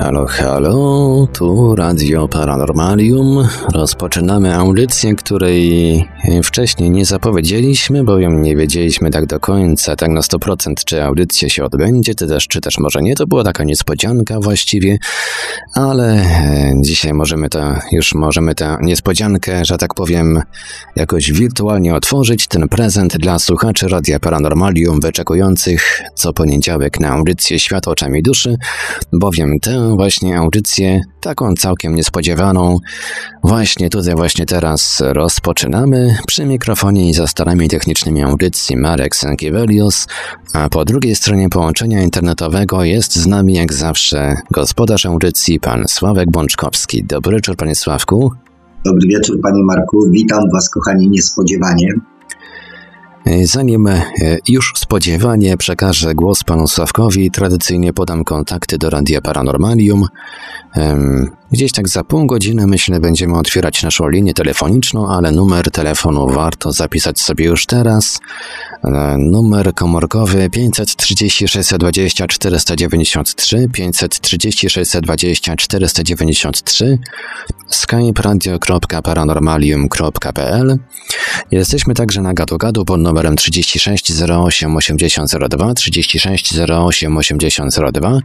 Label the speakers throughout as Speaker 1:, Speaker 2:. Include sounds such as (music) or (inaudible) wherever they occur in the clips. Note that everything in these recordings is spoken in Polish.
Speaker 1: Halo, halo, tu Radio Paranormalium. Rozpoczynamy audycję, której wcześniej nie zapowiedzieliśmy, bowiem nie wiedzieliśmy tak do końca, tak na 100%, czy audycja się odbędzie, czy też, czy też może nie. To była taka niespodzianka właściwie, ale e, dzisiaj możemy to, już możemy tę niespodziankę, że tak powiem, jakoś wirtualnie otworzyć, ten prezent dla słuchaczy Radia Paranormalium wyczekujących co poniedziałek na audycję Świat oczami duszy, bowiem tę właśnie audycję, taką całkiem niespodziewaną, właśnie tutaj, właśnie teraz rozpoczynamy. Przy mikrofonie i za starami technicznymi audycji Marek Sankiewelius, a po drugiej stronie połączenia internetowego jest z nami jak zawsze gospodarz audycji, pan Sławek Bączkowski. Dobry wieczór, panie Sławku.
Speaker 2: Dobry wieczór, panie Marku. Witam was, kochani, niespodziewanie.
Speaker 1: Zanim e, już spodziewanie przekażę głos panu Sławkowi, tradycyjnie podam kontakty do Radia Paranormalium. Gdzieś tak za pół godziny myślę będziemy otwierać naszą linię telefoniczną, ale numer telefonu warto zapisać sobie już teraz. E, numer komórkowy 530 620 493 530 620 493 skype radio.paranormalium.pl Jesteśmy także na gadu-gadu pod numerem 36 08 8002 36 08 8002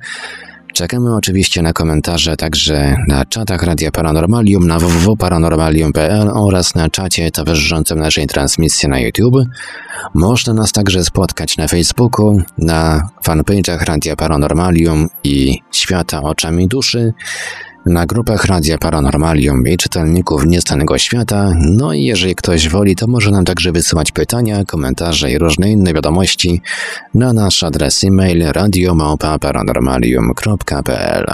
Speaker 1: Czekamy oczywiście na komentarze także na czatach Radia Paranormalium na www.paranormalium.pl oraz na czacie towarzyszącym naszej transmisji na YouTube. Można nas także spotkać na Facebooku, na fanpage'ach Radia Paranormalium i Świata Oczami Duszy, na grupach Radia Paranormalium i czytelników Niestanego Świata. No i jeżeli ktoś woli, to może nam także wysyłać pytania, komentarze i różne inne wiadomości na nasz adres e-mail radiomałpa-paranormalium.pl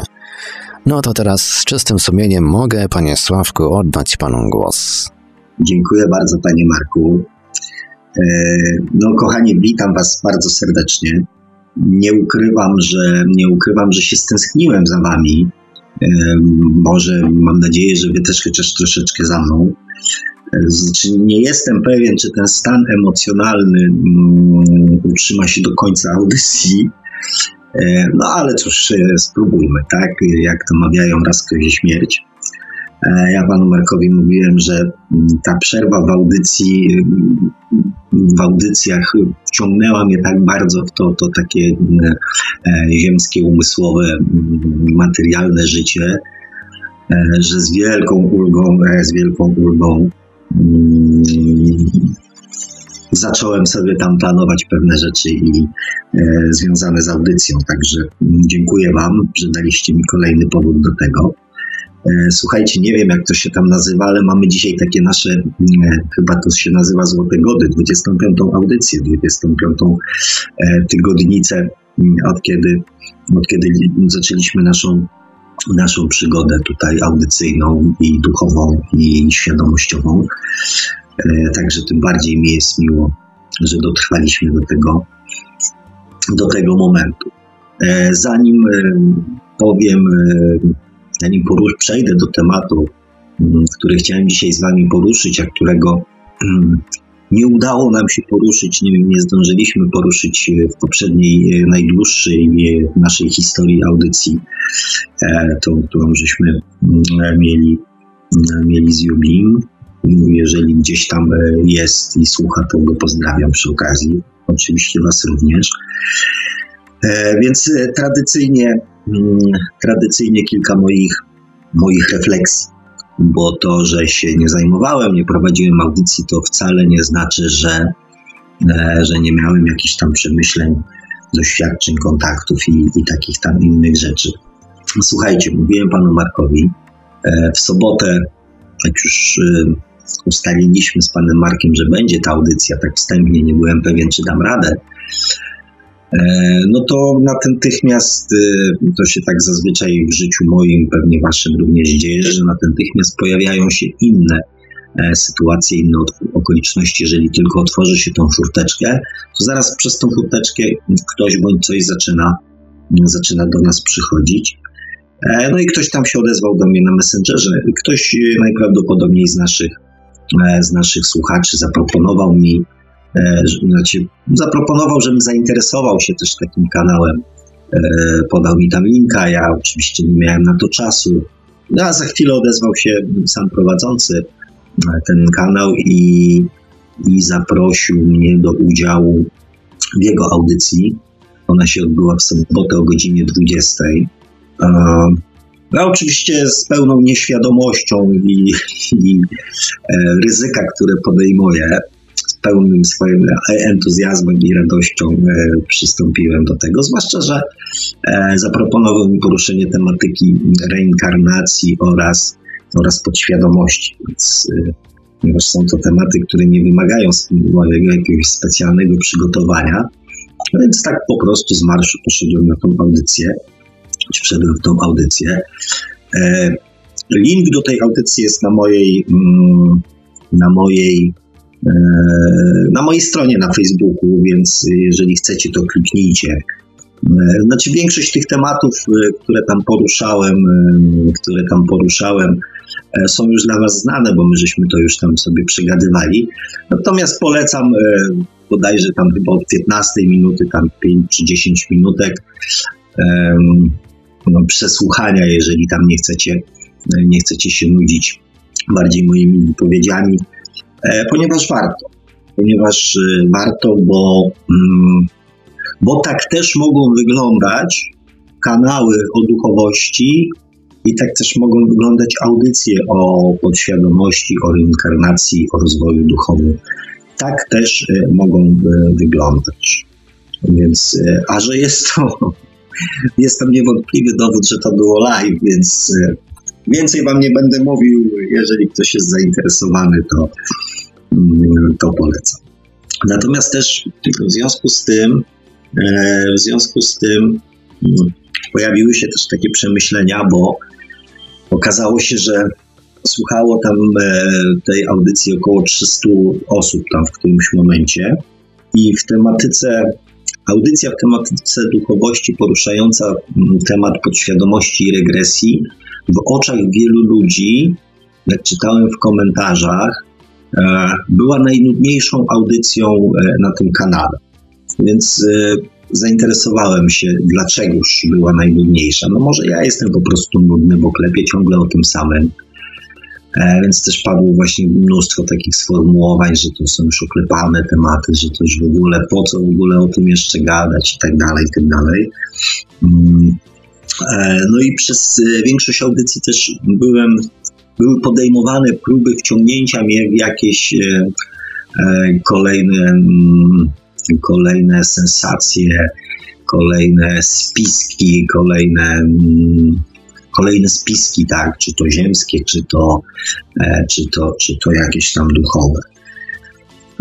Speaker 1: No to teraz z czystym sumieniem mogę, panie Sławku, oddać panu głos.
Speaker 2: Dziękuję bardzo, panie Marku. E, no, kochani, witam was bardzo serdecznie. Nie ukrywam, że nie ukrywam, że się stęskniłem za wami może mam nadzieję, że wy też chociaż troszeczkę za mną. Znaczy, nie jestem pewien, czy ten stan emocjonalny mm, utrzyma się do końca audycji. No ale cóż, spróbujmy, tak? Jak to mawiają, raz ktoś śmierć. E, ja panu Markowi mówiłem, że mm, ta przerwa w audycji, mm, w audycjach wciągnęła mnie tak bardzo w to, to takie mm, e, ziemskie, umysłowe, materialne życie, e, że z wielką ulgą, z wielką ulgą zacząłem sobie tam planować pewne rzeczy i związane z audycją. Także dziękuję Wam, że daliście mi kolejny powód do tego. E, słuchajcie, nie wiem jak to się tam nazywa, ale mamy dzisiaj takie nasze, mm, e, chyba to się nazywa Złote Gody, 25. audycję, 25. E, tygodnicę, mm, od kiedy, od kiedy zaczęliśmy naszą, naszą przygodę tutaj audycyjną i duchową i świadomościową. Także tym bardziej mi jest miło, że dotrwaliśmy do tego, do tego momentu. Zanim powiem zanim porusz, przejdę do tematu, mm, który chciałem dzisiaj z Wami poruszyć, a którego mm, nie udało nam się poruszyć, nie, nie zdążyliśmy poruszyć w poprzedniej, e, najdłuższej e, naszej historii audycji, e, tą, którą żeśmy mm, mieli, mieli z Jublim. Jeżeli gdzieś tam jest i słucha, to go pozdrawiam przy okazji. Oczywiście Was również. Więc tradycyjnie tradycyjnie kilka moich, moich refleksji, bo to, że się nie zajmowałem, nie prowadziłem audycji, to wcale nie znaczy, że, e, że nie miałem jakichś tam przemyśleń, doświadczeń, kontaktów i, i takich tam innych rzeczy. Słuchajcie, mówiłem panu Markowi, e, w sobotę, jak już e, ustaliliśmy z panem Markiem, że będzie ta audycja, tak wstępnie nie byłem pewien, czy dam radę, no to natychmiast, e, to się tak zazwyczaj w życiu moim, pewnie waszym również dzieje, że natychmiast pojawiają się inne e, sytuacje, inne okoliczności. Jeżeli tylko otworzy się tą furteczkę, to zaraz przez tą furteczkę ktoś bądź coś zaczyna, zaczyna do nas przychodzić. E, no i ktoś tam się odezwał do mnie na Messengerze. Ktoś e, najprawdopodobniej z naszych, e, z naszych słuchaczy zaproponował mi, znaczy zaproponował, żebym zainteresował się też takim kanałem. Podał mi tam linka, ja oczywiście nie miałem na to czasu. No, a za chwilę odezwał się sam prowadzący ten kanał i, i zaprosił mnie do udziału w jego audycji. Ona się odbyła w sobotę o godzinie 20. No oczywiście z pełną nieświadomością i, i e, ryzyka, które podejmuję, pełnym swoim entuzjazmem i radością e, przystąpiłem do tego, zwłaszcza, że e, zaproponował mi poruszenie tematyki reinkarnacji oraz, oraz podświadomości, więc ponieważ są to tematy, które nie wymagają jakiegoś specjalnego przygotowania, więc tak po prostu z marszu poszedłem na tą audycję wszedłem w tą audycję. E, link do tej audycji jest na mojej, mm, na mojej, e, na mojej stronie na Facebooku, więc jeżeli chcecie, to kliknijcie. E, znaczy większość tych tematów, które tam poruszałem, które tam poruszałem, są już dla Was znane, bo my żeśmy to już tam sobie przegadywali. Natomiast polecam bodajże tam chyba od 15 minuty, tam 5 czy 10 minutek no, przesłuchania, jeżeli tam nie chcecie, nie chcecie się nudzić bardziej moimi wypowiedziami, e, ponieważ warto. Ponieważ e, warto, bo, mm, bo tak też mogą wyglądać kanały o duchowości i tak też mogą wyglądać audycje o podświadomości, o reinkarnacji, o rozwoju duchowym. Tak też e, mogą wyglądać. Więc, a że jest to (laughs) jest tam niewątpliwy dowód, że to było live, więc e, więcej wam nie będę mówił. Jeżeli ktoś jest zainteresowany, to, to polecam. Natomiast też w związku z tym, e, w związku z tym mm, pojawiły się też takie przemyślenia, bo okazało się, że słuchało tam e, tej audycji około 300 osób tam w którymś momencie i w tematyce Audycja w tematyce duchowości poruszająca mm, temat podświadomości i regresji w oczach wielu ludzi, jak czytałem w komentarzach, była najnudniejszą audycją e, na tym kanale. Więc e, zainteresowałem się, dlaczegoż była najnudniejsza. No może ja jestem po prostu nudny, bo klepię ciągle o tym samym. E, więc też padło właśnie mnóstwo takich sformułowań, że to są już oklepane tematy, że to już w ogóle po co w ogóle o tym jeszcze gadać i tak dalej, i tak dalej. Mm. E, no i przez e, większość audycji też byłem, były podejmowane próby wciągnięcia mnie w jakieś kolejne, mm, kolejne sensacje, kolejne spiski, kolejne mm, kolejne spiski, tak, czy to ziemskie, czy to, e, czy to, czy to jakieś tam duchowe.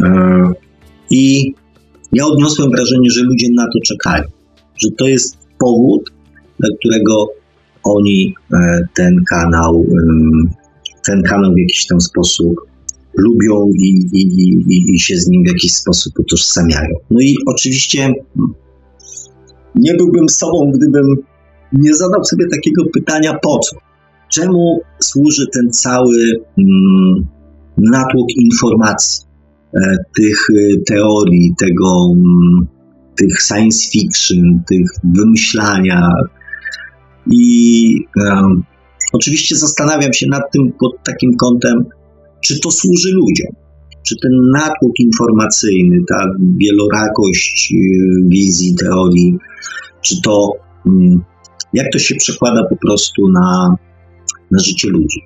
Speaker 2: E, I ja odniosłem wrażenie, że ludzie na to czekają, że to jest powód, dla którego oni e, ten kanał, ten kanał w jakiś tam sposób lubią i, i, i, i się z nim w jakiś sposób utożsamiają. No i oczywiście nie byłbym sobą, gdybym nie zadał sobie takiego pytania po co? Czemu służy ten cały mm, natłok informacji, e, tych e, teorii, tego, mm, tych science fiction, tych wymyślania. I e, oczywiście zastanawiam się nad tym pod takim kątem, czy to służy ludziom. Czy ten natłok informacyjny, ta wielorakość e, wizji, teorii, czy to mm, jak to się przekłada po prostu na, na życie ludzi.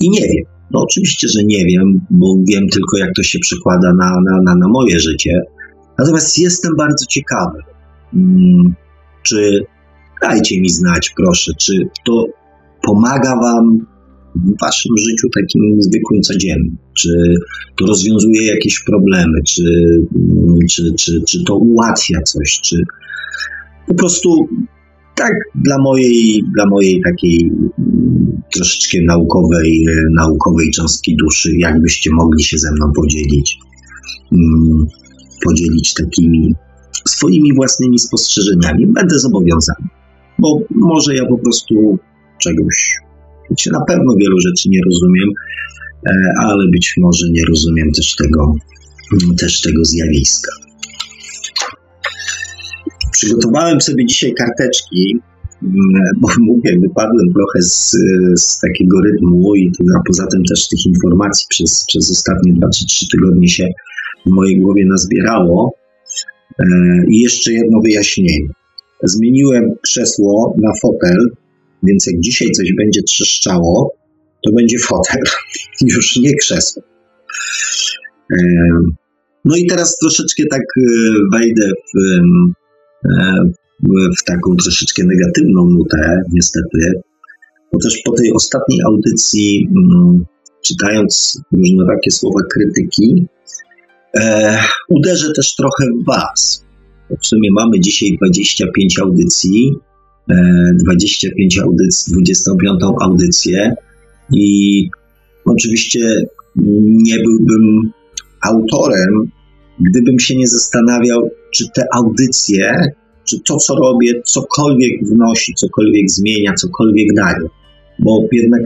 Speaker 2: I nie wiem. No oczywiście, że nie wiem, bo wiem tylko, jak to się przekłada na, na, na, na moje życie. Natomiast jestem bardzo ciekawy, hmm, czy dajcie mi znać, proszę, czy to pomaga Wam w Waszym życiu takim zwykłym, codziennym? Czy to rozwiązuje jakieś problemy? Czy, mm, czy, czy, czy to ułatwia coś? Czy po prostu tak dla mojej, dla mojej takiej mm, troszeczkę naukowej, naukowej cząstki duszy, jakbyście mogli się ze mną podzielić, mm, podzielić takimi swoimi własnymi spostrzeżeniami. Będę zobowiązany, bo może ja po prostu czegoś. Znaczy, na pewno wielu rzeczy nie rozumiem, e, ale być może nie rozumiem też tego, też tego zjawiska. Przygotowałem sobie dzisiaj karteczki, mm, bo (laughs) mówię, wypadłem trochę z, z takiego rytmu i a poza tym też tych informacji przez, przez ostatnie 2 czy 3 tygodnie się w mojej głowie nazbierało. E, I jeszcze jedno wyjaśnienie. Zmieniłem krzesło na fotel, więc jak dzisiaj coś będzie trzeszczało, to będzie fotel, (laughs) już nie krzesło. E, no i teraz troszeczkę tak e, wejdę w, w taką troszeczkę negatywną nutę, niestety, też po tej ostatniej audycji, mm, czytając różnorakie słowa krytyki, E, uderzę też trochę w Was. W sumie mamy dzisiaj 25 audycji, e, 25 audycji, 25 audycję i oczywiście nie byłbym autorem, gdybym się nie zastanawiał, czy te audycje, czy to, co robię, cokolwiek wnosi, cokolwiek zmienia, cokolwiek daje. Bo jednak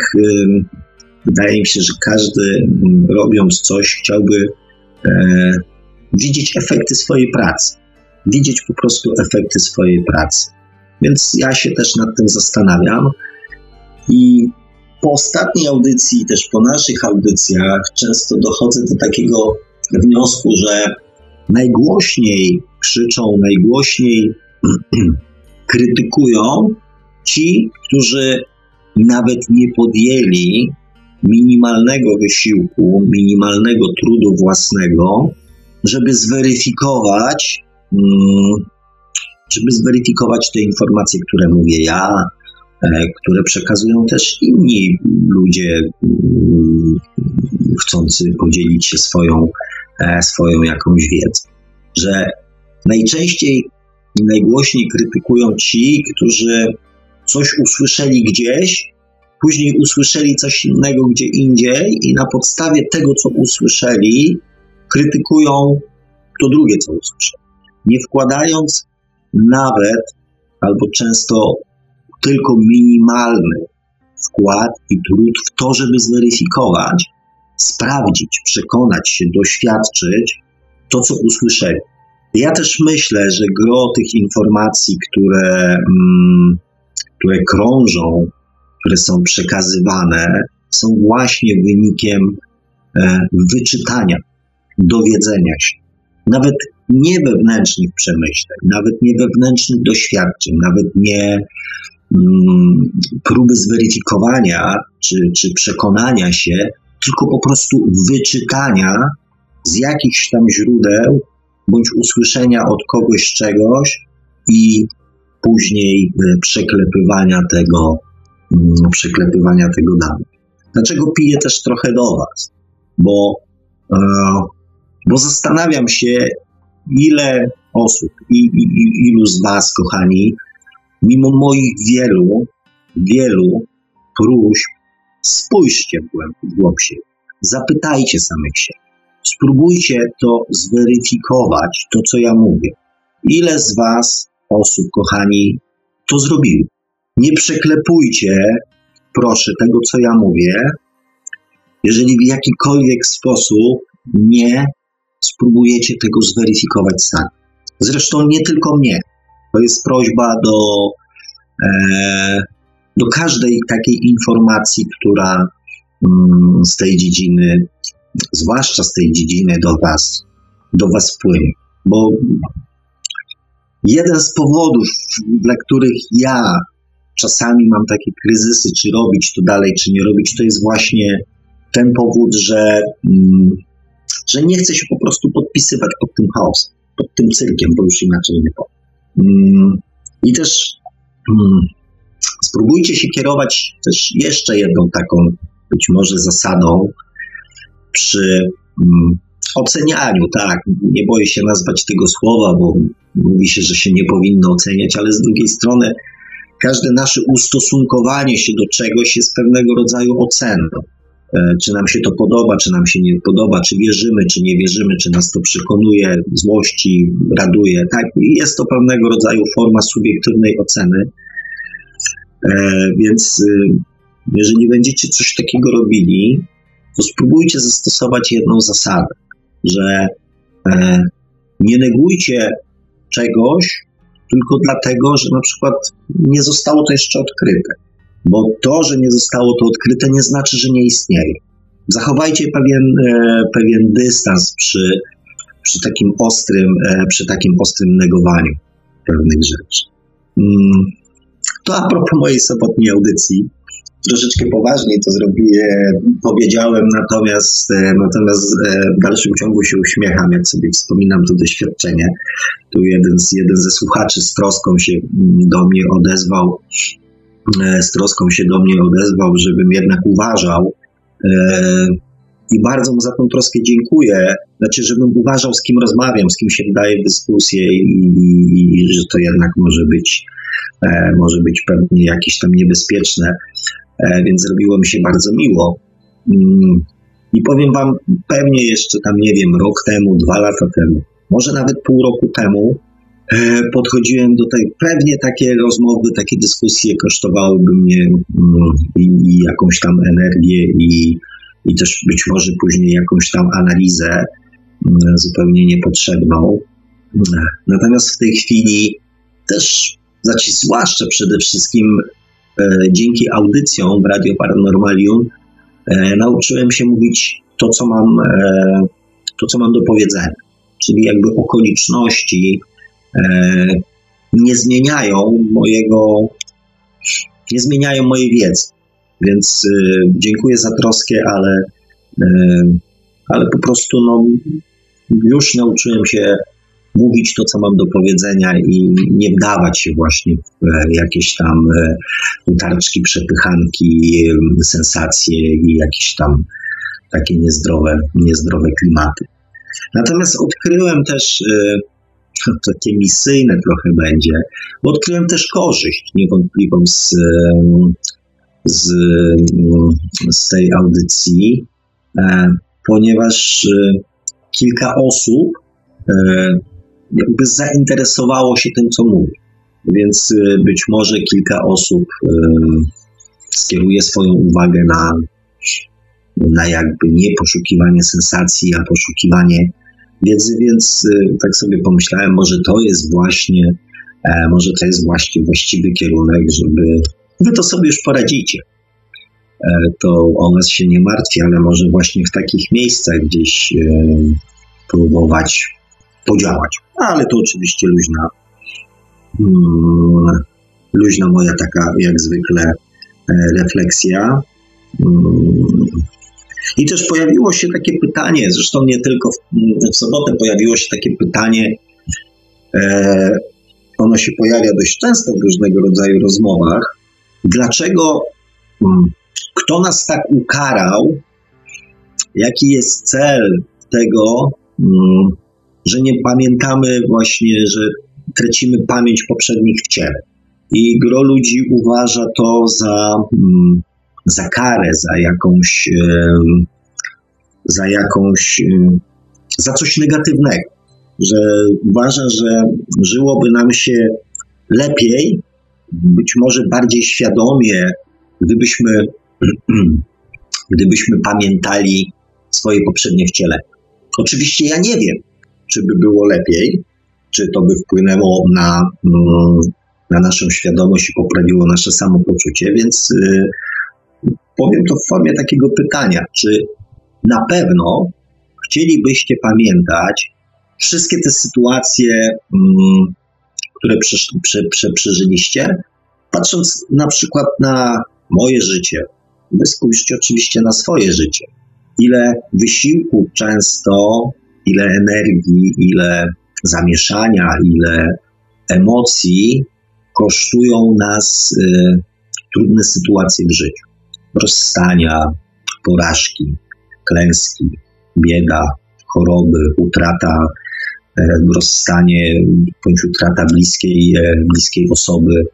Speaker 2: wydaje mi się, że każdy robiąc coś chciałby e, widzieć efekty swojej pracy. Widzieć po prostu efekty swojej pracy. Więc ja się też nad tym zastanawiam. I po ostatniej audycji, też po naszych audycjach, często dochodzę do takiego wniosku, że najgłośniej krzyczą, najgłośniej (clears throat) krytykują ci, którzy nawet nie podjęli minimalnego wysiłku, minimalnego trudu własnego, żeby zweryfikować, mm, żeby zweryfikować te informacje, które mówię ja, e, które przekazują też inni ludzie mm, chcący podzielić się swoją, e, swoją jakąś wiedzą. Że najczęściej i najgłośniej krytykują ci, którzy coś usłyszeli gdzieś, później usłyszeli coś innego gdzie indziej i na podstawie tego, co usłyszeli, krytykują to drugie, co usłyszeli. Nie wkładając nawet albo często tylko minimalny wkład i trud w to, żeby zweryfikować, sprawdzić, przekonać się, doświadczyć to, co usłyszeli. Ja też myślę, że gro tych informacji, które, mm, które krążą które są przekazywane, są właśnie wynikiem e, wyczytania, dowiedzenia się. Nawet nie wewnętrznych przemyśleń, nawet nie wewnętrznych doświadczeń, nawet nie mm, próby zweryfikowania czy, czy przekonania się, tylko po prostu wyczytania z jakichś tam źródeł bądź usłyszenia od kogoś czegoś i później e, przeklepywania tego Mm, przeklepywania tego damy. Dlaczego piję też trochę do Was? Bo, e, bo zastanawiam się, ile osób, i, i, ilu z Was, kochani, mimo moich wielu, wielu próśb, spójrzcie w głąb, w głąb siebie. Zapytajcie samych się. Spróbujcie to zweryfikować, to co ja mówię. Ile z Was, osób, kochani, to zrobiło? Nie przeklepujcie, proszę, tego, co ja mówię, jeżeli w jakikolwiek sposób nie spróbujecie tego zweryfikować sami. Zresztą nie tylko mnie. To jest prośba do, e, do każdej takiej informacji, która mm, z tej dziedziny, zwłaszcza z tej dziedziny do Was, do Was wpłynie. Bo jeden z powodów, dla których ja czasami mam takie kryzysy, czy robić to dalej, czy nie robić, to jest właśnie ten powód, że, mm, że nie chcę się po prostu podpisywać pod tym chaosem, pod tym cyrkiem, bo już inaczej nie powiem. Mm, I też mm, spróbujcie się kierować też jeszcze jedną taką być może zasadą przy ocenianiu, tak, nie boję się nazwać tego słowa, bo mówi się, że się nie powinno oceniać, ale z drugiej strony każde nasze ustosunkowanie się do czegoś jest pewnego rodzaju oceną. E, czy nam się to podoba, czy nam się nie podoba, czy wierzymy, czy nie wierzymy, czy nas to przekonuje, złości, raduje. Tak, jest to pewnego rodzaju forma subiektywnej oceny. Więc jeżeli będziecie coś takiego robili, to spróbujcie zastosować jedną zasadę, że nie negujcie czegoś tylko dlatego, że na przykład nie zostało to jeszcze odkryte. Bo to, że nie zostało to odkryte, nie znaczy, że nie istnieje. Zachowajcie pewien, e, pewien dystans przy, przy, takim ostrym, e, przy takim ostrym negowaniu pewnych rzeczy. Mm, to a propos mojej sobotniej audycji troszeczkę poważniej to zrobiłem, powiedziałem, natomiast, e, natomiast e, w dalszym ciągu się uśmiecham, jak sobie wspominam to doświadczenie. Tu jeden z, jeden ze słuchaczy z troską się mm, do mnie odezwał, z troską się do mnie odezwał, żebym jednak uważał, i bardzo mu za tą troskę dziękuję. Znaczy, żebym uważał, z kim rozmawiam, z kim się wdaję w dyskusję i, i, i że to jednak może być, e, może być pewnie jakieś tam niebezpieczne. E, więc zrobiło mi się bardzo miło. Mm, I powiem Wam, pewnie jeszcze tam, nie wiem, rok temu, dwa lata temu, może nawet pół roku temu, e, podchodziłem do tej, pewnie takie rozmowy, takie dyskusje kosztowałyby mnie mm, i, i jakąś tam energię i, i też być może później jakąś tam analizę mm, zupełnie niepotrzebną. Natomiast w tej chwili też, znaczy zwłaszcza przede wszystkim E, dzięki audycjom w Radio Paranormalium e, nauczyłem się mówić to, co mam, e, to, co mam do powiedzenia. Czyli jakby okoliczności nie zmieniają mojego, nie zmieniają mojej wiedzy. Więc dziękuję za troskę, ale, ale po prostu no, już nauczyłem się mówić to, co mam do powiedzenia i nie wdawać się właśnie w e, jakieś tam e, utarczki, przepychanki, sensacje i jakieś tam takie niezdrowe, niezdrowe klimaty. Natomiast odkryłem też e, takie misyjne trochę będzie, bo odkryłem też korzyść niewątpliwą z, z, z tej audycji, ponieważ kilka osób jakby zainteresowało się tym, co mówi. Więc być może kilka osób skieruje swoją uwagę na, na jakby nie poszukiwanie sensacji, a poszukiwanie wiedzy, więc y, tak sobie pomyślałem, może to jest właśnie, e, może to jest właśnie właściwy kierunek, żeby wy to sobie już poradzicie. E, to o nas się nie martwi, ale może właśnie w takich miejscach gdzieś próbować podziałać. Ale to oczywiście luźna, mm, luźna moja taka jak zwykle e, refleksja. Mm. I też pojawiło się takie pytanie, zresztą nie tylko w, w sobotę pojawiło się takie pytanie, e, ono się pojawia dość często w różnego rodzaju rozmowach. Dlaczego, mm, kto nas tak ukarał, jaki jest cel tego, że nie pamiętamy właśnie, że tracimy pamięć poprzednich w ciele. I gro ludzi uważa to za, mm, za karę, za jakąś, za jakąś, za coś negatywnego. Że uważa, że żyłoby nam się lepiej, być może bardziej świadomie, gdybyśmy, (clears throat) gdybyśmy pamiętali swoje poprzednie wciele. Oczywiście ja nie wiem, czy by było lepiej, czy to by wpłynęło na, mm, na naszą świadomość i poprawiło nasze samopoczucie, więc y, powiem to w formie takiego pytania, czy na pewno chcielibyście pamiętać wszystkie te sytuacje, mm, które przeżyliście, patrząc na przykład na moje życie, wy spójrzcie oczywiście na swoje życie. Ile wysiłku często ile energii, ile zamieszania, ile emocji kosztują nas y, trudne sytuacje w życiu. Rozstania, porażki, klęski, bieda, choroby, utrata, y, rozstanie bądź utrata bliskiej, y, bliskiej osoby.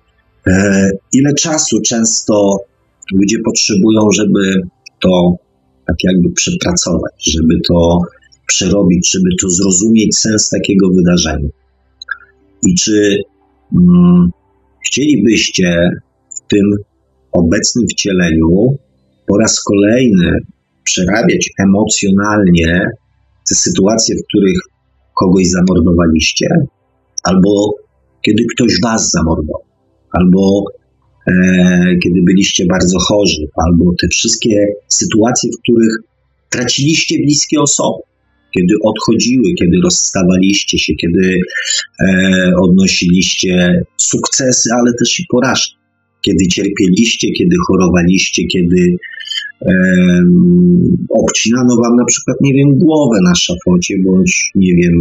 Speaker 2: E, ile czasu często ludzie potrzebują, żeby to tak jakby przepracować, żeby to przerobić, żeby to zrozumieć sens takiego wydarzenia. I czy mm, chcielibyście tym obecnym wcieleniu po raz kolejny przerabiać emocjonalnie te sytuacje, w których kogoś zamordowaliście, albo kiedy ktoś was zamordował, albo e, kiedy byliście bardzo chorzy, albo te wszystkie sytuacje, w których traciliście bliskie osoby, kiedy odchodziły, kiedy rozstawaliście się, kiedy e, odnosiliście sukcesy, ale też i porażki, kiedy cierpieliście, kiedy chorowaliście, kiedy obcinano wam na przykład, nie wiem, głowę na szafocie, bądź, nie wiem,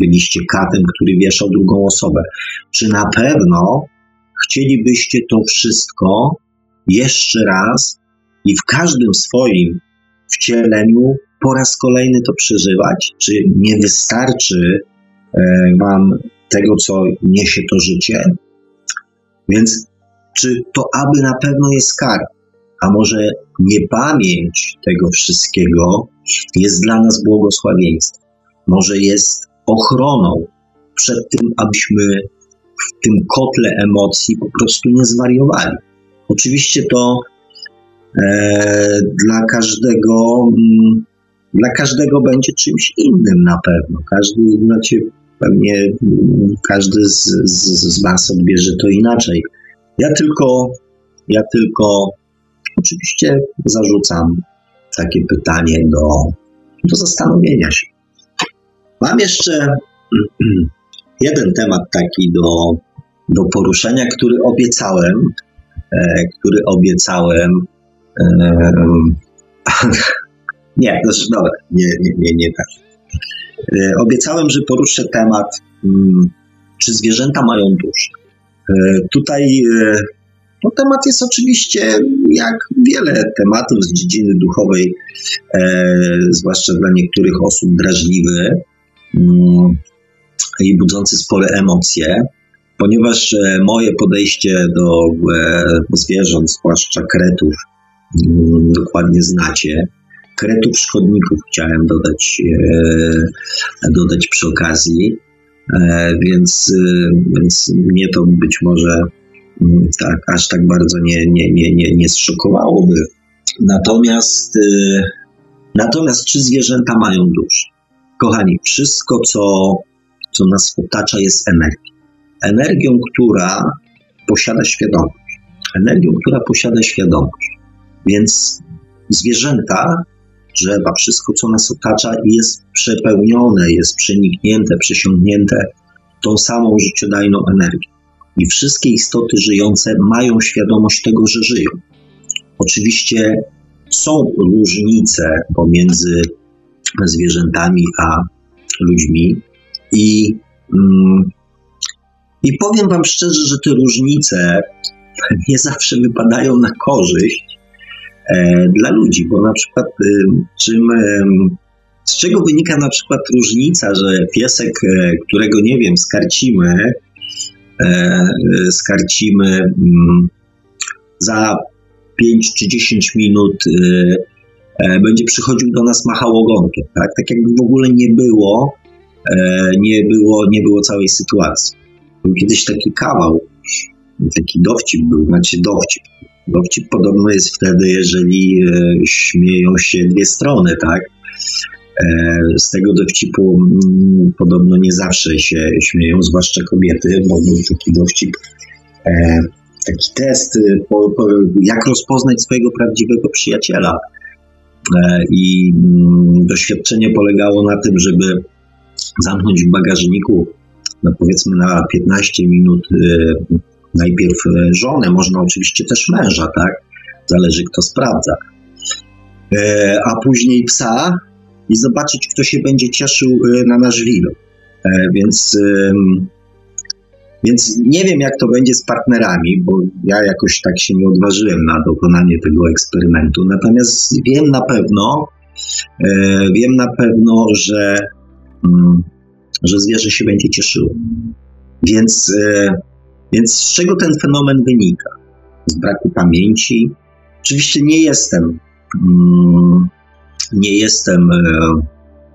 Speaker 2: byliście katem, który wieszał drugą osobę. Czy na pewno chcielibyście to wszystko jeszcze raz i w każdym swoim wcieleniu po raz kolejny to przeżywać? Czy nie wystarczy e, wam tego, co niesie to życie? Więc czy to aby na pewno jest kara? A może niepamięć tego wszystkiego jest dla nas błogosławieństwem? Może jest ochroną przed tym, abyśmy w tym kotle emocji po prostu nie zwariowali. Oczywiście to e, dla każdego mm, dla każdego będzie czymś innym na pewno. Każdy, znaczy, pewnie mm, każdy z, z, z Was odbierze to inaczej. Ja tylko, ja tylko oczywiście zarzucam takie pytanie do, do zastanowienia się. Mam jeszcze (clears throat) jeden temat taki do, do poruszenia, który obiecałem, e, który obiecałem. E, (laughs) nie, znaczy, dobra, nie, nie, nie, nie tak. E, obiecałem, że poruszę temat, mm, czy zwierzęta mają duszę. E, tutaj e, no, temat jest oczywiście, jak wiele tematów z dziedziny duchowej, e, zwłaszcza dla niektórych osób, drażliwy mm, i budzący spore emocje, ponieważ moje podejście do zwierząt, zwłaszcza kretów, mm, dokładnie znacie. Kretów szkodników chciałem dodać, dodać przy okazji, więc, e, więc mnie to być może tak, aż tak bardzo nie, nie, nie, nie, nie zszokowałoby. Natomiast, y, natomiast czy zwierzęta mają duszę? Kochani, wszystko, co, co nas otacza, jest energią. Energią, która posiada świadomość. Energią, która posiada świadomość. Więc zwierzęta, drzewa, wszystko, co nas otacza, jest przepełnione, jest przeniknięte, przesiągnięte tą samą życiodajną energią i wszystkie istoty żyjące mają świadomość tego, że żyją. Oczywiście są różnice pomiędzy zwierzętami a ludźmi i, mm, i powiem Wam szczerze, że te różnice (laughs) nie zawsze wypadają na korzyść dla ludzi, bo na przykład e, czym, e, z czego wynika na przykład różnica, że piesek, e, którego nie wiem, skarcimy, E, skarcimy mm, za 5 czy 10 minut e, e, będzie przychodził do nas machał ogonkiem, tak? tak jakby w ogóle nie było, nie było, nie było całej sytuacji. Był kiedyś taki kawał, taki dowcip był, znaczy dowcip. Dowcip podobno jest wtedy, jeżeli śmieją się dwie strony, tak? E, z tego dowcipu mm, podobno nie zawsze się śmieją, zwłaszcza kobiety, bo był taki dowcip, e, taki test, jak rozpoznać swojego prawdziwego przyjaciela. E, I mm, doświadczenie polegało na tym, żeby zamknąć w bagażniku, no powiedzmy na 15 minut, najpierw żonę, można oczywiście też męża, tak? Zależy kto sprawdza. A później psa, i zobaczyć, kto się będzie cieszył y, na nasz widok. E, więc, więc nie wiem, jak to będzie z partnerami, bo ja jakoś tak się nie odważyłem na dokonanie tego eksperymentu. Natomiast wiem na pewno, e, wiem na pewno, że, mm, że zwierzę się będzie cieszyło. Więc, e, więc z czego ten fenomen wynika? Z braku pamięci? Oczywiście nie jestem mm, nie jestem e,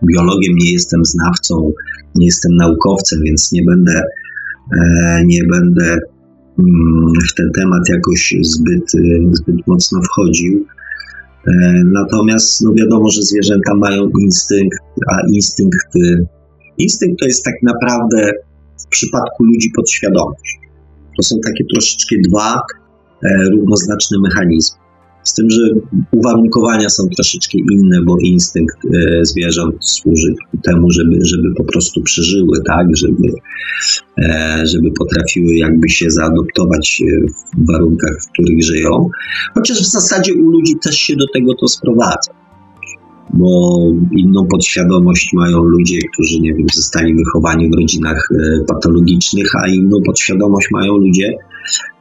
Speaker 2: biologiem, nie jestem znawcą, nie jestem naukowcem, więc nie będę, e, nie będę mm, w ten temat jakoś zbyt, zbyt mocno wchodził. Natomiast no wiadomo, że zwierzęta mają instynkt, a instynkt, instynkt to jest tak naprawdę w przypadku ludzi podświadomość. To są takie troszeczkę dwa równoznaczne mechanizmy. Z tym, że uwarunkowania są troszeczkę inne, bo instynkt e, zwierząt służy temu, żeby, żeby po prostu przeżyły, tak, żeby, e, żeby potrafiły jakby się zaadoptować e, w warunkach, w których żyją. Chociaż w zasadzie u ludzi też się do tego to sprowadza bo inną podświadomość mają ludzie, którzy, nie wiem, zostali wychowani w rodzinach patologicznych, a inną podświadomość mają ludzie,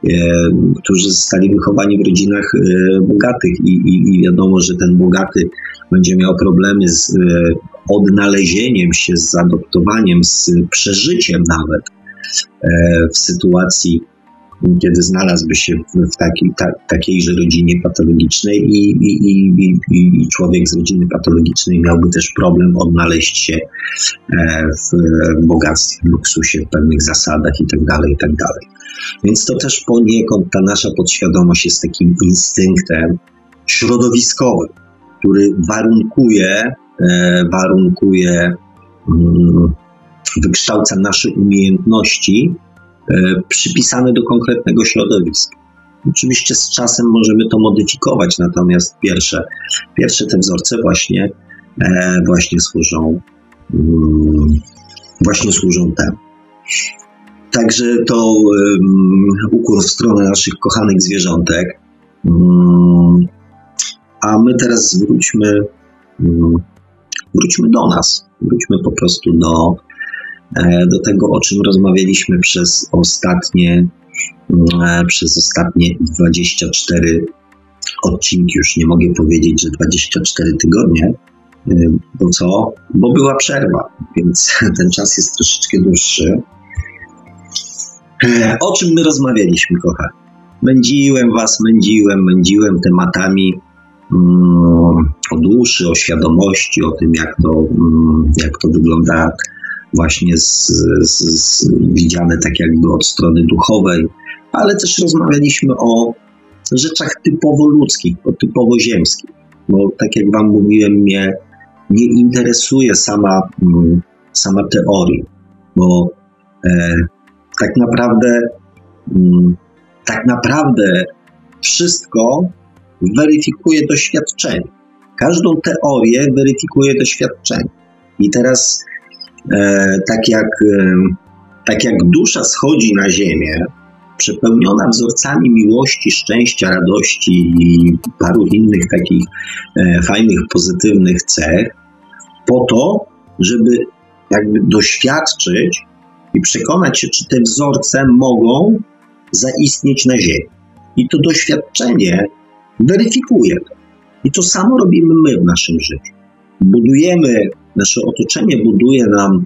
Speaker 2: E, którzy zostali wychowani w rodzinach e, bogatych. I, i, i wiadomo, że ten bogaty będzie miał problemy z e, odnalezieniem się, z zaadoptowaniem, z przeżyciem nawet w sytuacji, kiedy znalazłby się w takiej, ta, takiejże rodzinie patologicznej i, i, i, i, człowiek z rodziny patologicznej miałby też problem odnaleźć się w bogactwie, w luksusie, w pewnych zasadach itd., tak itd. Tak więc to też poniekąd ta nasza podświadomość jest takim instynktem środowiskowym, który warunkuje, e, warunkuje, mm, wykształca nasze umiejętności e, przypisane do konkretnego środowiska. Oczywiście z czasem możemy to modyfikować, natomiast pierwsze, pierwsze te wzorce właśnie, e, właśnie służą, mm, właśnie służą temu. Także to ukłon w stronę naszych kochanych zwierzątek. Um, a my teraz wróćmy, um, wróćmy do nas. Wróćmy po prostu do, e, do tego, o czym rozmawialiśmy przez ostatnie, e, przez ostatnie 24 odcinki. Już nie mogę powiedzieć, że 24 tygodnie, e, bo co? Bo była przerwa, więc (laughs) ten czas jest troszeczkę dłuższy. O czym my rozmawialiśmy, kochani? Mędziłem was, mędziłem, mędziłem tematami mm, o duszy, o świadomości, o tym, jak to, mm, jak to wygląda właśnie z, z, z, widziane tak jakby od strony duchowej, ale też rozmawialiśmy o rzeczach typowo ludzkich, o typowo ziemskich, bo tak jak wam mówiłem, mnie nie interesuje sama, mm, sama teoria, bo e, tak naprawdę, mm, tak naprawdę wszystko weryfikuje doświadczenie. Każdą teorię weryfikuje doświadczenie. I teraz, tak, jak, e, tak jak dusza schodzi na ziemię, przepełniona wzorcami miłości, szczęścia, radości i paru innych takich e, fajnych, pozytywnych cech, po to, żeby jakby doświadczyć i przekonać się, czy te wzorce mogą zaistnieć na Ziemi. I to doświadczenie weryfikuje to. I to samo robimy my w naszym życiu. Budujemy, nasze otoczenie buduje nam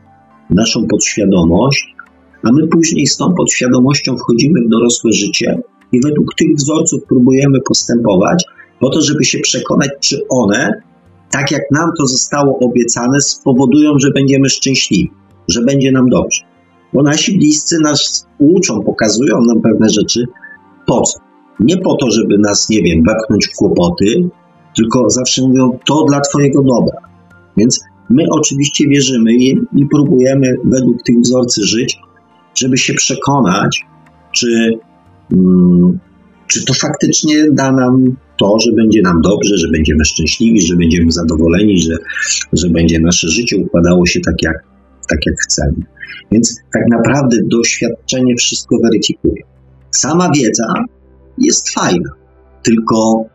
Speaker 2: naszą podświadomość, a my później z tą podświadomością wchodzimy w dorosłe życie i według tych wzorców próbujemy postępować, po to, żeby się przekonać, czy one, tak jak nam to zostało obiecane, spowodują, że będziemy szczęśliwi, że będzie nam dobrze bo nasi bliscy nas uczą, pokazują nam pewne rzeczy. Po co? Nie po to, żeby nas, nie wiem, wepchnąć w kłopoty, tylko zawsze mówią, to dla Twojego dobra. Więc my oczywiście wierzymy im i próbujemy według tych wzorcy żyć, żeby się przekonać, czy, mm, czy to faktycznie da nam to, że będzie nam dobrze, że będziemy szczęśliwi, że będziemy zadowoleni, że, że będzie nasze życie układało się tak jak, tak, jak chcemy. Więc tak naprawdę doświadczenie wszystko weryfikuje. Sama wiedza jest fajna, tylko,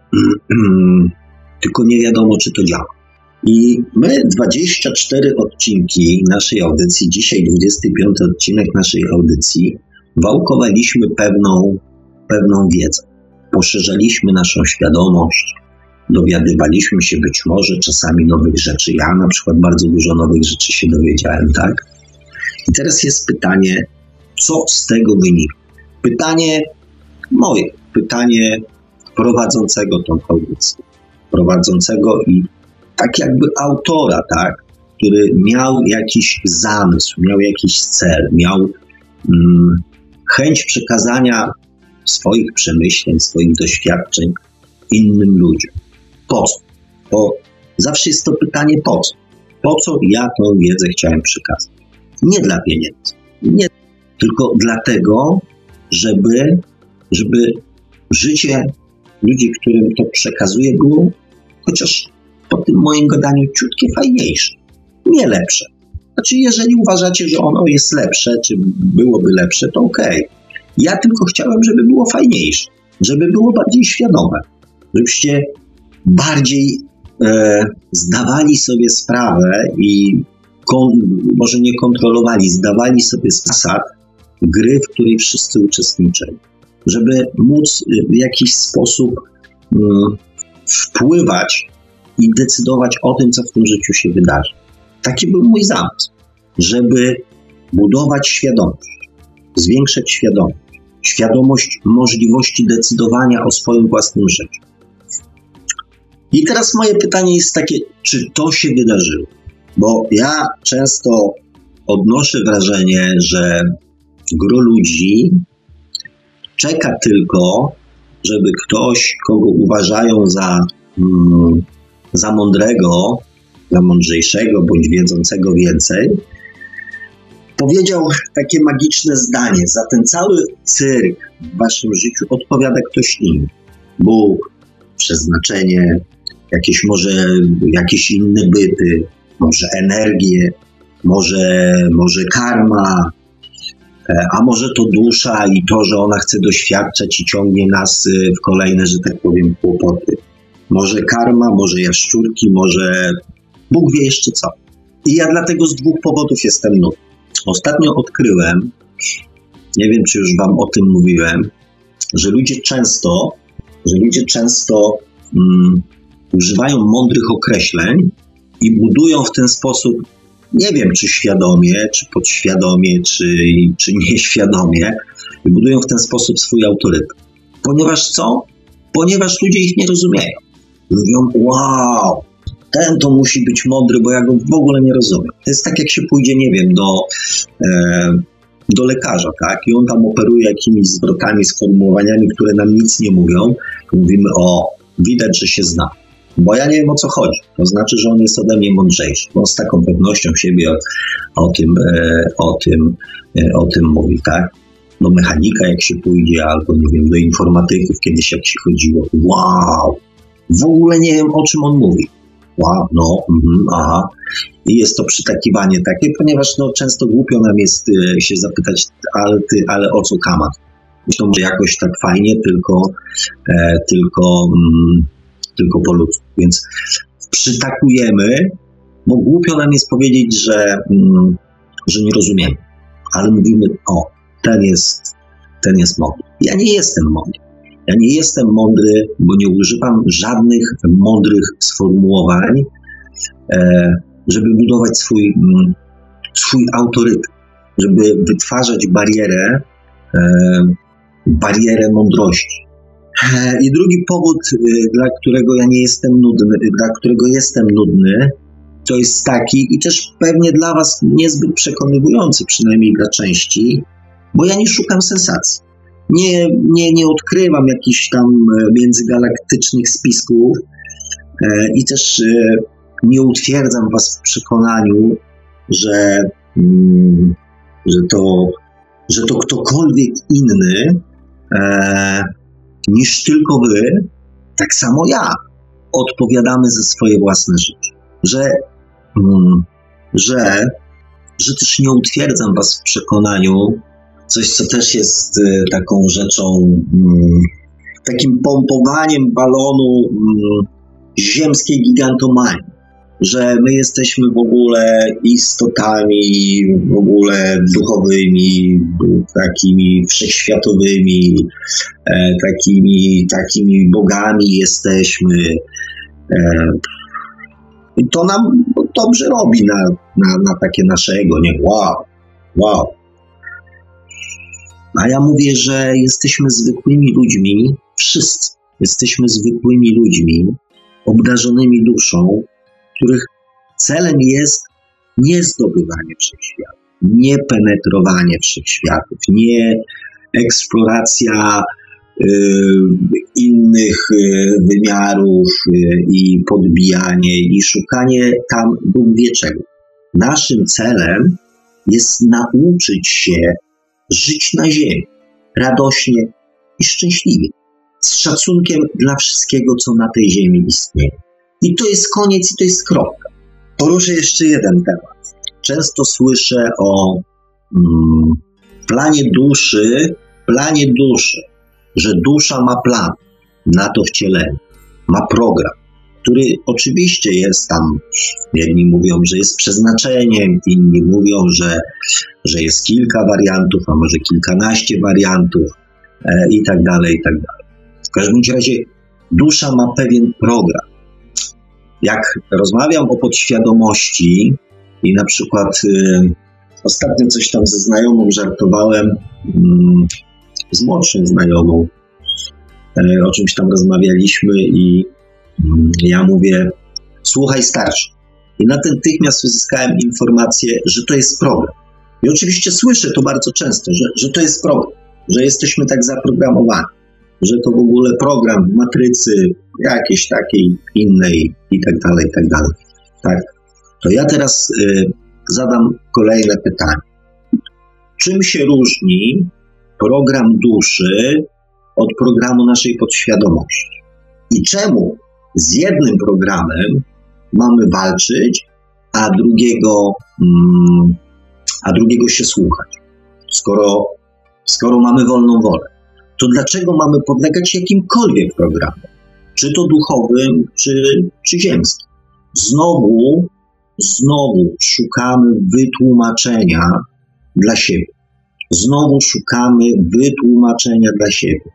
Speaker 2: (clears throat) tylko nie wiadomo, czy to działa. I my 24 odcinki naszej audycji, dzisiaj 25 odcinek naszej audycji, wałkowaliśmy pewną, pewną wiedzę. Poszerzaliśmy naszą świadomość, dowiadywaliśmy się być może czasami nowych rzeczy. Ja na przykład bardzo dużo nowych rzeczy się dowiedziałem, tak? I teraz jest pytanie, co z tego wynika? Pytanie moje, pytanie prowadzącego tą audycję, prowadzącego i tak jakby autora, tak, który miał jakiś zamysł, miał jakiś cel, miał mm, chęć przekazania swoich przemyśleń, swoich doświadczeń innym ludziom. Po co? Bo zawsze jest to pytanie po co? Po co ja tą wiedzę chciałem przekazać? Nie dla pieniędzy. Nie tylko dlatego, żeby, żeby życie ludzi, którym to przekazuję, było chociaż po tym moim gadaniu ciutkie fajniejsze, nie lepsze. Znaczy, jeżeli uważacie, że ono jest lepsze, czy byłoby lepsze, to okej. Okay. Ja tylko chciałem, żeby było fajniejsze, żeby było bardziej świadome, żebyście bardziej e, zdawali sobie sprawę i kon, może nie kontrolowali, zdawali sobie zasad gry, w której wszyscy uczestniczyli. Żeby móc w jakiś sposób mm, wpływać i decydować o tym, co w tym życiu się wydarzy. Taki był mój zamysł, żeby budować świadomość, zwiększać świadomość, świadomość możliwości decydowania o swoim własnym życiu. I teraz moje pytanie jest takie, czy to się wydarzyło? Bo ja często odnoszę wrażenie, że gro ludzi czeka tylko, żeby ktoś, kogo uważają za, mm, za mądrego, za mądrzejszego bądź wiedzącego więcej, powiedział takie magiczne zdanie: Za ten cały cyrk w waszym życiu odpowiada ktoś inny. Bóg, przeznaczenie, jakieś może jakieś inne byty, może energię, może, może karma, e, a może to dusza i to, że ona chce doświadczać i ciągnie nas e, w kolejne, że tak powiem, kłopoty. Może karma, może jaszczurki, może Bóg wie jeszcze co. I ja dlatego z dwóch powodów jestem nudny. Ostatnio odkryłem, nie wiem czy już Wam o tym mówiłem, że ludzie często, że ludzie często mm, używają mądrych określeń i budują w ten sposób, nie wiem czy świadomie, czy podświadomie, czy, czy nieświadomie, i budują w ten sposób swój autorytet. Ponieważ co? Ponieważ ludzie ich nie rozumieją. Mówią, wow, ten to musi być mądry, bo ja go w ogóle nie rozumiem. To jest tak, jak się pójdzie, nie wiem, do, e, do lekarza, tak? I on tam operuje jakimiś zwrotami, sformułowaniami, które nam nic nie mówią. Mówimy, o, widać, że się zna. Bo ja nie wiem o co chodzi. To znaczy, że on jest ode mnie mądrzejszy. On z taką pewnością siebie o, o tym, e, o, tym, e, o tym mówi, tak? Do mechanika, jak się pójdzie, albo nie wiem, do informatyków, kiedyś jak się chodziło. Wow! W ogóle nie wiem, o czym on mówi wow, no, mm, aha. I jest to przytakiwanie takie, ponieważ no, często głupio nam jest y, się zapytać, ale, ty, ale o co kamat? Myślą, że jakoś tak fajnie, tylko, e, tylko, mm, tylko po ludzku. Więc przytakujemy, bo głupio nam jest powiedzieć, że, mm, że nie rozumiemy, ale mówimy, o, ten jest, ten jest mądry. Ja nie jestem mądry. Ja nie jestem mądry, bo nie używam żadnych mądrych sformułowań, e, żeby budować swój, mm, swój autorytet, żeby wytwarzać barierę, e, barierę mądrości. E, I drugi powód, dla którego ja nie jestem nudny, dla którego jestem nudny, to jest taki i też pewnie dla Was niezbyt przekonywujący, przynajmniej dla części, bo ja nie szukam sensacji nie, nie, nie odkrywam jakichś tam e, międzygalaktycznych spisków e, i też e, nie utwierdzam Was w przekonaniu, że, mm, że, to, że to ktokolwiek inny niż tylko Wy, tak samo ja, odpowiadamy za swoje własne życie. Że, mm, że, że też nie utwierdzam Was w przekonaniu, coś, co też jest y, taką rzeczą, mm, takim pompowaniem balonu mm, ziemskiej gigantomanii, że my jesteśmy w ogóle istotami w ogóle duchowymi, takimi wszechświatowymi, e, takimi, takimi bogami jesteśmy. E, I to nam dobrze robi na, na, na takie naszego, nie? Wow, wow. A ja mówię, że jesteśmy zwykłymi ludźmi, wszyscy jesteśmy zwykłymi ludźmi, obdarzonymi duszą, których celem jest nie zdobywanie wszechświatów, nie penetrowanie wszechświatów, nie eksploracja innych wymiarów i podbijanie i szukanie tam Bóg wie czego. Naszym celem jest nauczyć się żyć na ziemi radośnie i szczęśliwie, z szacunkiem dla wszystkiego, co na tej ziemi istnieje. I to jest koniec i to jest kropka. Poruszę jeszcze jeden temat. Często słyszę o mm, planie duszy, planie duszy, że dusza ma plan na to wcielenie, ma program, który oczywiście jest tam, jedni mówią, że jest przeznaczeniem, inni mówią, że, że jest kilka wariantów, a może kilkanaście wariantów e, i tak dalej, i tak dalej. W każdym razie dusza ma pewien program. Jak rozmawiam o podświadomości i na przykład y, ostatnio coś tam ze znajomą żartowałem, y, z młodszą znajomą, y, o czymś tam rozmawialiśmy i ja mówię, słuchaj starszy. I natychmiast uzyskałem informację, że to jest program. I oczywiście słyszę to bardzo często, że, że to jest program, że jesteśmy tak zaprogramowani, że to w ogóle program w matrycy jakiejś takiej innej i tak dalej, i tak dalej. Tak. To ja teraz y, zadam kolejne pytanie. Czym się różni program duszy od programu naszej podświadomości? I czemu z jednym programem mamy walczyć, a drugiego, mm, a drugiego się słuchać? Skoro, skoro mamy wolną wolę, to dlaczego mamy podlegać jakimkolwiek programom? Czy to duchowym, czy, czy ziemskim? Znowu znowu szukamy wytłumaczenia dla siebie. Znowu szukamy wytłumaczenia dla siebie.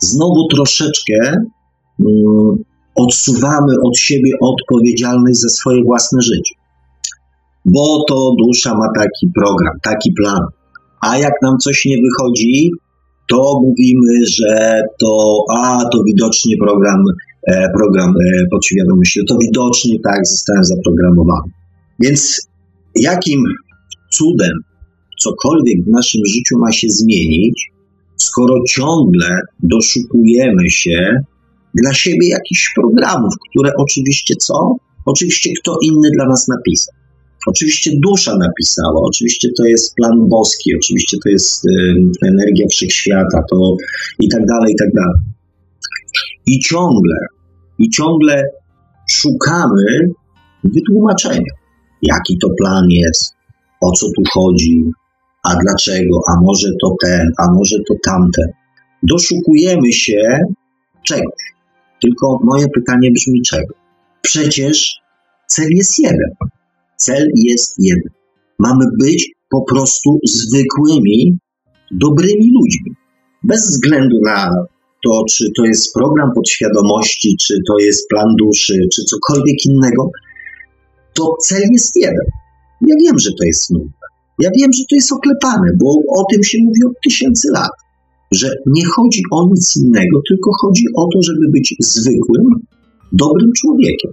Speaker 2: Znowu troszeczkę um, odsuwamy od siebie odpowiedzialność za swoje własne życie. Bo to dusza ma taki program, taki plan. A jak nam coś nie wychodzi, to mówimy, że to, a to widocznie program, e, program e, podświadomości, to widocznie tak zostałem zaprogramowany. Więc jakim cudem cokolwiek w naszym życiu ma się zmienić, skoro ciągle doszukujemy się dla siebie jakichś programów, które oczywiście co? Oczywiście kto inny dla nas napisał. Oczywiście dusza napisała, oczywiście to jest plan boski, oczywiście to jest energia wszechświata, to i tak dalej, i tak dalej. I ciągle, i ciągle szukamy wytłumaczenia jaki to plan jest, o co tu chodzi, a dlaczego, a może to ten, a może to tamten. Doszukujemy się czegoś. Tylko moje pytanie brzmi czego? Przecież cel jest jeden. Cel jest jeden. Mamy być po prostu zwykłymi, dobrymi ludźmi. Bez względu na to, czy to jest program podświadomości, czy to jest plan duszy, czy cokolwiek innego, to cel jest jeden. Ja wiem, że to jest nudne. Ja wiem, że to jest oklepane, bo o tym się mówi od tysięcy lat. Że nie chodzi o nic innego, tylko chodzi o to, żeby być zwykłym, dobrym człowiekiem.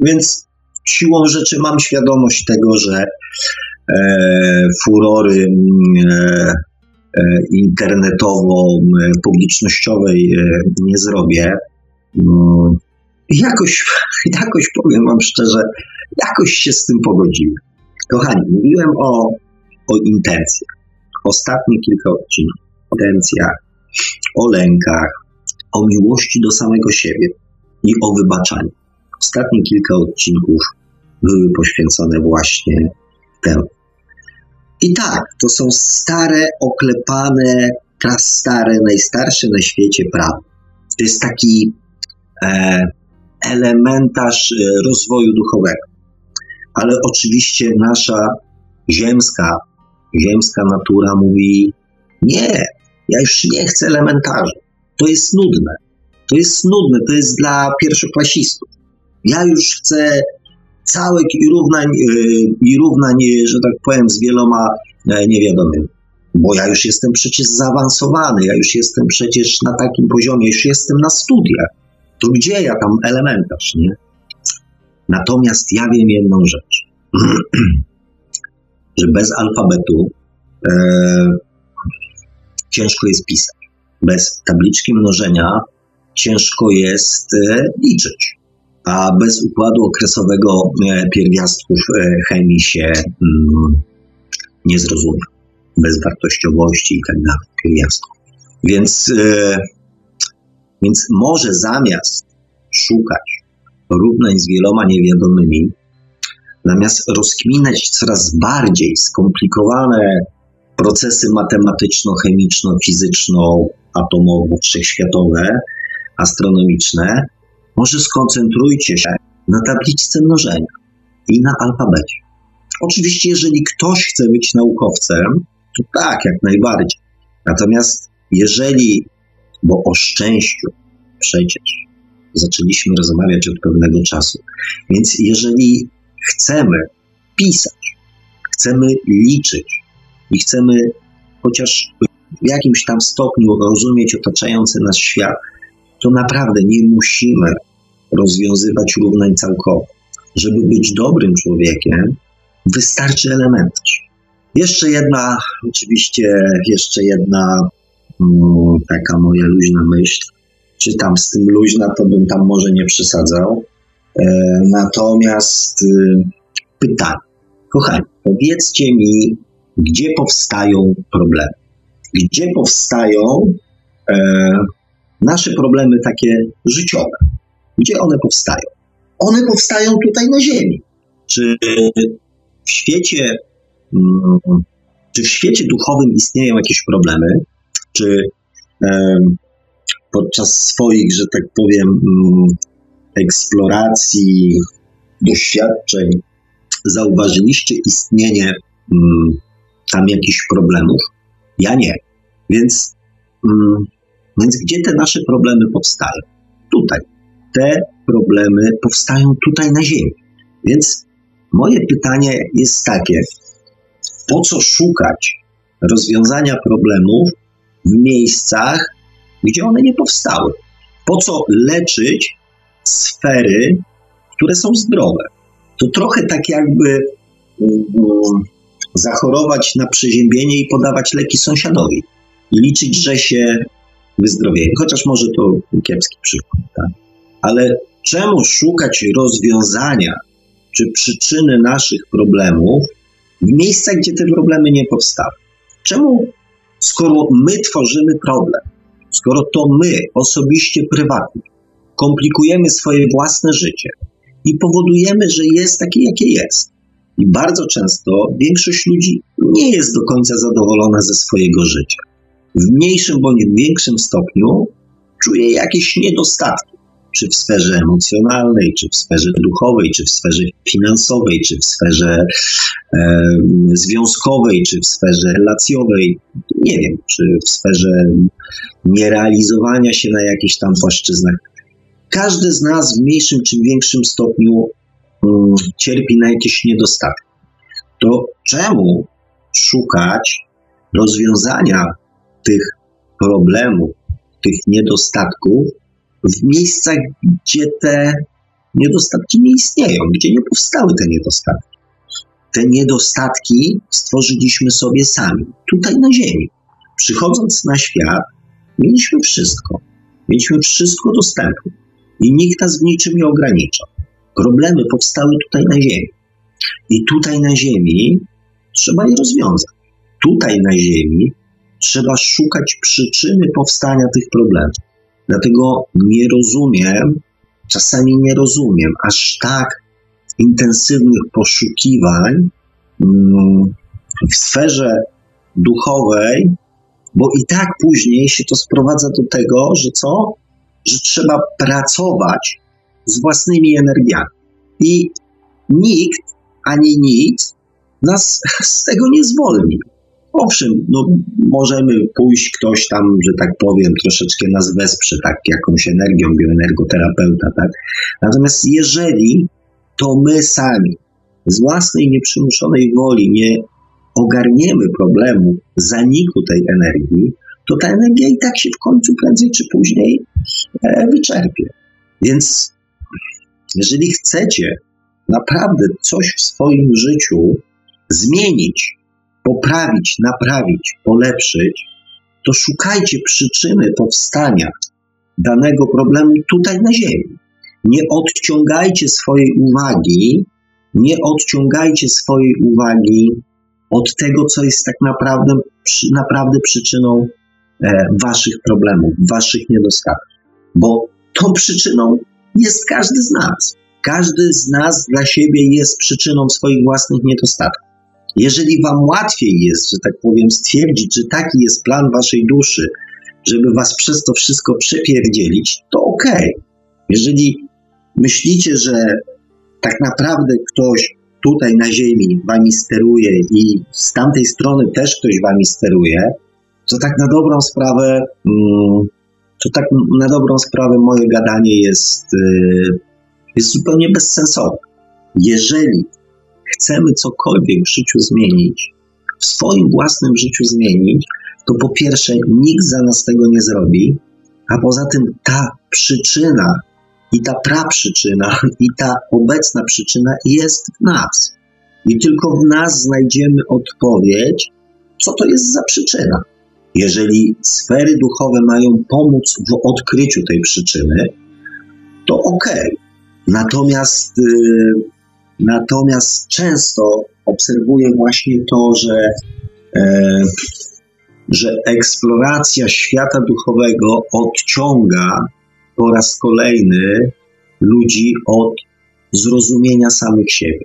Speaker 2: Więc siłą rzeczy mam świadomość tego, że e, furory mm, e, e, internetowo-publicznościowej e, nie zrobię. No, jakoś, (laughs) jakoś powiem Wam szczerze, jakoś się z tym pogodziłem. Kochani, mówiłem o, o intencjach. Ostatnie kilka odcinków. O intencjach, o lękach, o miłości do samego siebie i o wybaczaniu. Ostatnie kilka odcinków były poświęcone właśnie temu. I tak, to są stare, oklepane, stare, najstarsze na świecie prawo. To jest taki e, elementarz e, rozwoju duchowego. Ale oczywiście nasza ziemska, ziemska natura mówi: Nie, ja już nie chcę elementarzy. To jest nudne. To jest nudne, to jest dla pierwszoklasistów. Ja już chcę całych i równań, e, i równań, że tak powiem, z wieloma e, niewiadomymi. Bo ja już jestem przecież zaawansowany, ja już jestem przecież na takim poziomie, już jestem na studiach to gdzie ja tam elementarz, nie? Natomiast ja wiem jedną rzecz, (clears throat) że bez alfabetu e, ciężko jest pisać. Bez tabliczki mnożenia ciężko jest e, liczyć. A bez układu okresowego e, pierwiastków e, chemii się mm, nie zrozumie. Bez wartościowości i tak dalej pierwiastków. Więc, więc może zamiast szukać równań z wieloma niewiadomymi, zamiast rozkminać coraz bardziej skomplikowane procesy matematyczno-chemiczno-fizyczno-atomowo-wszechświatowe, astronomiczne, może skoncentrujcie się na tabliczce mnożenia i na alfabecie. Oczywiście, jeżeli ktoś chce być naukowcem, to tak, jak najbardziej. Natomiast jeżeli, bo o szczęściu przecież zaczęliśmy rozmawiać od pewnego czasu, więc jeżeli chcemy pisać, chcemy liczyć i chcemy chociaż w jakimś tam stopniu rozumieć otaczający nas świat, to naprawdę nie musimy rozwiązywać równań całkowych. Żeby być dobrym człowiekiem, wystarczy elementarz. Jeszcze jedna, oczywiście, jeszcze jedna mm, taka moja luźna myśl. Czy tam z tym luźna, to bym tam może nie przesadzał. E, natomiast y, pytanie. Kochani, powiedzcie mi, gdzie powstają problemy? Gdzie powstają e, nasze problemy takie życiowe? Gdzie one powstają? One powstają tutaj na Ziemi. Czy w świecie, mm, czy w świecie duchowym istnieją jakieś problemy? Czy podczas swoich, że tak powiem, mm, eksploracji, doświadczeń zauważyliście istnienie mm, tam jakichś problemów? Ja nie. Więc, mm, więc gdzie te nasze problemy powstają? Tutaj. Te problemy powstają tutaj na Ziemi. Więc moje pytanie jest takie: po co szukać rozwiązania problemów w miejscach, gdzie one nie powstały? Po co leczyć sfery, które są zdrowe? To trochę tak jakby um, zachorować na przeziębienie i podawać leki sąsiadowi i liczyć, że się wyzdrowieje. Chociaż może to kiepski przykład, tak? Ale czemu szukać rozwiązania czy przyczyny naszych problemów w miejscach, gdzie te problemy nie powstały? Czemu, skoro my tworzymy problem, skoro to my osobiście, prywatnie, komplikujemy swoje własne życie i powodujemy, że jest takie, jakie jest, i bardzo często większość ludzi nie jest do końca zadowolona ze swojego życia. W mniejszym bądź większym stopniu czuje jakieś niedostatki, czy w sferze emocjonalnej, czy w sferze duchowej, czy w sferze finansowej, czy w sferze e, związkowej, czy w sferze relacjowej, nie wiem, czy w sferze nierealizowania się na jakichś tam płaszczyznach. Każdy z nas w mniejszym czy większym stopniu Mm, cierpi na jakieś niedostatki, to czemu szukać rozwiązania tych problemów, tych niedostatków w miejscach, gdzie te niedostatki nie istnieją, gdzie nie powstały te niedostatki? Te niedostatki stworzyliśmy sobie sami, tutaj na Ziemi. Przychodząc na świat, mieliśmy wszystko. Mieliśmy wszystko dostępne i nikt nas w niczym nie ograniczał. Problemy powstały tutaj na Ziemi. I tutaj na Ziemi trzeba je rozwiązać. Tutaj na Ziemi trzeba szukać przyczyny powstania tych problemów. Dlatego nie rozumiem, czasami nie rozumiem aż tak intensywnych poszukiwań mm, w sferze duchowej, bo i tak później się to sprowadza do tego, że co? Że trzeba pracować z własnymi energiami. I nikt ani nic nas (laughs) z tego nie zwolni. Owszem, no, możemy pójść ktoś tam, że tak powiem, troszeczkę nas wesprze, tak, jakąś energią, bioenergoterapeuta, tak? Natomiast jeżeli to my sami z własnej nieprzymuszonej woli nie ogarniemy problemu zaniku tej energii, to ta energia i tak się w końcu prędzej czy później e, wyczerpie. Więc jeżeli chcecie naprawdę coś w swoim życiu zmienić, poprawić, naprawić, polepszyć, to szukajcie przyczyny powstania danego problemu tutaj na Ziemi. Nie odciągajcie swojej uwagi, nie odciągajcie swojej uwagi od tego, co jest tak naprawdę, naprawdę przyczyną waszych problemów, waszych niedostatków. Bo tą przyczyną jest każdy z nas. Każdy z nas dla siebie jest przyczyną swoich własnych niedostatków. Jeżeli wam łatwiej jest, że tak powiem, stwierdzić, że taki jest plan waszej duszy, żeby was przez to wszystko przepierdzielić, to okej. Okay. Jeżeli myślicie, że tak naprawdę ktoś tutaj na ziemi wami steruje i z tamtej strony też ktoś wami steruje, to tak na dobrą sprawę, mm, to tak na dobrą sprawę moje gadanie jest, y, jest zupełnie bezsensowne. Jeżeli chcemy cokolwiek w życiu zmienić, w swoim własnym życiu zmienić, to po pierwsze nikt za nas tego nie zrobi, a poza tym ta przyczyna i ta praprzyczyna i ta obecna przyczyna jest w nas. I tylko w nas znajdziemy odpowiedź, co to jest za przyczyna. Jeżeli sfery duchowe mają pomóc w odkryciu tej przyczyny, to ok. Natomiast, yy, natomiast często obserwuję właśnie to, że, yy, że eksploracja świata duchowego odciąga po raz kolejny ludzi od zrozumienia samych siebie.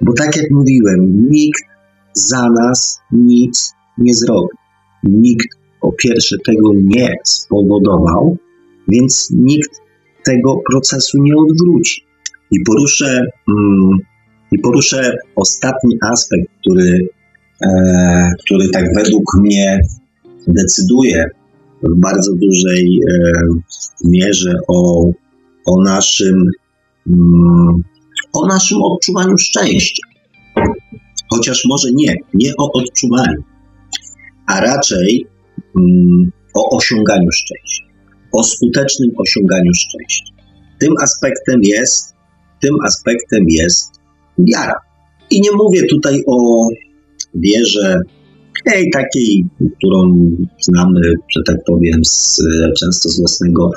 Speaker 2: Bo tak jak mówiłem, nikt za nas nic nie zrobi. Nikt po pierwsze tego nie spowodował, więc nikt tego procesu nie odwróci. I poruszę, mm, i poruszę ostatni aspekt, który, e, który tak według mnie decyduje w bardzo dużej e, mierze o, o naszym mm, o naszym odczuwaniu szczęścia. Chociaż może nie, nie o odczuwaniu, a raczej mm, o osiąganiu szczęścia, o skutecznym osiąganiu szczęścia. Tym aspektem jest, tym aspektem jest wiara. I nie mówię tutaj o wierze tej takiej, którą znamy, że tak powiem, z, często z własnego,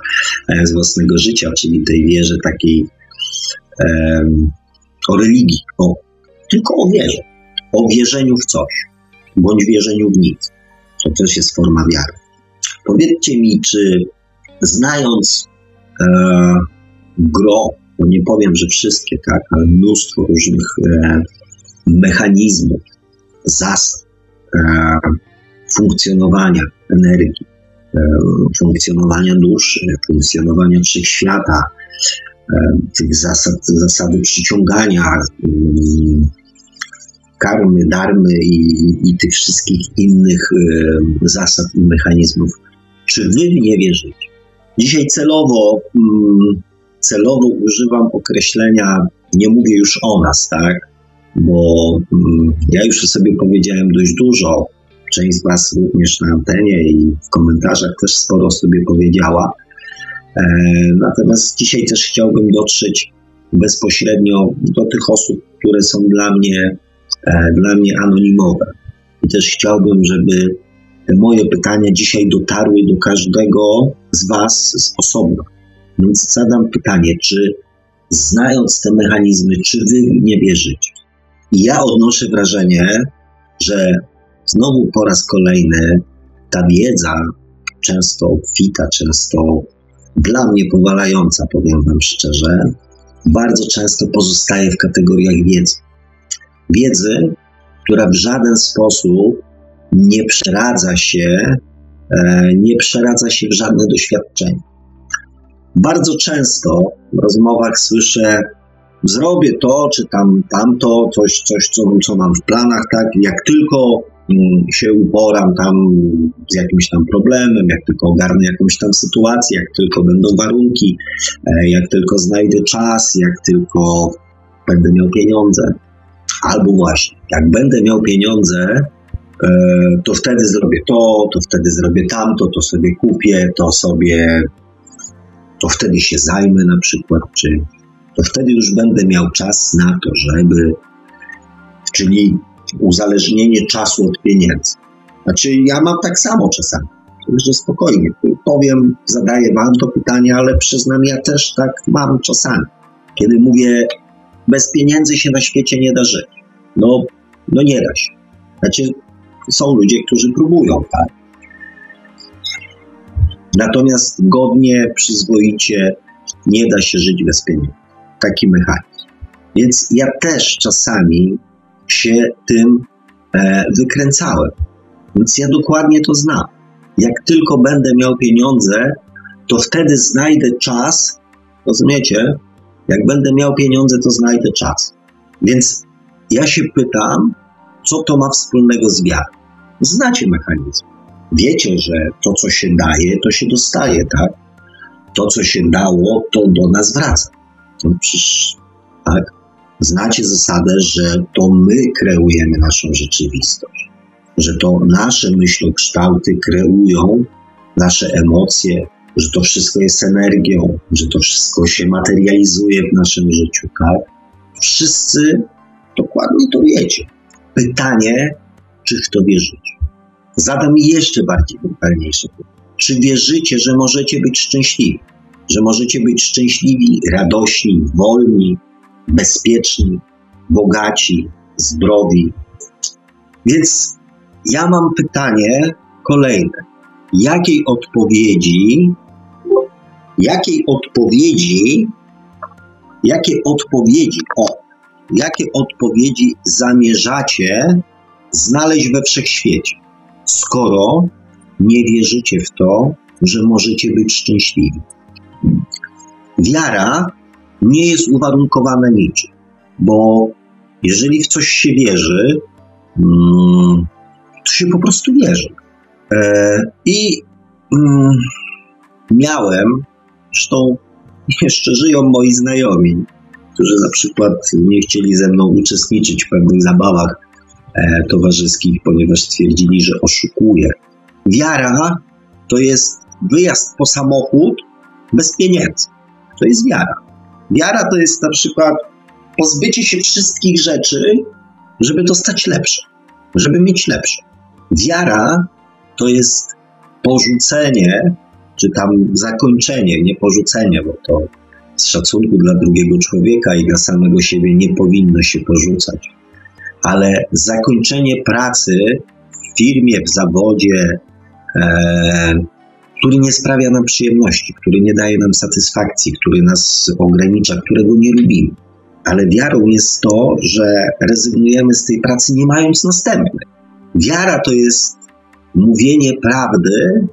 Speaker 2: e, z własnego życia, czyli tej wierze takiej o religii, o, tylko o wierze, o wierzeniu w coś, bądź wierzeniu w nic. To też jest forma wiary. Powiedzcie mi, czy znając e, gro, bo nie powiem, że wszystkie, tak, ale mnóstwo różnych e, mechanizmów, zasad e, funkcjonowania energii, e, funkcjonowania duszy, funkcjonowania wszechświata, E, tych zasad, zasady przyciągania, mm, karmy, darmy i, i tych wszystkich innych e, zasad i mechanizmów. Czy wy w nie wierzycie? Dzisiaj celowo, mm, celowo używam określenia, nie mówię już o nas, tak? Bo mm, ja już sobie powiedziałem dość dużo. Część z Was również na antenie i w komentarzach też sporo sobie powiedziała. E, natomiast dzisiaj też chciałbym dotrzeć bezpośrednio do tych osób, które są dla mnie, dla mnie anonimowe. I też chciałbym, żeby te moje pytania dzisiaj dotarły do każdego z Was z osobna. Więc zadam pytanie, czy znając te mechanizmy, czy Wy nie wierzycie? I ja odnoszę wrażenie, że znowu po raz kolejny ta wiedza, często obfita, często dla mnie powalająca, powiem Wam szczerze, bardzo często pozostaje w kategoriach wiedzy. Wiedzy, która w żaden sposób nie przeradza się, e, nie przeradza się w żadne doświadczenie. Bardzo często w rozmowach słyszę, zrobię to, czy tam tamto, coś, coś co, co mam w planach, tak, jak tylko Mm, się uporam tam z jakimś tam problemem, jak tylko ogarnę jakąś tam sytuację, jak tylko będą warunki, e, jak tylko znajdę czas, jak tylko będę miał pieniądze. Albo właśnie, jak będę miał pieniądze, e, to wtedy zrobię to, to wtedy zrobię tamto, to sobie kupię, to sobie, to wtedy się zajmę na przykład czymś. To wtedy już będę miał czas na to, żeby, czyli uzależnienie czasu od pieniędzy. Znaczy, ja mam tak samo czasami. Także spokojnie. Powiem, zadaję Wam to pytanie, ale przyznam, ja też tak mam czasami. Kiedy mówię, bez pieniędzy się na świecie nie da żyć. No, no nie da się. Znaczy, są ludzie, którzy próbują, tak? Natomiast godnie, przyzwoicie nie da się żyć bez pieniędzy. Taki mechanizm. Więc ja też czasami się tym e, wykręcałem. Więc ja dokładnie to znam. Jak tylko będę miał pieniądze, to wtedy znajdę czas, rozumiecie? Jak będę miał pieniądze, to znajdę czas. Więc ja się pytam, co to ma wspólnego z wiarą? Znacie mechanizm. Wiecie, że to, co się daje, to się dostaje, tak? To, co się dało, to do nas wraca. To przecież, tak? Znacie zasadę, że to my kreujemy naszą rzeczywistość, że to nasze myślokształty kreują nasze emocje, że to wszystko jest energią, że to wszystko się materializuje w naszym życiu, tak? Wszyscy dokładnie to wiecie. Pytanie, czy w to wierzycie? Zadam jeszcze bardziej brutalniejsze pytanie. Czy wierzycie, że możecie być szczęśliwi? Że możecie być szczęśliwi, radośni, wolni, bezpieczni, bogaci, zdrowi? Więc ja mam pytanie kolejne. Jakiej odpowiedzi, jakiej odpowiedzi, jakie odpowiedzi, o, jakie odpowiedzi zamierzacie znaleźć we wszechświecie? skoro nie wierzycie w to, że możecie być szczęśliwi. Wiara nie jest uwarunkowana niczym, bo jeżeli w coś się wierzy, mm, to się po prostu wierzy. E, I mm, miałem, zresztą (laughs) jeszcze żyją moi znajomi, którzy na przykład nie chcieli ze mną uczestniczyć w pewnych zabawach E, towarzyskich, ponieważ stwierdzili, że oszukuje. Wiara to jest wyjazd po samochód bez pieniędzy. To jest wiara. Wiara to jest na przykład pozbycie się wszystkich rzeczy, żeby dostać lepsze, żeby mieć lepsze. Wiara to jest porzucenie, czy tam zakończenie, nie porzucenie, bo to z szacunku dla drugiego człowieka i dla samego siebie nie powinno się porzucać ale zakończenie pracy w firmie, w zawodzie, e, który nie sprawia nam przyjemności, który nie daje nam satysfakcji, który nas ogranicza, którego nie lubimy. Ale wiarą jest to, że rezygnujemy z tej pracy nie mając następnej. Wiara to jest mówienie prawdy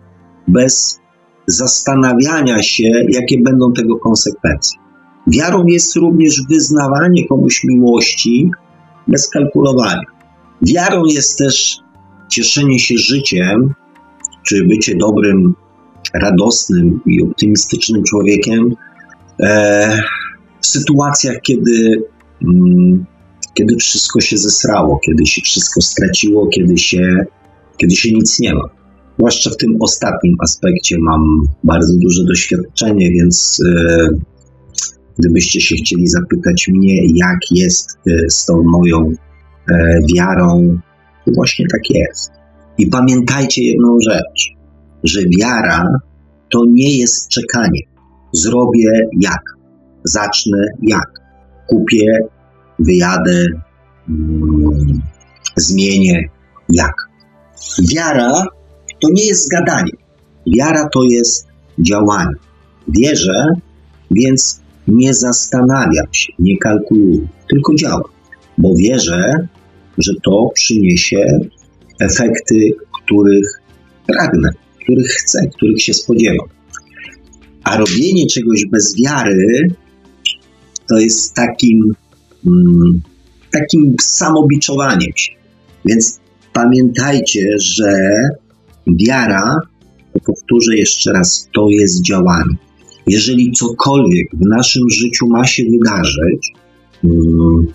Speaker 2: bez zastanawiania się, jakie będą tego konsekwencje. Wiarą jest również wyznawanie komuś miłości, bez kalkulowania. Wiarą jest też cieszenie się życiem, czy bycie dobrym, radosnym i optymistycznym człowiekiem e, w sytuacjach, kiedy, mm, kiedy wszystko się zesrało, kiedy się wszystko straciło, kiedy się, kiedy się nic nie ma. Zwłaszcza w tym ostatnim aspekcie mam bardzo duże doświadczenie, więc e, Gdybyście się chcieli zapytać mnie, jak jest e, z tą moją e, wiarą, to właśnie tak jest. I pamiętajcie jedną rzecz, że wiara to nie jest czekanie. Zrobię jak, zacznę jak, kupię, wyjadę, mm, zmienię jak. Wiara to nie jest gadanie. Wiara to jest działanie. Wierzę, więc nie zastanawiam się, nie kalkuluję, tylko działam, bo wierzę, że to przyniesie efekty, których pragnę, których chcę, których się spodziewam. A robienie czegoś bez wiary to jest takim, mm, takim samobiczowaniem się. Więc pamiętajcie, że wiara, powtórzę jeszcze raz, to jest działanie jeżeli cokolwiek w naszym życiu ma się wydarzyć, mm,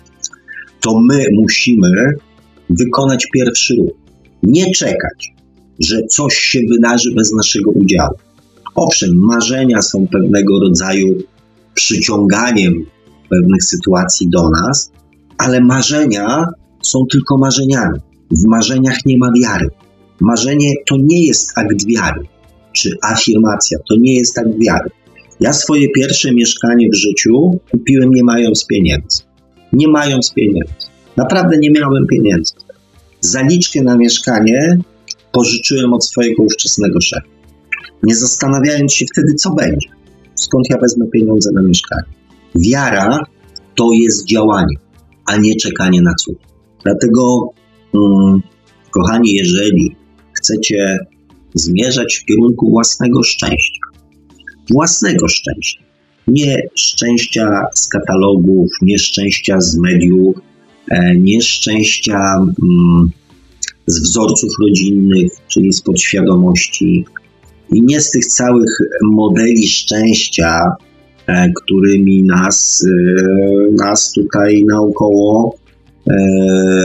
Speaker 2: to my musimy wykonać pierwszy ruch. Nie czekać, że coś się wydarzy bez naszego udziału. Owszem, marzenia są pewnego rodzaju przyciąganiem pewnych sytuacji do nas, ale marzenia są tylko marzeniami. W marzeniach nie ma wiary. Marzenie to nie jest akt wiary, czy afirmacja, to nie jest akt wiary. Ja swoje pierwsze mieszkanie w życiu kupiłem nie mając pieniędzy. Nie mając pieniędzy. Naprawdę nie miałem pieniędzy. Zaliczkę na mieszkanie pożyczyłem od swojego ówczesnego szefa. Nie zastanawiając się wtedy, co będzie. Skąd ja wezmę pieniądze na mieszkanie? Wiara to jest działanie, a nie czekanie na cud. Dlatego, kochani, jeżeli chcecie zmierzać w kierunku własnego szczęścia, własnego szczęścia, nie szczęścia z katalogów, nie szczęścia z mediów, e, nie szczęścia mm, z wzorców rodzinnych, czyli z podświadomości, i nie z tych całych modeli szczęścia, e, którymi nas, e, nas tutaj naokoło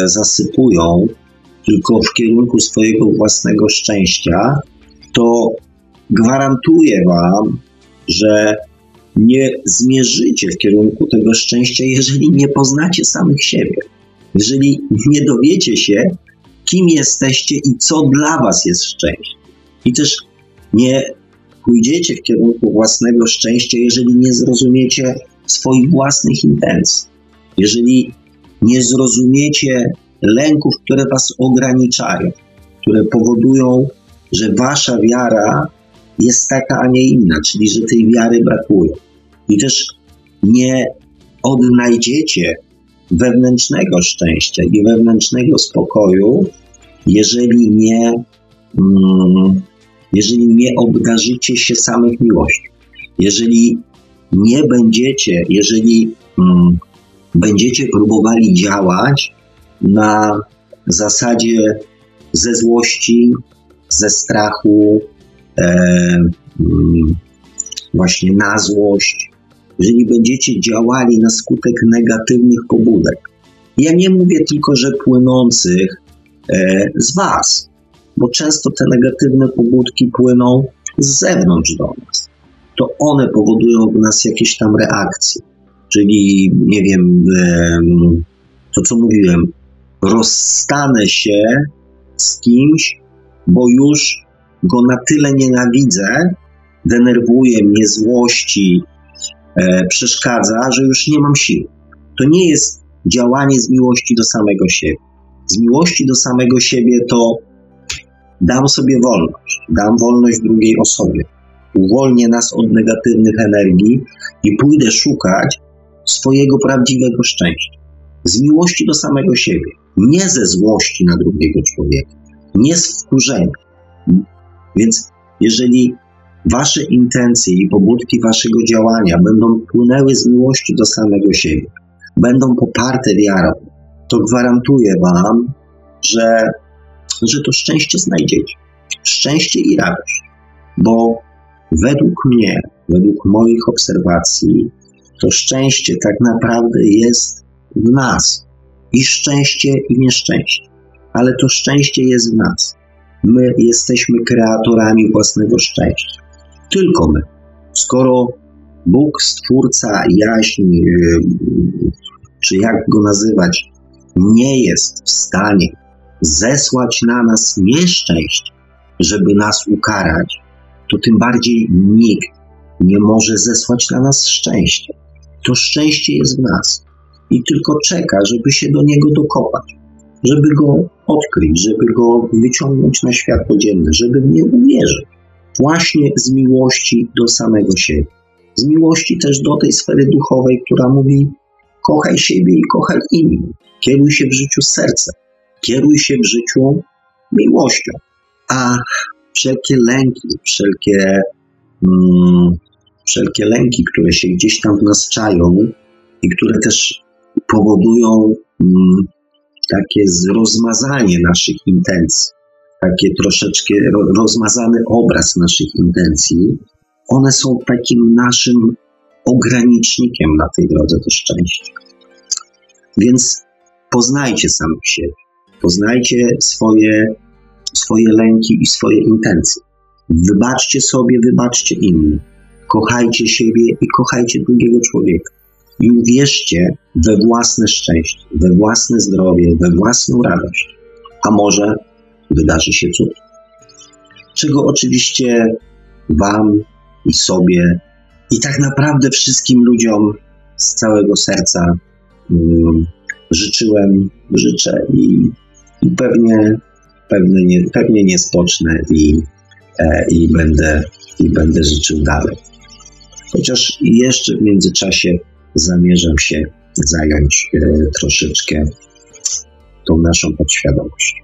Speaker 2: zasypują, tylko w kierunku swojego własnego szczęścia, to gwarantuję Wam, że nie zmierzycie w kierunku tego szczęścia, jeżeli nie poznacie samych siebie. Jeżeli nie dowiecie się, kim jesteście i co dla Was jest szczęście. I też nie pójdziecie w kierunku własnego szczęścia, jeżeli nie zrozumiecie swoich własnych intencji. Jeżeli nie zrozumiecie lęków, które Was ograniczają, które powodują, że Wasza wiara jest taka, a nie inna, czyli że tej wiary brakuje. I też nie odnajdziecie wewnętrznego szczęścia i wewnętrznego spokoju, jeżeli nie, mm, jeżeli nie obdarzycie się samych miłości. Jeżeli nie będziecie, jeżeli mm, będziecie próbowali działać na zasadzie ze złości, ze strachu, e, mm, właśnie na złość, jeżeli będziecie działali na skutek negatywnych pobudek. Ja nie mówię tylko, że płynących e, z Was, bo często te negatywne pobudki płyną z zewnątrz do nas. To one powodują w nas jakieś tam reakcje. Czyli, nie wiem, to co mówiłem, rozstanę się z kimś, bo już go na tyle nienawidzę, denerwuje mnie, złości, e, przeszkadza, że już nie mam siły. To nie jest działanie z miłości do samego siebie. Z miłości do samego siebie to dam sobie wolność, dam wolność drugiej osobie, uwolnię nas od negatywnych energii i pójdę szukać swojego prawdziwego szczęścia. Z miłości do samego siebie, nie ze złości na drugiego człowieka, nie z wkurzenia. Więc jeżeli wasze intencje i pobudki waszego działania będą płynęły z miłości do samego siebie, będą poparte wiarą, to gwarantuję wam, że, że to szczęście znajdziecie. Szczęście i radość. Bo według mnie, według moich obserwacji, to szczęście tak naprawdę jest w nas. I szczęście, i nieszczęście. Ale to szczęście jest w nas. My jesteśmy kreatorami własnego szczęścia. Tylko my. Skoro Bóg, Stwórca, jaźń, yy, czy jak go nazywać, nie jest w stanie zesłać na nas nieszczęść, żeby nas ukarać, to tym bardziej nikt nie może zesłać na nas szczęścia. To szczęście jest w nas i tylko czeka, żeby się do niego dokopać, żeby go odkryć, żeby go wyciągnąć na światło dzienne, żeby w nie uwierzyć. Właśnie z miłości do samego siebie. Z miłości też do tej sfery duchowej, która mówi: kochaj siebie i kochaj innych. Kieruj się w życiu sercem. Kieruj się w życiu miłością. A wszelkie lęki, wszelkie, mm, wszelkie lęki, które się gdzieś tam w nas czają i które też powodują mm, takie rozmazanie naszych intencji, takie troszeczkę rozmazany obraz naszych intencji, one są takim naszym ogranicznikiem na tej drodze do szczęścia. Więc poznajcie samych siebie, poznajcie swoje, swoje lęki i swoje intencje. Wybaczcie sobie, wybaczcie innym. Kochajcie siebie i kochajcie drugiego człowieka i uwierzcie we własne szczęście, we własne zdrowie, we własną radość. A może wydarzy się cud. Czego oczywiście Wam i sobie i tak naprawdę wszystkim ludziom z całego serca um, życzyłem, życzę i, i pewnie, pewnie, nie, pewnie nie spocznę i, e, i, będę, i będę życzył dalej. Chociaż jeszcze w międzyczasie zamierzam się zająć e, troszeczkę tą naszą podświadomością.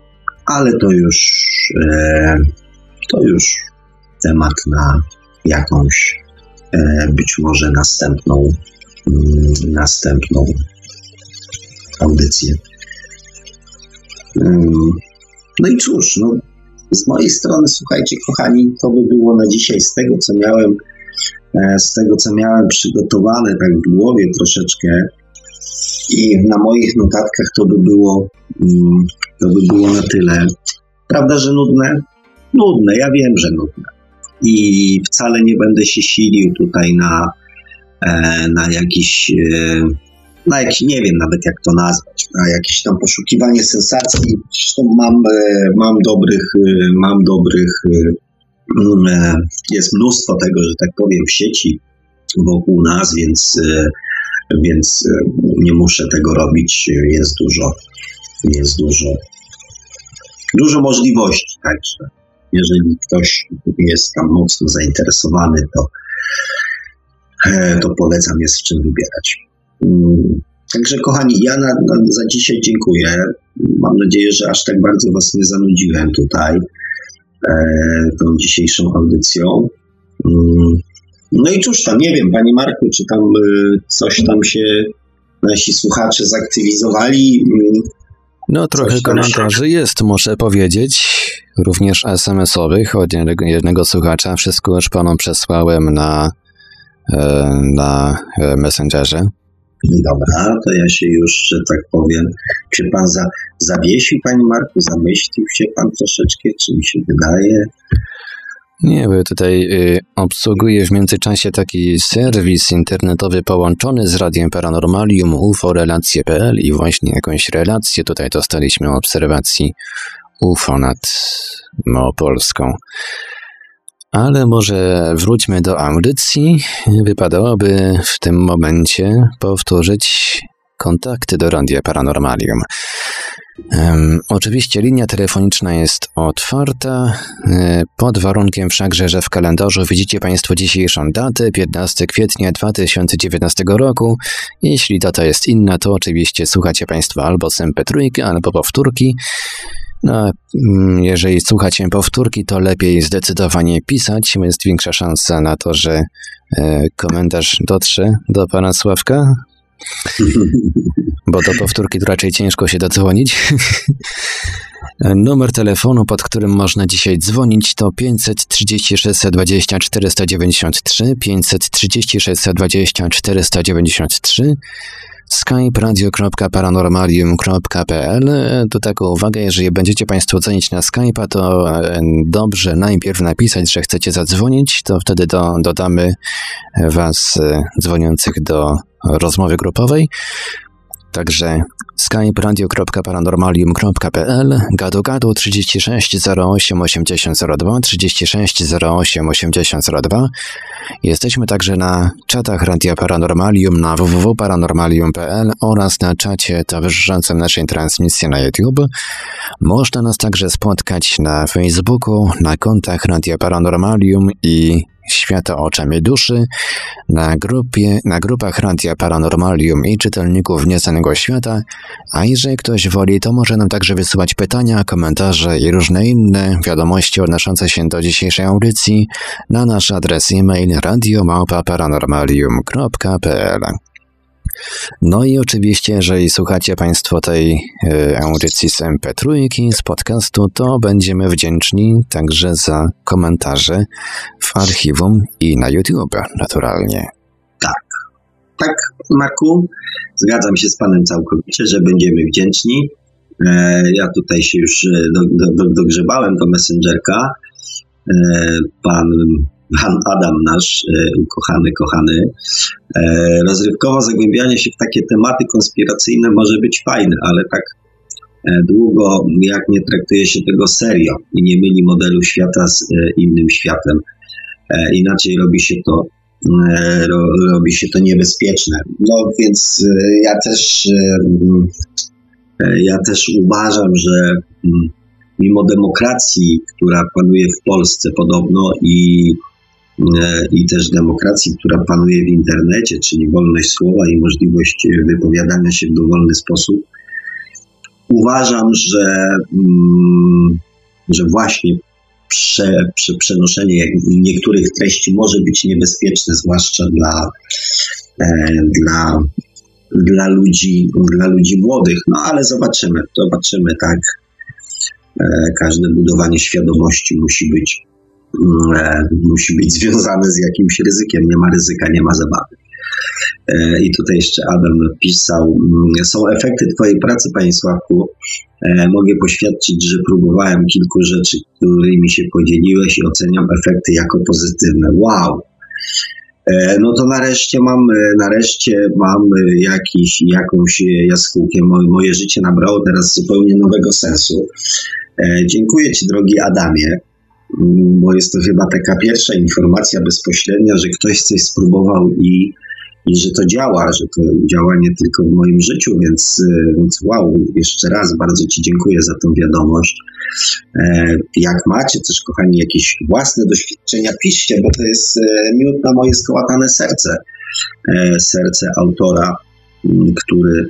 Speaker 2: Ale to już, e, to już temat na jakąś e, być może następną, mm, następną audycję. Mm, no i cóż, no, z mojej strony, słuchajcie, kochani, to by było na dzisiaj z tego, co miałem, z tego, co miałem przygotowane tak w głowie troszeczkę i na moich notatkach to by było, mm, to by było na tyle. Prawda, że nudne? Nudne, ja wiem, że nudne. I wcale nie będę się silił tutaj na, e, na jakiś na jakieś, nie wiem nawet jak to nazwać, na jakieś tam poszukiwanie sensacji. Zresztą mam, e, mam dobrych, e, mam dobrych, e, jest mnóstwo tego, że tak powiem, w sieci wokół nas, więc, więc nie muszę tego robić. Jest dużo, jest dużo, dużo możliwości, także jeżeli ktoś jest tam mocno zainteresowany, to, to polecam jest w czym wybierać. Mm, także kochani, ja na, na, za dzisiaj dziękuję. Mam nadzieję, że aż tak bardzo Was nie zanudziłem tutaj e, tą dzisiejszą audycją. Mm, no i cóż tam, nie wiem, Panie Marku, czy tam e, coś tam się nasi słuchacze zaktywizowali? Mm,
Speaker 1: no trochę komentarzy jest, muszę powiedzieć, również SMS-owych od jednego, jednego słuchacza. Wszystko już Panu przesłałem na, e, na e, Messengerze.
Speaker 2: Dobra, to ja się już, że tak powiem, się pan za, zawiesił, panie Marku, zamyślił się pan troszeczkę, czy mi się wydaje?
Speaker 1: Nie, bo tutaj y, obsługuję w międzyczasie taki serwis internetowy połączony z Radiem Paranormalium UFO-relacje.pl i właśnie jakąś relację tutaj dostaliśmy obserwacji UFO nad Małopolską. Ale może wróćmy do audycji. Wypadałoby w tym momencie powtórzyć kontakty do Radia Paranormalium. Um, oczywiście linia telefoniczna jest otwarta, e, pod warunkiem wszakże, że w kalendarzu widzicie Państwo dzisiejszą datę, 15 kwietnia 2019 roku. Jeśli data jest inna, to oczywiście słuchacie Państwo albo MP3, albo powtórki. No, mm, jeżeli słuchacie powtórki, to lepiej zdecydowanie pisać. Jest większa szansa na to, że e, komentarz dotrze do pana Sławka. (laughs) Bo do powtórki to raczej ciężko się dodzwonić. (laughs) Numer telefonu, pod którym można dzisiaj dzwonić to 536 20 493, 536 20 493 skype.radio.paranormalium.pl To taką uwagę, jeżeli będziecie Państwo dzwonić na Skype'a, to e, dobrze najpierw napisać, że chcecie zadzwonić, to wtedy do, dodamy Was e, dzwoniących do rozmowy grupowej. Także skype radio.paranormalium.pl gadu gadu 36 08 8002 36 08 8002 Jesteśmy także na czatach Radia Paranormalium na www.paranormalium.pl oraz na czacie towarzyszącym naszej transmisji na YouTube. Można nas także spotkać na Facebooku, na kontach Radia Paranormalium i Świata oczami duszy, na, grupie, na grupach Radia Paranormalium i czytelników Nieznanego Świata, a jeżeli ktoś woli, to może nam także wysyłać pytania, komentarze i różne inne wiadomości odnoszące się do dzisiejszej audycji na nasz adres e-mail radiomałpa.paranormalium.pl no i oczywiście, jeżeli słuchacie Państwo tej y, audycji z MP3, z podcastu, to będziemy wdzięczni także za komentarze w archiwum i na YouTube, naturalnie.
Speaker 2: Tak, tak, Marku, zgadzam się z Panem całkowicie, że będziemy wdzięczni. E, ja tutaj się już e, do, do, do, dogrzebałem do Messengerka. E, pan pan Adam nasz, e, kochany, kochany. E, rozrywkowo zagłębianie się w takie tematy konspiracyjne może być fajne, ale tak długo, jak nie traktuje się tego serio i nie myli modelu świata z innym światem. Inaczej robi się to robi się to niebezpieczne. No więc ja też ja też uważam, że mm, mimo demokracji, która panuje w Polsce podobno i, e, i też demokracji, która panuje w internecie, czyli wolność słowa i możliwość wypowiadania się w dowolny sposób, uważam, że, mm, że właśnie prze, prze, przenoszenie niektórych treści może być niebezpieczne, zwłaszcza dla, e, dla, dla, ludzi, dla ludzi młodych. No ale zobaczymy, zobaczymy, tak E, każde budowanie świadomości musi być, e, musi być związane z jakimś ryzykiem. Nie ma ryzyka, nie ma zabawy. E, I tutaj jeszcze Adam pisał, mm, są efekty Twojej pracy, Panie Sławku. Mogę poświadczyć, że próbowałem kilku rzeczy, którymi się podzieliłeś i oceniam efekty jako pozytywne. Wow! No to nareszcie mam, nareszcie mam jakiś, jakąś jaskółkę. Moje życie nabrało teraz zupełnie nowego sensu. E, dziękuję Ci, drogi Adamie, bo jest to chyba taka pierwsza informacja bezpośrednia, że ktoś coś spróbował i, i że to działa, że to działa nie tylko w moim życiu, więc, e, więc wow, jeszcze raz bardzo Ci dziękuję za tą wiadomość. E, jak macie też, kochani, jakieś własne doświadczenia, piszcie, bo to jest miód na moje skołatane serce. Serce autora, który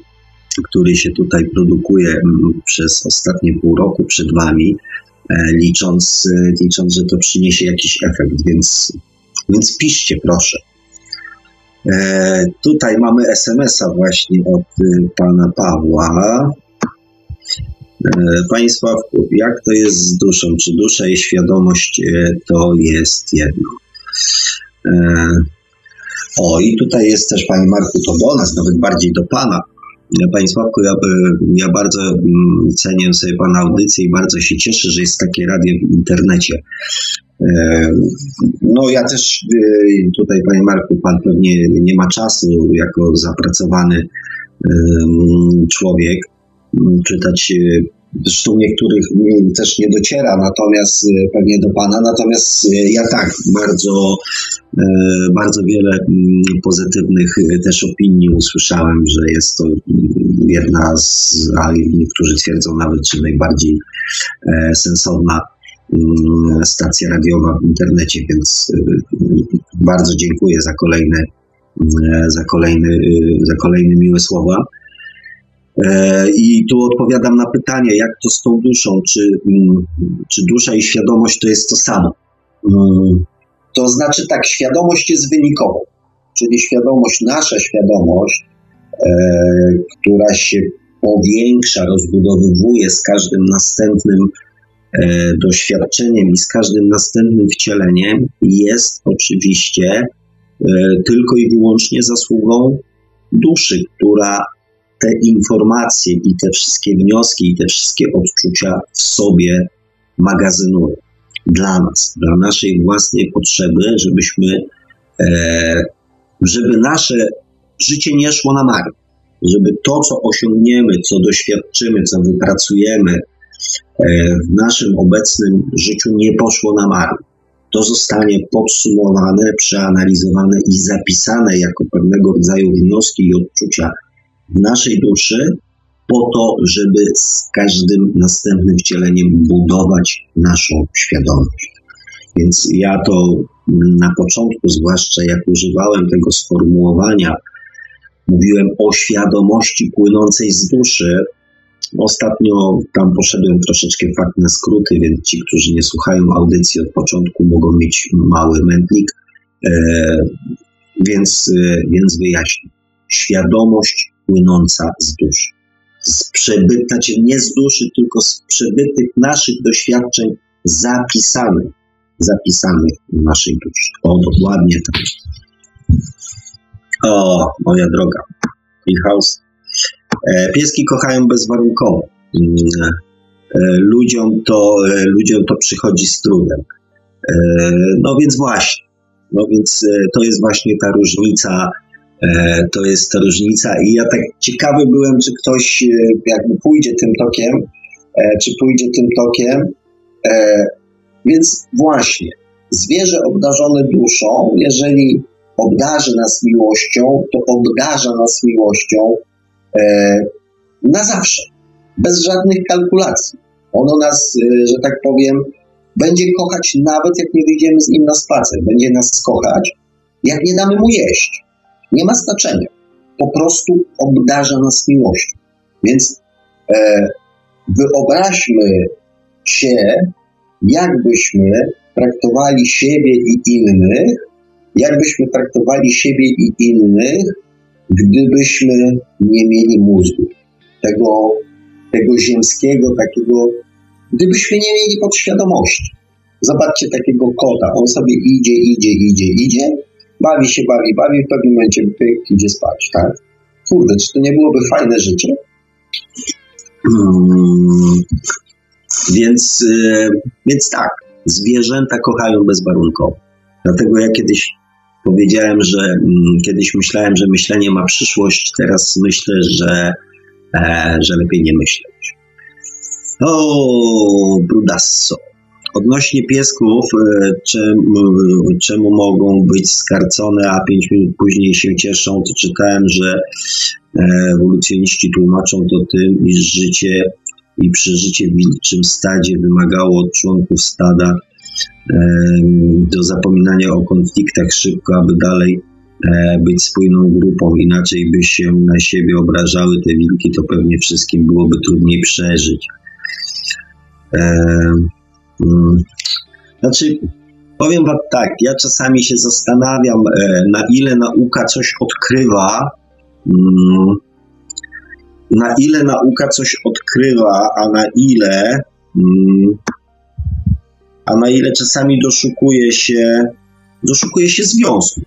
Speaker 2: który się tutaj produkuje mm, przez ostatnie pół roku przed Wami, e, licząc, e, licząc że to przyniesie jakiś efekt, więc, więc piszcie proszę. E, tutaj mamy SMS-a właśnie od pana Pawła. Panie Sławku, jak to jest z duszą? Czy dusza i świadomość to jest jedno? O, i tutaj jest też Panie Marku, to do nas, nawet bardziej do Pana. Panie Sławku, ja, ja bardzo mm, cenię sobie Pana audycję i bardzo się cieszę, że jest takie radio w internecie. E, no ja też e, tutaj, Panie Marku, Pan pewnie nie ma czasu jako zapracowany człowiek czytać e, Zresztą niektórych też nie dociera, natomiast e, pewnie do Pana. Natomiast e, ja tak, bardzo, e, bardzo wiele mm, pozytywnych też opinii usłyszałem, że jest to jedna z, a niektórzy twierdzą nawet, że najbardziej sensowna mm, stacja radiowa w internecie, więc bardzo dziękuję za kolejne, za kolejny, za kolejne miłe słowa. E, I tu odpowiadam na pytanie, jak to z tą duszą, czy, mm, czy dusza i świadomość to jest to samo. Mm, to znaczy tak, świadomość jest wynikową, czyli świadomość, nasza świadomość, e, która się powiększa, rozbudowywuje z każdym następnym e, doświadczeniem i z każdym następnym wcieleniem, jest oczywiście tylko i wyłącznie zasługą duszy, która te informacje i te wszystkie wnioski i te wszystkie odczucia w sobie magazynuje dla nas, dla naszej własnej potrzeby, żebyśmy, e, żeby nasze życie nie szło na marne, żeby to, co osiągniemy, co doświadczymy, co wypracujemy e, w naszym obecnym życiu nie poszło na marne. To zostanie podsumowane, przeanalizowane i zapisane jako pewnego rodzaju wnioski i odczucia naszej duszy po to, żeby z każdym następnym wcieleniem budować naszą świadomość. Więc ja to na początku, zwłaszcza jak używałem tego sformułowania, mówiłem o świadomości płynącej z duszy. Ostatnio tam poszedłem troszeczkę fakt na skróty, więc ci, którzy nie słuchają audycji od początku, mogą mieć mały mętlik. E, więc, e, więc wyjaśnię. Świadomość płynąca z duszy. Z przebyt, znaczy nie z duszy, tylko z przebytych naszych doświadczeń zapisanych, zapisanych w naszej duszy. O, dokładnie tak. O, moja droga. Milhouse. E, pieski kochają bezwarunkowo. Mm, e, ludziom to, e, ludziom to przychodzi z trudem. No więc właśnie. No więc to jest właśnie ta różnica E, to jest różnica i ja tak ciekawy byłem, czy ktoś e, jakby pójdzie tym tokiem, e, czy pójdzie tym tokiem. Więc właśnie, zwierzę obdarzone duszą, jeżeli obdarzy nas miłością, to obdarza nas miłością na zawsze, bez żadnych kalkulacji. Ono nas, że tak powiem, będzie kochać nawet jak nie wyjdziemy z nim na spacer. Będzie nas kochać, jak nie damy mu jeść nie ma znaczenia. Po prostu obdarza nas miłością. Więc e, wyobraźmy się, jakbyśmy traktowali siebie i innych, jakbyśmy traktowali siebie i innych, gdybyśmy nie mieli mózgu. Tego, tego ziemskiego, takiego, gdybyśmy nie mieli podświadomości. Zobaczcie takiego kota, on sobie idzie, idzie, idzie, idzie, bawi się, bawi, bawi, w pewnym momencie pyk, idzie spać, tak? Kurde, czy to nie byłoby fajne życie? Hmm. Więc, yy, więc tak, zwierzęta kochają bezwarunkowo. Dlatego ja kiedyś powiedziałem, że mm, kiedyś myślałem, że myślenie ma przyszłość, teraz myślę, że, e, że lepiej nie myśleć. O, brudasso. Odnośnie piesków, e, czemu, czemu mogą być skarcone, a pięć minut później się cieszą, to czytałem, że e, ewolucjoniści tłumaczą to tym, iż życie i przeżycie w wilczym stadzie wymagało od członków stada e, do zapominania o konfliktach szybko, aby dalej być spójną grupą, inaczej by się na siebie obrażały te wilki, to pewnie wszystkim byłoby trudniej przeżyć. Mm. Znaczy, powiem Wam tak, ja czasami się zastanawiam, e, na ile nauka coś odkrywa, mm, na ile nauka coś odkrywa, a na ile, mm, a na ile czasami doszukuje się, doszukuje się związków.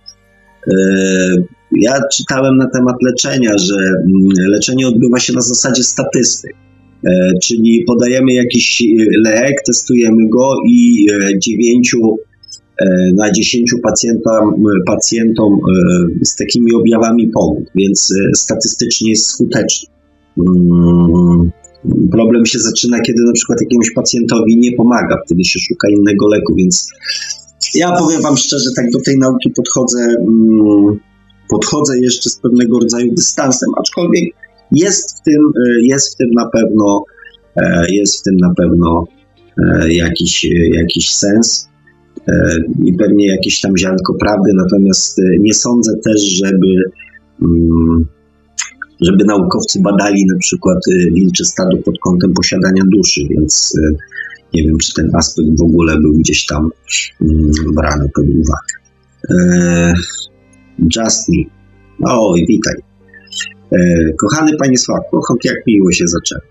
Speaker 2: E, ja czytałem na temat leczenia, że leczenie odbywa się na zasadzie statystyk. E, czyli podajemy jakiś e, lek, testujemy go i e, dziewięciu na dziesięciu pacjentom, pacjentom z takimi objawami pomógł, więc statystycznie jest skuteczny. Mm, problem się zaczyna, kiedy na przykład jakiemuś pacjentowi nie pomaga, wtedy się szuka innego leku, więc ja powiem Wam szczerze, tak do tej nauki podchodzę, mm, podchodzę jeszcze z pewnego rodzaju dystansem, aczkolwiek jest w tym, e, jest w tym na pewno, e, jest w tym na pewno e, jakiś, jakiś sens i pewnie jakieś tam ziarnko prawdy, natomiast nie sądzę też, żeby, mm, żeby naukowcy badali na przykład wilcze stado pod kątem posiadania duszy, więc nie wiem, czy ten aspekt w ogóle był gdzieś tam mm, brany pod uwagę. Justin, oj, witaj. E, kochany Panie Sławku, choć jak miło się zaczęło.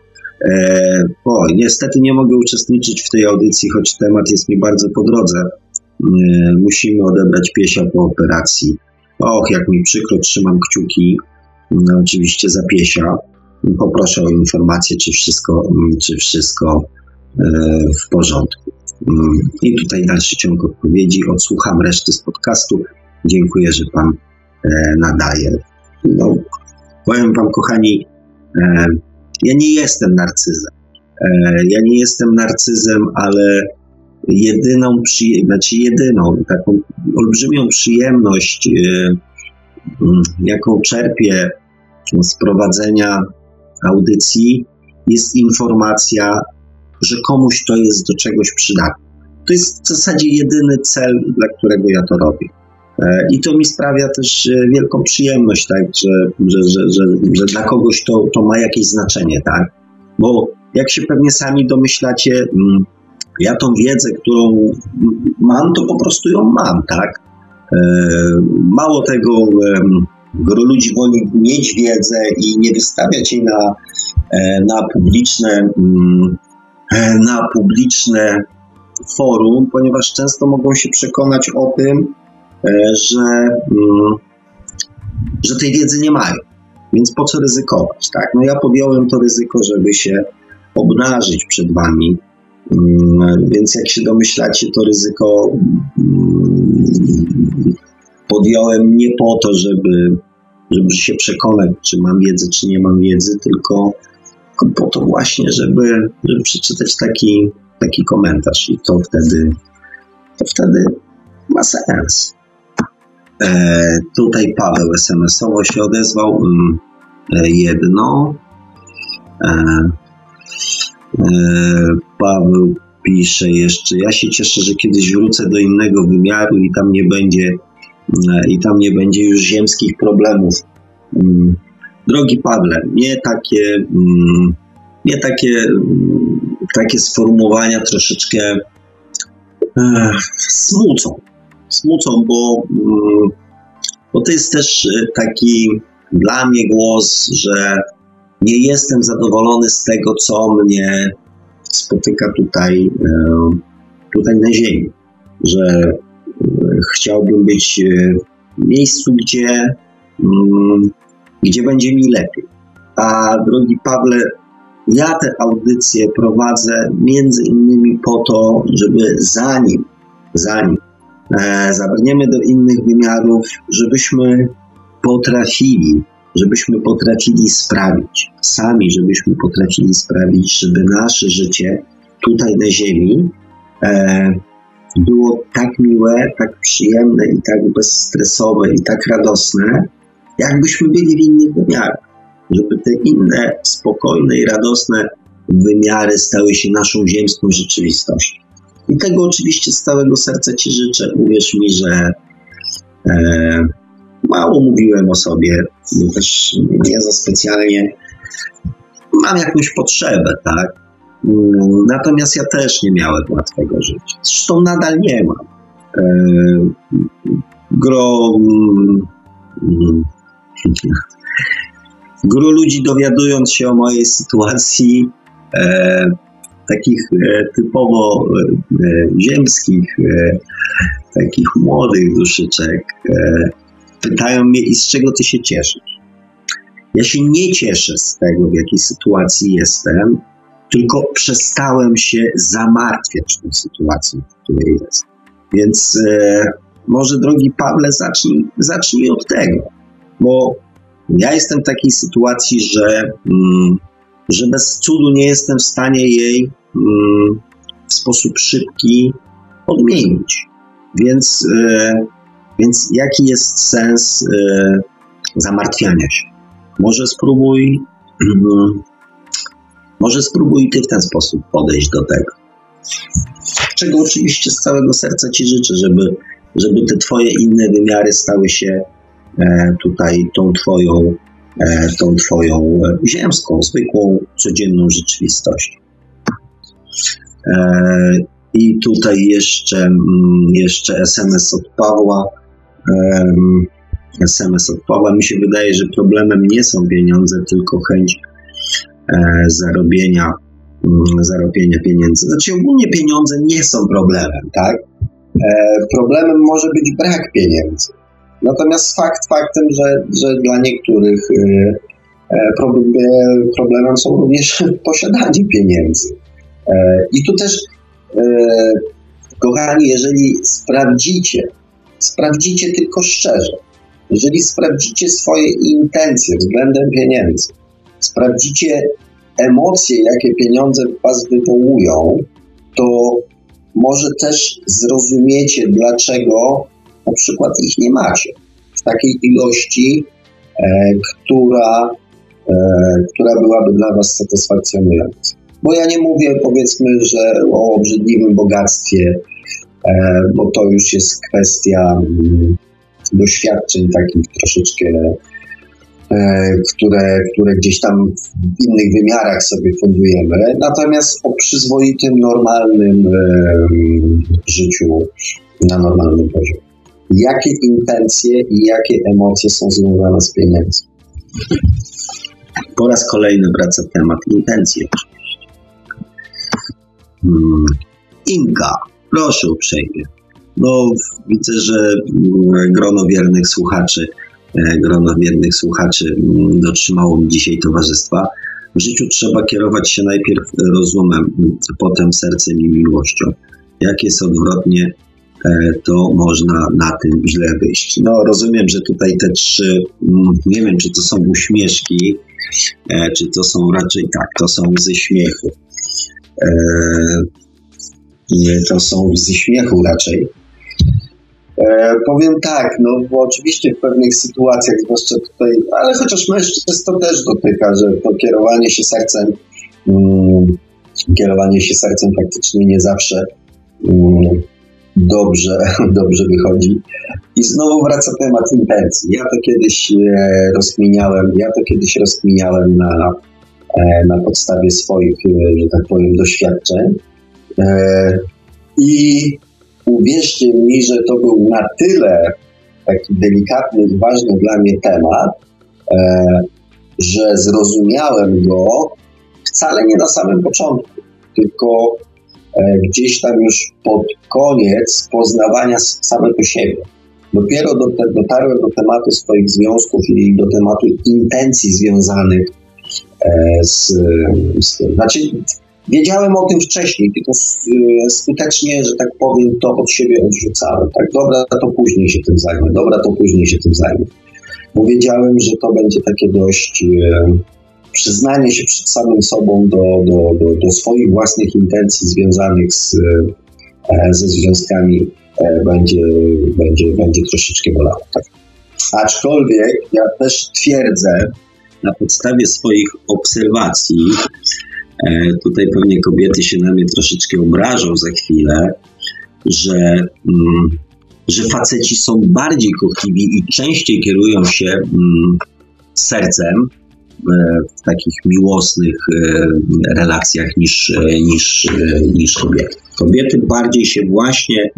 Speaker 2: E, oj, niestety nie mogę uczestniczyć w tej audycji, choć temat jest mi bardzo po drodze. E, musimy odebrać piesia po operacji. Och, jak mi przykro, trzymam kciuki no, oczywiście za piesia. Poproszę o informację, czy wszystko, czy wszystko w porządku. I tutaj dalszy ciąg odpowiedzi. Odsłucham reszty z podcastu. Dziękuję, że Pan nadaje. No, Powiem Wam, kochani, e, ja nie jestem narcyzem. E, ja nie jestem narcyzem, ale jedyną, znaczy jedyną taką olbrzymią przyjemność, e, jaką czerpię z prowadzenia audycji, jest informacja, że komuś to jest do czegoś przydatne. To jest w zasadzie jedyny cel, dla którego ja to robię. E, I to mi sprawia też e, wielką przyjemność, tak, że, że, że, że, dla kogoś to, to ma jakieś znaczenie, tak? Bo jak się pewnie sami domyślacie, mm, ja tą wiedzę, którą mam, to po prostu ją mam, tak? E, mało tego, gro ludzi woli mieć wiedzę i nie wystawiać jej na, na publiczne, mm, na publiczne forum, ponieważ często mogą się przekonać o tym, że, mm, że tej wiedzy nie mają. Więc po co ryzykować? Tak? No ja podjąłem to ryzyko, żeby się obnażyć przed wami. Mm, więc jak się domyślacie, to ryzyko mm, podjąłem nie po to, żeby żeby się przekonać, czy mam wiedzę, czy nie mam wiedzy, tylko po to właśnie, żeby, żeby przeczytać taki, taki komentarz i to wtedy, to wtedy ma sens. E, tutaj Paweł SMS-owo się odezwał. Mm, e, jedno. E, Paweł pisze jeszcze, ja się cieszę, że kiedyś wrócę do innego wymiaru i tam nie będzie e, i tam nie będzie już ziemskich problemów. Mm, drogi Pawle, nie takie, mm, nie takie, takie sformułowania troszeczkę smucą smucą, bo, mm, bo to jest też e, taki dla mnie głos, że nie jestem zadowolony z tego, co mnie spotyka tutaj, e, tutaj na Ziemi. Że e, chciałbym być w miejscu, gdzie, mm, gdzie będzie mi lepiej. A drogi Pawle, ja te audycje prowadzę między innymi po to, żeby zanim, zanim zabrniemy do innych wymiarów, żebyśmy potrafili, żebyśmy potrafili sprawić, sami żebyśmy potrafili sprawić, żeby nasze życie tutaj na Ziemi e, było tak miłe, tak przyjemne i tak bezstresowe i tak radosne, jakbyśmy byli w innych wymiarach. Żeby te inne, spokojne i radosne wymiary stały się naszą ziemską rzeczywistością. I tego oczywiście z całego serca Ci życzę. Uwierz mi, że e, mało mówiłem o sobie, też nie za specjalnie mam jakąś potrzebę, tak? Mm, natomiast ja też nie miałem łatwego życia. Zresztą nadal nie mam. E, gro, mm, ludzi dowiadując się o mojej sytuacji, e, takich e, typowo e, ziemskich, e, takich młodych duszyczek, pytają mnie, i z czego ty się cieszysz? Ja się nie cieszę z tego, w jakiej sytuacji jestem, tylko przestałem się zamartwiać tą sytuacją, w której jest. Więc e, może, drogi Pawle, zacznij, zacznij od tego, bo ja jestem w takiej sytuacji, że, mm, że bez cudu nie jestem w stanie jej w sposób szybki odmienić. Więc, e, więc jaki jest sens e, zamartwiania się? Może spróbuj, mm, może spróbuj ty w ten sposób podejść do tego. Czego oczywiście z całego serca ci życzę, żeby, żeby te twoje inne wymiary stały się e, tutaj tą twoją, tą twoją ziemską, zwykłą, codzienną rzeczywistością. E, I tutaj jeszcze, mm, jeszcze SMS od Pawła. SMS od Pawła. Mi się wydaje, że problemem nie są pieniądze, tylko chęć e, zarobienia, mm, zarobienia pieniędzy. Znaczy ogólnie pieniądze nie są problemem, tak? E, problemem może być brak pieniędzy. Natomiast fakt faktem, że, że dla niektórych problemem są również (laughs) posiadanie pieniędzy. E, I tu też, e, kochani, jeżeli sprawdzicie, sprawdzicie tylko szczerze, jeżeli sprawdzicie swoje intencje względem pieniędzy, sprawdzicie emocje, jakie pieniądze w Was wywołują, to może też zrozumiecie, dlaczego na przykład ich nie macie w takiej ilości, e, która, e, która byłaby dla Was satysfakcjonująca. Bo ja nie mówię powiedzmy, że o obrzydliwym bogactwie, e, bo to już jest kwestia mm, doświadczeń takich troszeczkę, e, które, które gdzieś tam w innych wymiarach sobie fundujemy. Natomiast o przyzwoitym, normalnym e, życiu na normalnym poziomie. Jakie intencje i jakie emocje są związane z pieniędzmi? Po raz kolejny wraca temat intencji. Hmm. Inka, proszę uprzejmie. No, widzę, że mm, grono wiernych słuchaczy, e, grono wiernych słuchaczy mm, dotrzymało mi dzisiaj towarzystwa. W życiu trzeba kierować się najpierw rozumem, potem sercem i miłością. Jak jest odwrotnie, to można na tym źle wyjść. No rozumiem, że tutaj te trzy, mm, nie wiem czy to są uśmieszki, czy to są raczej tak, to są ze śmiechu. To są ze śmiechu raczej. E, powiem tak, no bo oczywiście w pewnych sytuacjach, zwłaszcza tutaj, ale chociaż mężczyzn to też dotyka, że to kierowanie się sercem, mm, kierowanie się sercem faktycznie nie zawsze mm, dobrze, (laughs) dobrze wychodzi. I znowu wraca temat intencji. Ja to kiedyś e, rozkminiałem, ja to kiedyś rozkminiałem na, e, na podstawie swoich, e, że tak powiem, doświadczeń. E, I uwierzcie mi, że to był na tyle taki delikatny i ważny dla mnie temat, e, że zrozumiałem go wcale nie na samym początku, tylko e, gdzieś tam już pod koniec poznawania samego siebie. Dopiero dotarłem do tematu swoich związków i do tematu intencji związanych e, z, z tym. Znaczy, Wiedziałem o tym wcześniej, tylko e, skutecznie, że tak powiem, to od siebie odrzucałem. Tak, dobra, to później się tym zajmę, dobra, to później się tym zajmę. Bo wiedziałem, że to będzie takie dość e, przyznanie się przed samym sobą do, do, do, do swoich własnych intencji związanych z, e, ze związkami będzie, będzie, będzie troszeczkę bolało. Tak. Aczkolwiek ja też twierdzę na podstawie swoich obserwacji, E, tutaj pewnie kobiety się na mnie troszeczkę obrażą za chwilę, że, mm, że faceci są bardziej kochliwi i częściej kierują się mm, sercem e, w takich miłosnych e, relacjach niż, niż, niż kobiety. Kobiety bardziej się właśnie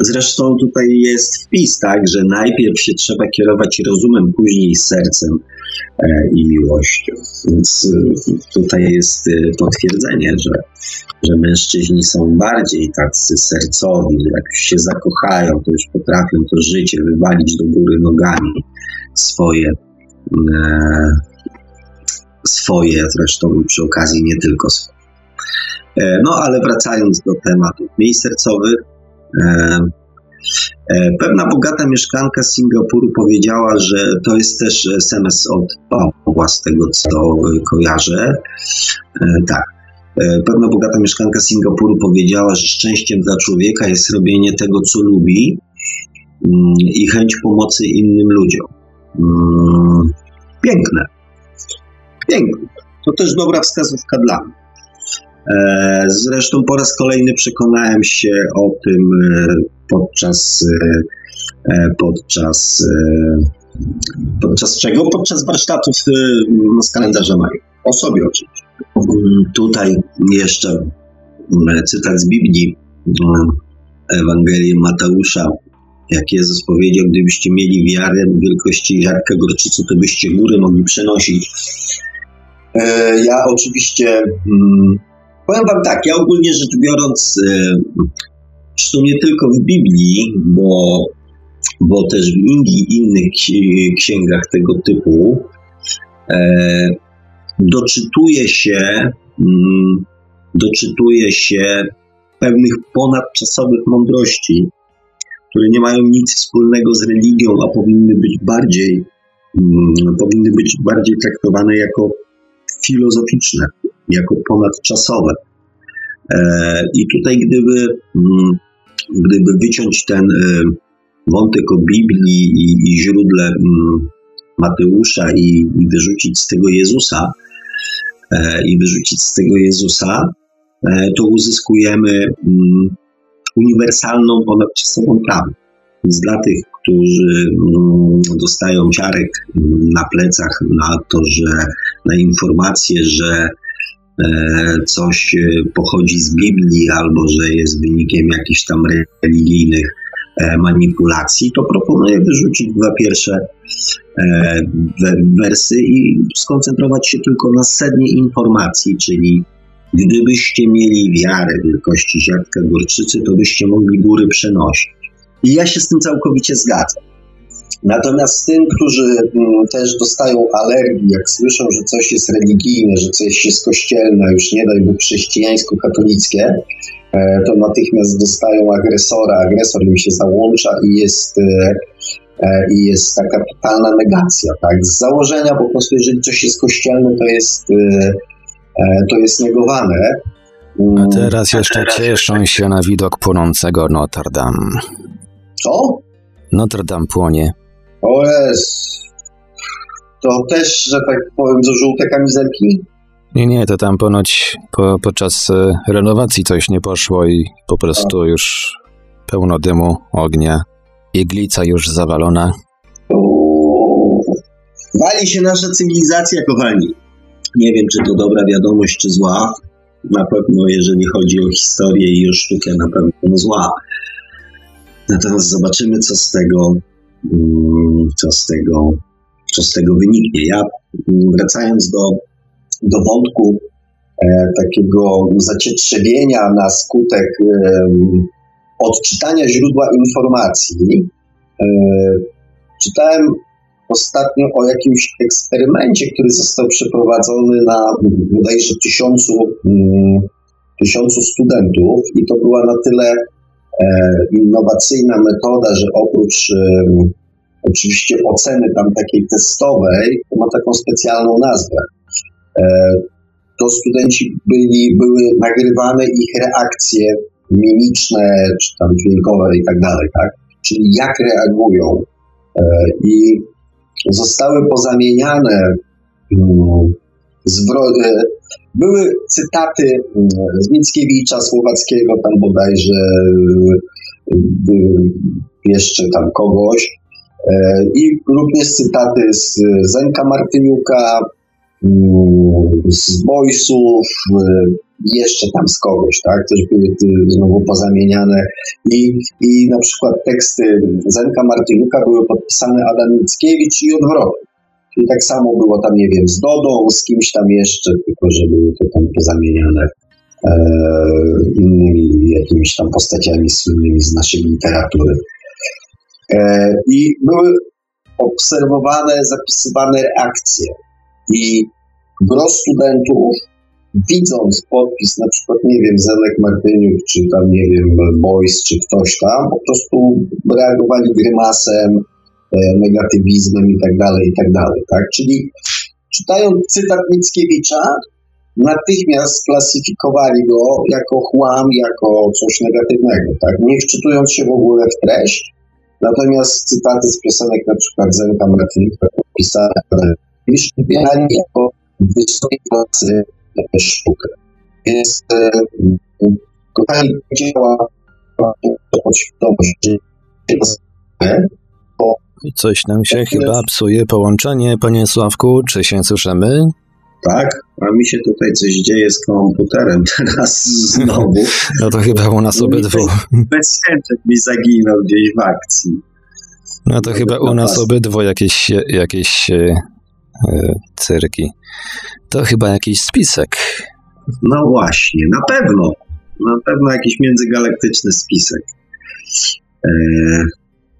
Speaker 2: Zresztą tutaj jest wpis, tak, że najpierw się trzeba kierować rozumem, później sercem e, i miłością. Więc e, tutaj jest e, potwierdzenie, że, że mężczyźni są bardziej tacy sercowi, jak się zakochają, to już potrafią to życie wywalić do góry nogami swoje. swoje, zresztą przy okazji nie tylko swoje. No ale wracając do tematów miejsc sercowych, pewna bogata mieszkanka z Singapuru powiedziała, że to jest też SMS od Pawła, z tego co kojarzę. E, tak. Pewna bogata mieszkanka Singapuru powiedziała, że szczęściem dla człowieka jest robienie tego, co lubi mm, i chęć pomocy innym ludziom. Mm, piękne. Piękne. To też dobra wskazówka dla mnie. E, zresztą po raz kolejny przekonałem się o tym e, podczas, e, podczas, podczas czego? Podczas warsztatów z kalendarza Maja. O sobie oczywiście. Tutaj jeszcze cytat z Biblii, Ewangelię Mateusza. Jak Jezus powiedział, gdybyście mieli wiarę wielkości ziarnka gorczycy, to byście góry mogli przenosić. Ja oczywiście mm, Powiem Wam tak, ja ogólnie rzecz biorąc, zresztą nie tylko w Biblii, bo, bo też w innych księgach tego typu, doczytuje się, mm, doczytuje się pewnych ponadczasowych mądrości, które nie mają nic wspólnego z religią, a powinny być bardziej, mm, powinny być bardziej traktowane jako filozoficzne jako ponadczasowe. E, I tutaj, gdyby, mm, gdyby wyciąć ten e, wątek o Biblii i, i źródle mm, Mateusza i, i wyrzucić z tego Jezusa, e, i wyrzucić z tego Jezusa, to uzyskujemy mm, uniwersalną, ponadczasową prawdę. Więc dla tych, którzy dostają ciarek na plecach na to, że na informację, że coś e, pochodzi z Biblii albo że jest wynikiem jakichś tam religijnych e, manipulacji, to proponuję wyrzucić dwa pierwsze wersy i skoncentrować się tylko na sednie informacji, czyli gdybyście mieli wiarę wielkości ziarnka górczycy, to byście mogli góry przenosić. I ja się z tym całkowicie zgadzam. Natomiast tym, którzy mm, też dostają alergii, jak słyszą, że coś jest religijne, że coś jest kościelne, już nie daj Bóg chrześcijańsko-katolickie, e, to natychmiast dostają agresora, agresor im się załącza i jest, e, e, i jest taka totalna negacja. Tak? Z założenia po prostu, jeżeli coś jest kościelne, to jest, to jest negowane.
Speaker 1: A teraz jeszcze cieszą się na widok płonącego Notre Dame.
Speaker 2: Co?
Speaker 1: Notre Dame płonie.
Speaker 2: O jest. To też, że tak powiem, że żółte kamizelki?
Speaker 1: Nie, nie, to tam ponoć po, podczas e, renowacji coś nie poszło i po prostu już pełno dymu, ognia. Iglica już zawalona.
Speaker 2: Wali się nasza cywilizacja, kochani. Nie wiem, czy to dobra wiadomość, czy zła. Na pewno, jeżeli chodzi o historię i o sztukę, na pewno zła. Natomiast zobaczymy, co z tego, co z tego, co z tego wyniknie. Ja mm, wracając do do wątku e, takiego zacietrzewienia na skutek e, odczytania źródła informacji. E, czytałem ostatnio o jakimś eksperymencie, który został przeprowadzony na bodajże tysiącu, mm, tysiącu studentów i to była na tyle innowacyjna metoda, że oprócz oczywiście oceny tam takiej testowej, to ma taką specjalną nazwę. E, to studenci byli, były nagrywane ich reakcje mimiczne, czy tam dźwiękowe i tak dalej, tak? Czyli jak reagują. E, I zostały pozamieniane mm, zwroty, były cytaty mm, z Mickiewicza, Słowackiego, tam bodajże jeszcze tam kogoś, e, i również cytaty z Zenka Martyniuka, z boysów, jeszcze tam z kogoś, tak? Też były znowu pozamieniane i, i na przykład teksty Zenka Martynuka były podpisane Adam Mickiewicz i odwrotnie. I tak samo było tam, nie wiem, z Dodą, z kimś tam jeszcze, tylko że były to tam pozamieniane e, innymi jakimiś tam postaciami słynnymi z naszej literatury. E, I były obserwowane, zapisywane reakcje. I gro studentów, widząc podpis, na przykład, nie wiem, Zenek Martyniuk, czy tam, nie wiem, Boys, czy ktoś tam, po prostu reagowali grymasem, negatywizmem i tak dalej, i tak dalej, tak? Czyli czytając cytat Mickiewicza, natychmiast klasyfikowali go jako chłam, jako coś negatywnego, tak? Nie wczytując się w ogóle w treść, natomiast cytaty z piosenek na przykład Zenka Martyniuka podpisane, już jako wysokiej klasy sztukę. Więc e, kochani, działa podświadomość,
Speaker 1: I coś nam się chyba psuje połączenie, panie Sławku, czy się słyszymy?
Speaker 2: Tak, a mi się tutaj coś dzieje z komputerem teraz (laughs) znowu.
Speaker 1: No to chyba u nas obydwu.
Speaker 2: Bezświęczek mi zaginął gdzieś w akcji.
Speaker 1: No to chyba u nas obydwu jakieś, jakieś e, cyrki. To chyba jakiś spisek.
Speaker 2: No właśnie, na pewno. Na pewno jakiś międzygalaktyczny spisek. Eee,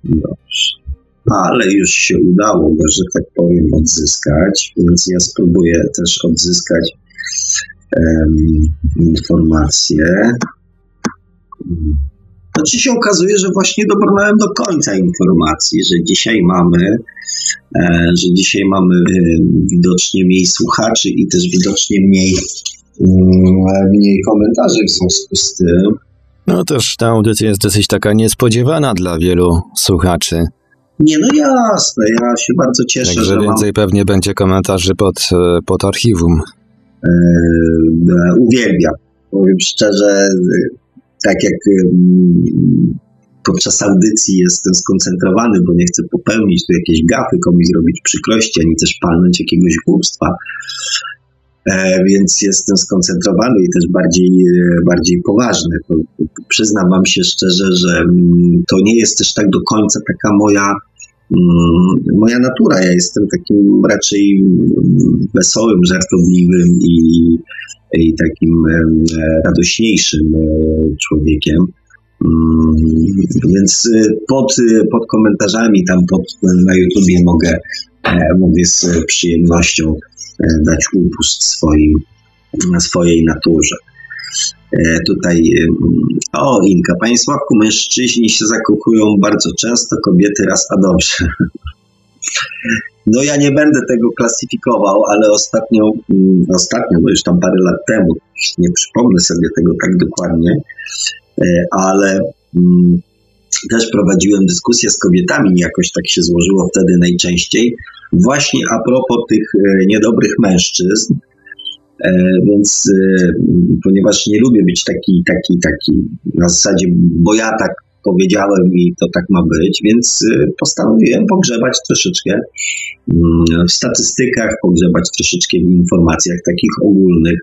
Speaker 2: dobrze. Ale już się udało go, że tak powiem, odzyskać, więc ja spróbuję też odzyskać um, informacje. Znaczy się okazuje, że właśnie dobrnąłem do końca informacji, że dzisiaj mamy E, że dzisiaj mamy e, widocznie mniej słuchaczy i też widocznie mniej, mm, mniej komentarzy w związku z tym.
Speaker 1: No też ta audycja jest dosyć taka niespodziewana dla wielu słuchaczy.
Speaker 2: Nie, no jasne, ja się bardzo cieszę,
Speaker 1: Także
Speaker 2: że
Speaker 1: więcej
Speaker 2: mam...
Speaker 1: pewnie będzie komentarzy pod, e, pod archiwum.
Speaker 2: E, uwielbiam. Powiem szczerze, tak jak podczas audycji jestem skoncentrowany, bo nie chcę popełnić tu jakiejś gafy, komuś zrobić przykrości, ani też palnąć jakiegoś głupstwa. E, więc jestem skoncentrowany i też bardziej, e, bardziej poważny. Przyznam Wam się szczerze, że mm, to nie jest też tak do końca taka moja, mm, moja natura. Ja jestem takim raczej mm, wesołym, żartobliwym i, i takim e, radośniejszym człowiekiem. Więc pod, pod komentarzami tam pod, na YouTubie mogę, mogę z przyjemnością dać upust swoim, swojej naturze. E, tutaj, o Inka, Panie Sławku, mężczyźni się zakochują bardzo często, kobiety raz a dobrze. (laughs) No ja nie będę tego klasyfikował, ale ostatnio, mm, ostatnio, bo już tam parę lat temu, nie przypomnę sobie tego tak dokładnie, e, ale mm, też prowadziłem dyskusję z kobietami, jakoś tak się złożyło wtedy najczęściej, właśnie a propos tych e, niedobrych mężczyzn, E, więc e, ponieważ nie lubię być taki, taki, taki na zasadzie, bo ja tak powiedziałem i to tak ma być, więc postanowiłem pogrzebać troszeczkę mm, w statystykach, pogrzebać troszeczkę w informacjach takich ogólnych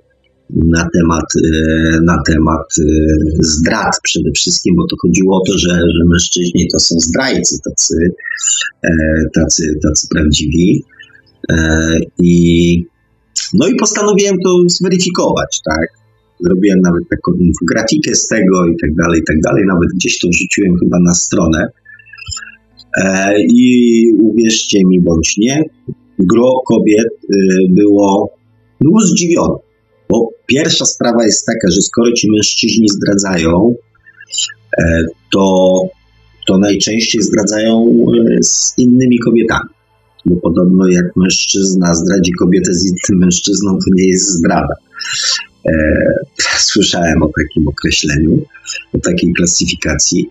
Speaker 2: na temat, na temat zdrad przede wszystkim, bo to chodziło o to, że, że mężczyźni to są zdrajcy, tacy, tacy, tacy prawdziwi. I no i postanowiłem to zweryfikować, tak? Zrobiłem nawet taką infografikę z tego i tak dalej, i tak dalej. Nawet gdzieś to wrzuciłem chyba na stronę. E, I uwierzcie mi bądź nie, gro kobiet było, było zdziwione. Bo pierwsza sprawa jest taka, że skoro ci mężczyźni zdradzają, e, to, to najczęściej zdradzają y, z innymi kobietami bo podobno jak mężczyzna zdradzi kobietę z innym mężczyzną, to nie jest zdrada. E, słyszałem o takim określeniu, o takiej klasyfikacji.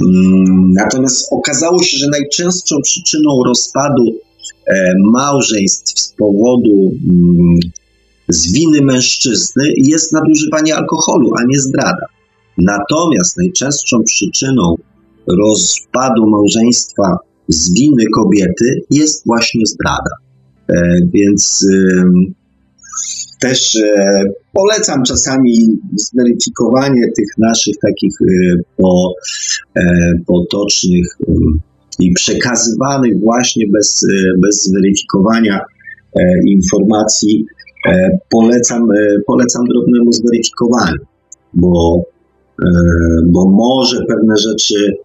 Speaker 2: Mm, natomiast okazało się, że najczęstszą przyczyną rozpadu e, małżeństw z powodu mm, z winy mężczyzny jest nadużywanie alkoholu, a nie zdrada. Natomiast najczęstszą przyczyną rozpadu małżeństwa z winy kobiety jest właśnie zdrada. E, więc też e, polecam czasami zweryfikowanie tych naszych takich e, po, potocznych i przekazywanych właśnie bez, bez zweryfikowania informacji. Polecam, polecam drobnemu zweryfikowaniu, bo, bo może pewne rzeczy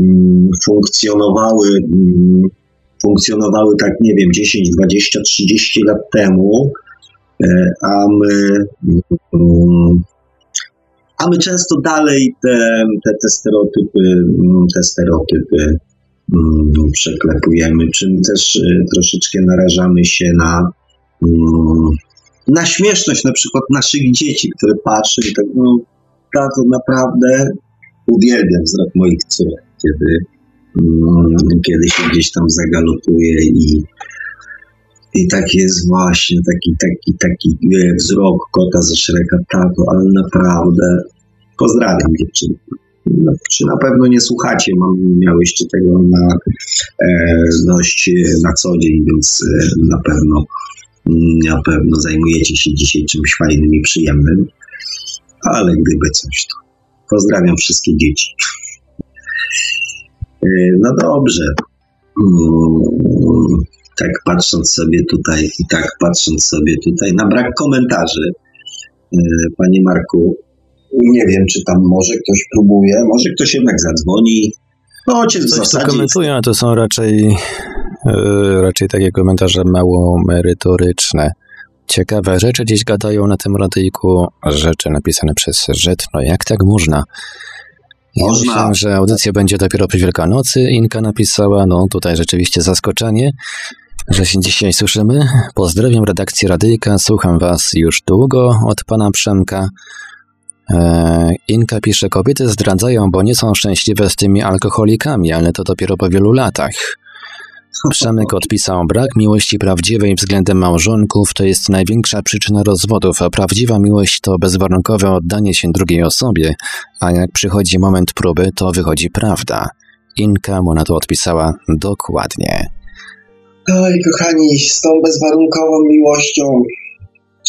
Speaker 2: Mm, funkcjonowały, mm, funkcjonowały tak, nie wiem, 10, 20, 30 lat temu, e, a my, mm, a my często dalej te, te, te stereotypy, te stereotypy przeklepujemy, czym też e, troszeczkę narażamy się na, na śmieszność na przykład naszych dzieci, które patrzą i tak, no, tato, naprawdę uwielbiam wzrok moich córek kiedy, mm, kiedy się gdzieś tam zagalopuje i, i tak jest właśnie taki, taki, taki wzrok kota ze Szreka, tato, ale naprawdę pozdrawiam dziewczyny. No, czy na pewno nie słuchacie, mam, miałyście tego na, e, dość na co dzień, więc e, na pewno na pewno zajmujecie się dzisiaj czymś fajnym i przyjemnym, ale gdyby coś, to pozdrawiam wszystkie dzieci. E, no dobrze. Mm, tak patrząc sobie tutaj i tak patrząc sobie tutaj na brak komentarzy, e, panie Marku, nie wiem, czy tam może ktoś próbuje, może ktoś jednak zadzwoni.
Speaker 1: No, ojciec Coś, zasadzie... komentują, to są raczej, raczej takie komentarze mało merytoryczne. Ciekawe rzeczy gdzieś gadają na tym radyjku, rzeczy napisane przez Żytno. Jak tak można? Ja Można. myślałem, że audycja będzie dopiero po Wielkanocy. Inka napisała, no tutaj rzeczywiście zaskoczenie, że się dzisiaj słyszymy. Pozdrawiam redakcję Radyjka, słucham was już długo od pana Przemka. E, Inka pisze, kobiety zdradzają, bo nie są szczęśliwe z tymi alkoholikami, ale to dopiero po wielu latach. Przemek odpisał, brak miłości prawdziwej względem małżonków to jest największa przyczyna rozwodów, a prawdziwa miłość to bezwarunkowe oddanie się drugiej osobie, a jak przychodzi moment próby, to wychodzi prawda. Inka mu na to odpisała dokładnie.
Speaker 2: Oj, kochani, z tą bezwarunkową miłością,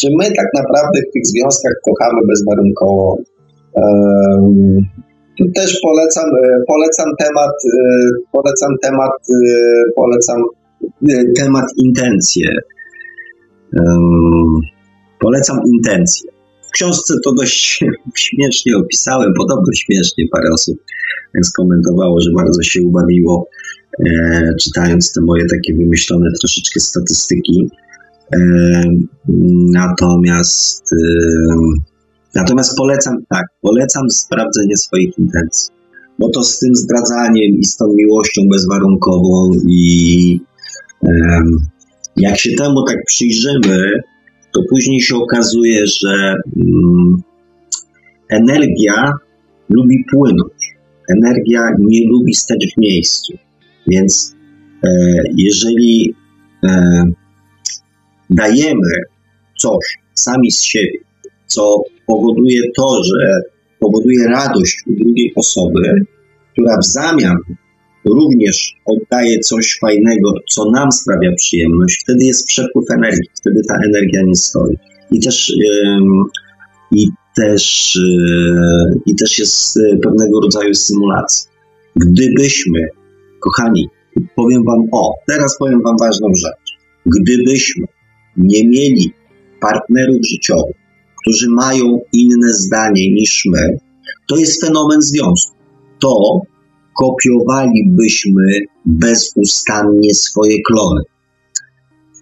Speaker 2: czy my tak naprawdę w tych związkach kochamy bezwarunkowo? Um, tu też polecam, e, polecam temat, e, polecam temat, e, polecam temat intencje. Polecam intencje. W książce to dość (laughs) śmiesznie opisałem, podobno śmiesznie parę osób skomentowało, że bardzo się ubawiło czytając te moje takie wymyślone troszeczkę statystyki. Natomiast Natomiast polecam, tak, polecam sprawdzenie swoich intencji. Bo to z tym zdradzaniem i z tą miłością bezwarunkową i um, jak się temu tak przyjrzymy, to później się okazuje, że um, energia lubi płynąć. Energia nie lubi stać w miejscu. Więc e, jeżeli e, dajemy coś sami z siebie, co powoduje to, że powoduje radość u drugiej osoby, która w zamian również oddaje coś fajnego, co nam sprawia przyjemność, wtedy jest przepływ energii, wtedy ta energia nie stoi. I też, i też, e, i też jest e, pewnego rodzaju symulacja. Gdybyśmy, kochani, powiem Wam o, teraz powiem Wam ważną rzecz. Gdybyśmy nie mieli partnerów życiowych, którzy mają inne zdanie niż my, to jest fenomen związku. To kopiowalibyśmy bezustannie swoje klony,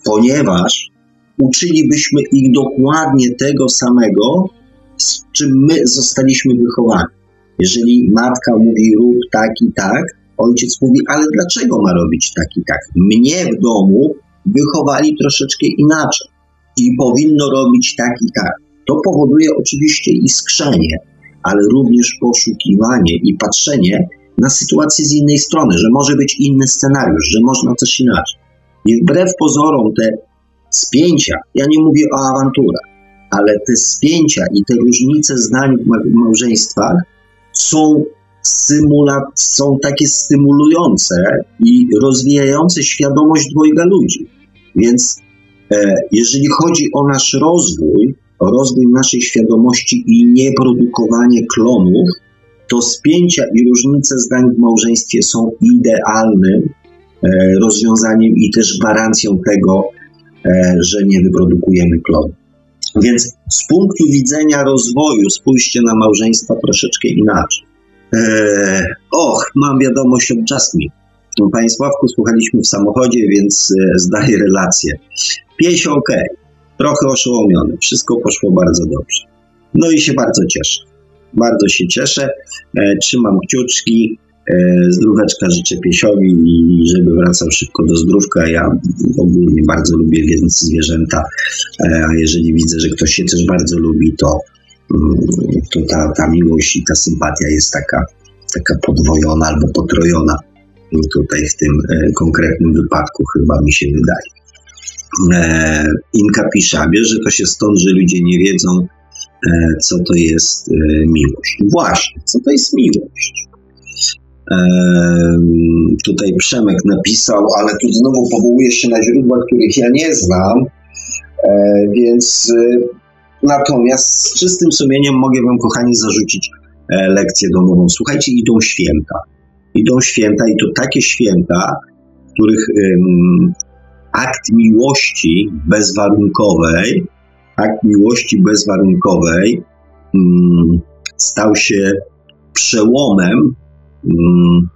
Speaker 2: ponieważ uczylibyśmy ich dokładnie tego samego, z czym my zostaliśmy wychowani. Jeżeli matka mówi rób tak i tak, ojciec mówi, ale dlaczego ma robić tak i tak? Mnie w domu wychowali troszeczkę inaczej i powinno robić tak i tak. To powoduje oczywiście iskrzenie, ale również poszukiwanie i patrzenie na sytuację z innej strony, że może być inny scenariusz, że można coś inaczej. I wbrew pozorom te spięcia, ja nie mówię o awanturach, ale te spięcia i te różnice zdań w małżeństwach są symulat, są takie stymulujące i rozwijające świadomość dwojga ludzi. Więc e, jeżeli chodzi o nasz rozwój, rozwój naszej świadomości i nieprodukowanie klonów, to spięcia i różnice zdań w małżeństwie są idealnym e, rozwiązaniem i też gwarancją tego, e, że nie wyprodukujemy klonów. Więc z punktu widzenia rozwoju spójrzcie na małżeństwa troszeczkę inaczej. Eee, och, mam wiadomość od Jasmine. Panie Sławku, słuchaliśmy w samochodzie, więc e, zdaję relację. Pieś ok, trochę oszołomiony, wszystko poszło bardzo dobrze. No i się bardzo cieszę. Bardzo się cieszę, e, trzymam kciuczki, e, zdróweczka życzę piesiowi i żeby wracał szybko do zdrówka. Ja ogólnie bardzo lubię zwierzęta, e, a jeżeli widzę, że ktoś się też bardzo lubi, to, mm, to ta, ta miłość i ta sympatia jest taka, taka podwojona albo potrojona. Tutaj w tym konkretnym wypadku chyba mi się wydaje. E, Inka pisze, a że to się stąd, że ludzie nie wiedzą, e, co to jest miłość. Właśnie, co to jest miłość? Tutaj Przemek napisał, ale tu znowu powołuje się na źródła, których ja nie znam, więc natomiast z czystym sumieniem mogę Wam, kochani, zarzucić lekcję domową. Słuchajcie, idą święta. Idą święta i to takie święta, których akt miłości bezwarunkowej, akt miłości bezwarunkowej um, stał się przełomem um,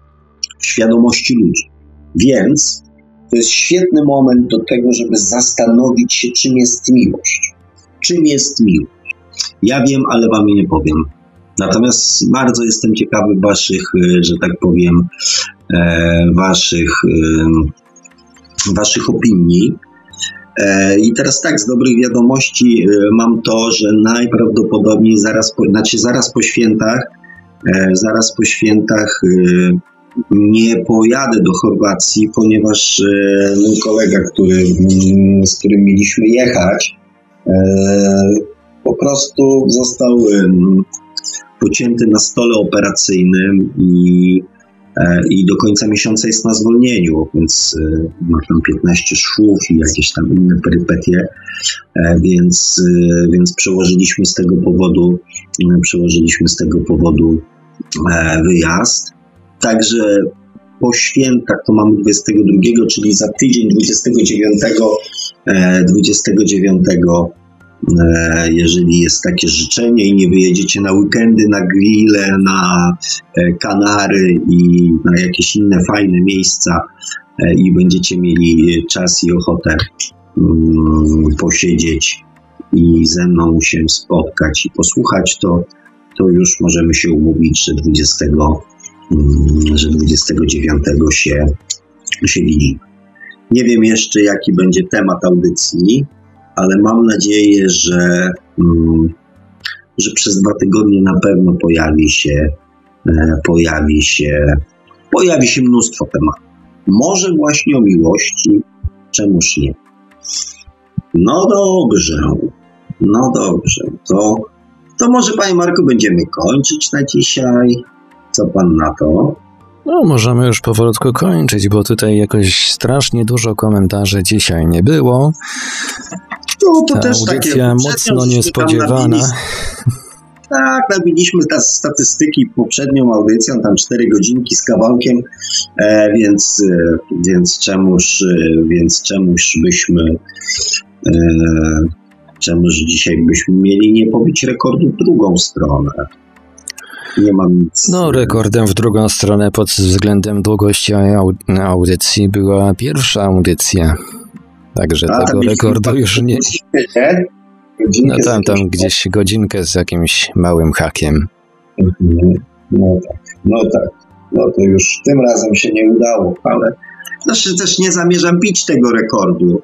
Speaker 2: w świadomości ludzi. Więc to jest świetny moment do tego, żeby zastanowić się, czym jest miłość. Czym jest miłość? Ja wiem, ale wam nie powiem. Natomiast bardzo jestem ciekawy Waszych, e, że tak powiem, e, Waszych Waszych opinii. E, I teraz tak, z dobrych wiadomości e, mam to, że najprawdopodobniej zaraz po, znaczy zaraz po świętach, e, zaraz po świętach nie pojadę do Chorwacji, ponieważ mój kolega, który, mm, z którym mieliśmy jechać, po prostu został pocięty na stole operacyjnym i i do końca miesiąca jest na zwolnieniu, więc e, ma tam 15 szwów i jakieś tam inne perypetie, e, więc, więc przełożyliśmy z tego powodu, przełożyliśmy z tego powodu wyjazd. Także po świętach to mamy 22, czyli za tydzień 29, 29 E, jeżeli jest takie życzenie i nie wyjedziecie na weekendy, na grille, na e, Kanary i na jakieś inne fajne miejsca e, i będziecie mieli czas i ochotę mm, posiedzieć i ze mną się spotkać i posłuchać, to, to już możemy się umówić, że 20, mm, że 29 się, się widzimy. Nie wiem jeszcze, jaki będzie temat audycji, ale mam nadzieję, że, mm, że przez dwa tygodnie na pewno pojawi się, e, pojawi się, pojawi się mnóstwo tematów. Może właśnie o miłości, czemuż nie. No dobrze, no dobrze, to, to może Panie Marku będziemy kończyć na dzisiaj. Co Pan na to?
Speaker 1: No, możemy już powolutku kończyć, bo tutaj jakoś strasznie dużo komentarzy dzisiaj nie było.
Speaker 2: No to
Speaker 1: Ta
Speaker 2: też
Speaker 1: audycja
Speaker 2: takie
Speaker 1: mocno niespodziewana.
Speaker 2: Tak, nabiliśmy te statystyki poprzednią audycją, tam 4 godzinki z kawałkiem, e, więc, e, więc, czemuż, e, więc czemuż byśmy czemuż dzisiaj byśmy mieli nie pobić rekordu w drugą stronę. Nie mam nic.
Speaker 1: No, rekordem w drugą stronę pod względem długości au- audycji była pierwsza audycja. Także
Speaker 2: A,
Speaker 1: tego rekordu już nie. No tam, tam gdzieś godzinkę z jakimś małym hakiem.
Speaker 2: Mhm. No tak, no tak. No to już tym razem się nie udało, ale znaczy też nie zamierzam bić tego rekordu,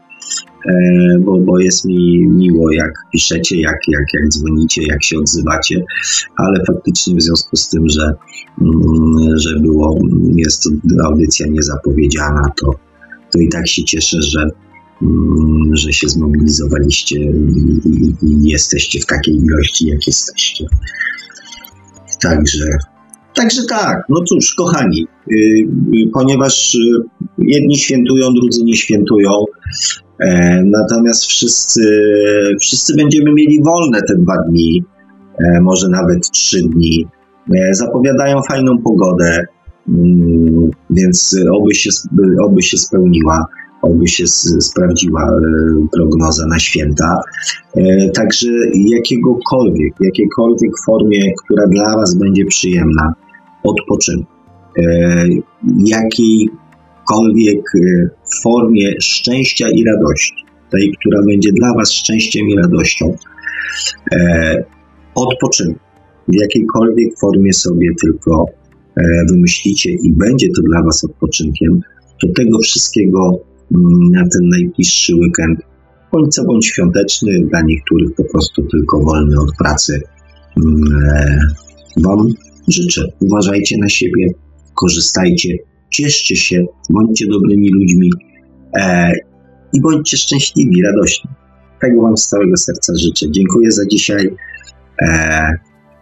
Speaker 2: e, bo, bo jest mi miło, jak piszecie, jak, jak, jak dzwonicie, jak się odzywacie, ale faktycznie w związku z tym, że, mm, że było, jest to audycja niezapowiedziana, to, to i tak się cieszę, że, że się zmobilizowaliście i, jesteście w takiej ilości, jak jesteście. Także, także tak, no cóż, kochani, y, y, ponieważ y, jedni świętują, drudzy nie świętują, e, natomiast wszyscy, wszyscy będziemy mieli wolne te dwa dni, e, może nawet trzy dni. E, zapowiadają fajną pogodę, mm, więc oby się, oby się spełniła, oby się sprawdziła e, prognoza na święta. E, Także jakiegokolwiek, jakiejkolwiek formie, która dla Was będzie przyjemna, odpoczynku, e, jakiejkolwiek formie szczęścia i radości, tej, która będzie dla Was szczęściem i radością, odpoczynku, w jakiejkolwiek formie sobie tylko wymyślicie i będzie to dla Was odpoczynkiem, to tego wszystkiego na ten najbliższy weekend co bądź świąteczny, dla niektórych po prostu tylko wolny od pracy. Mm, Wam życzę. Uważajcie na siebie, korzystajcie, cieszcie się, bądźcie dobrymi ludźmi e, i bądźcie szczęśliwi, radośni. Tego Wam z całego serca życzę. Dziękuję za dzisiaj. E,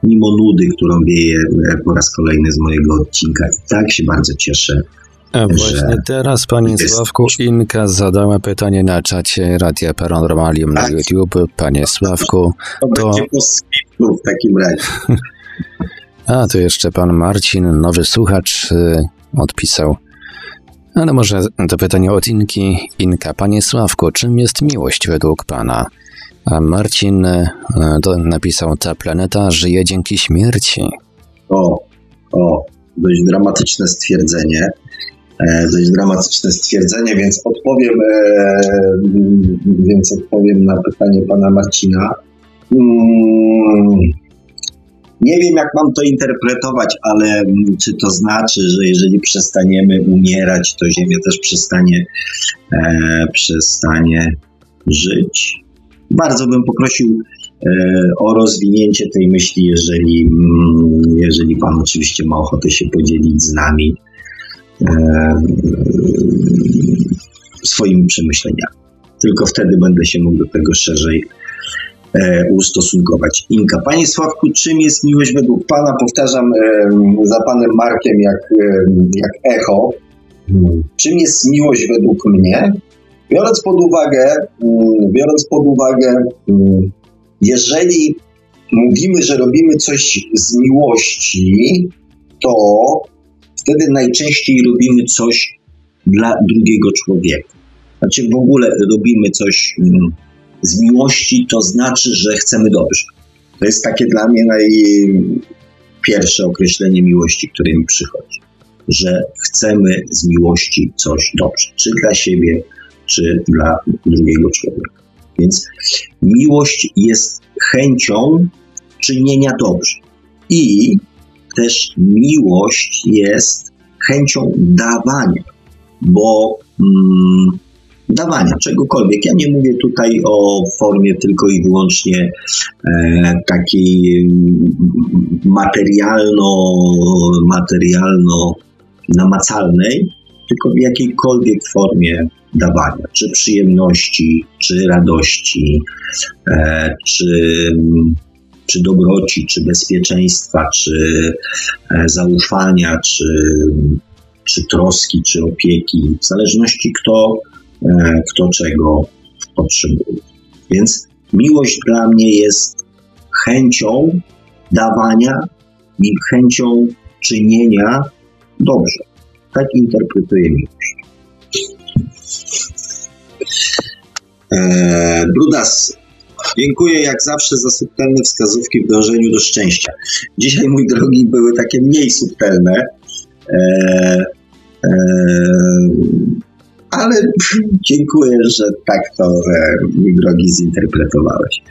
Speaker 2: mimo nudy, którą wieje e, po raz kolejny z mojego odcinka, i tak się bardzo cieszę,
Speaker 1: A właśnie teraz, panie
Speaker 2: jest-
Speaker 1: Sławku, Inka zadała pytanie na czacie Radia Paranormalium na
Speaker 2: Tak.
Speaker 1: YouTube. Panie Sławku,
Speaker 2: To,
Speaker 1: To-
Speaker 2: w takim razie. (laughs)
Speaker 1: a tu jeszcze pan Marcin, nowy słuchacz, y, odpisał. Ale może to pytanie od Inki. Inka, panie Sławku, czym jest miłość według pana? A Marcin y, to napisał, ta planeta żyje dzięki śmierci.
Speaker 2: O, o, dość dramatyczne stwierdzenie. E, dość dramatyczne stwierdzenie, więc odpowiem, e, mm, więc odpowiem na pytanie pana Marcina. Mm, nie wiem, jak mam to interpretować, ale czy to znaczy, że jeżeli przestaniemy umierać, to Ziemia też przestanie, e, przestanie żyć? Bardzo bym poprosił e, o rozwinięcie tej myśli, jeżeli, mm, jeżeli Pan oczywiście ma ochotę się podzielić z nami swoimi przemyśleniami. Tylko wtedy będę się mógł do tego szerzej e, ustosunkować. Inka, Panie Sławku, czym jest miłość według Pana? Powtarzam e, za Panem Markiem jak, e, jak echo. Czym jest miłość według mnie? Biorąc pod uwagę, mm, biorąc pod uwagę, mm, jeżeli mówimy, że robimy coś z miłości, to wtedy najczęściej robimy coś dla drugiego człowieka. Znaczy w ogóle robimy coś mm, z miłości, to znaczy, że chcemy dobrze. To jest takie dla mnie najpierwsze określenie miłości, które mi przychodzi. Że chcemy z miłości coś dobrze, czy dla siebie, czy dla drugiego człowieka. Więc miłość jest chęcią czynienia dobrze. I też miłość jest chęcią dawania, bo mm, dawania czegokolwiek. Ja nie mówię tutaj o formie tylko i wyłącznie e, takiej mm, materialno, materialno namacalnej, tylko w jakiejkolwiek formie dawania, czy przyjemności, czy radości, e, czy, czy dobroci, czy bezpieczeństwa, czy e, zaufania, czy, czy troski, czy opieki, w zależności kto, e, kto czego potrzebuje. Więc miłość dla mnie jest chęcią dawania i chęcią czynienia dobrze. Tak interpretuję miłość. Eee, Brudas, dziękuję jak zawsze za subtelne wskazówki w dążeniu do szczęścia. Dzisiaj, mój drogi, były takie mniej subtelne, eee, eee, ale (laughs) dziękuję, że tak to, e, mój drogi, zinterpretowałeś.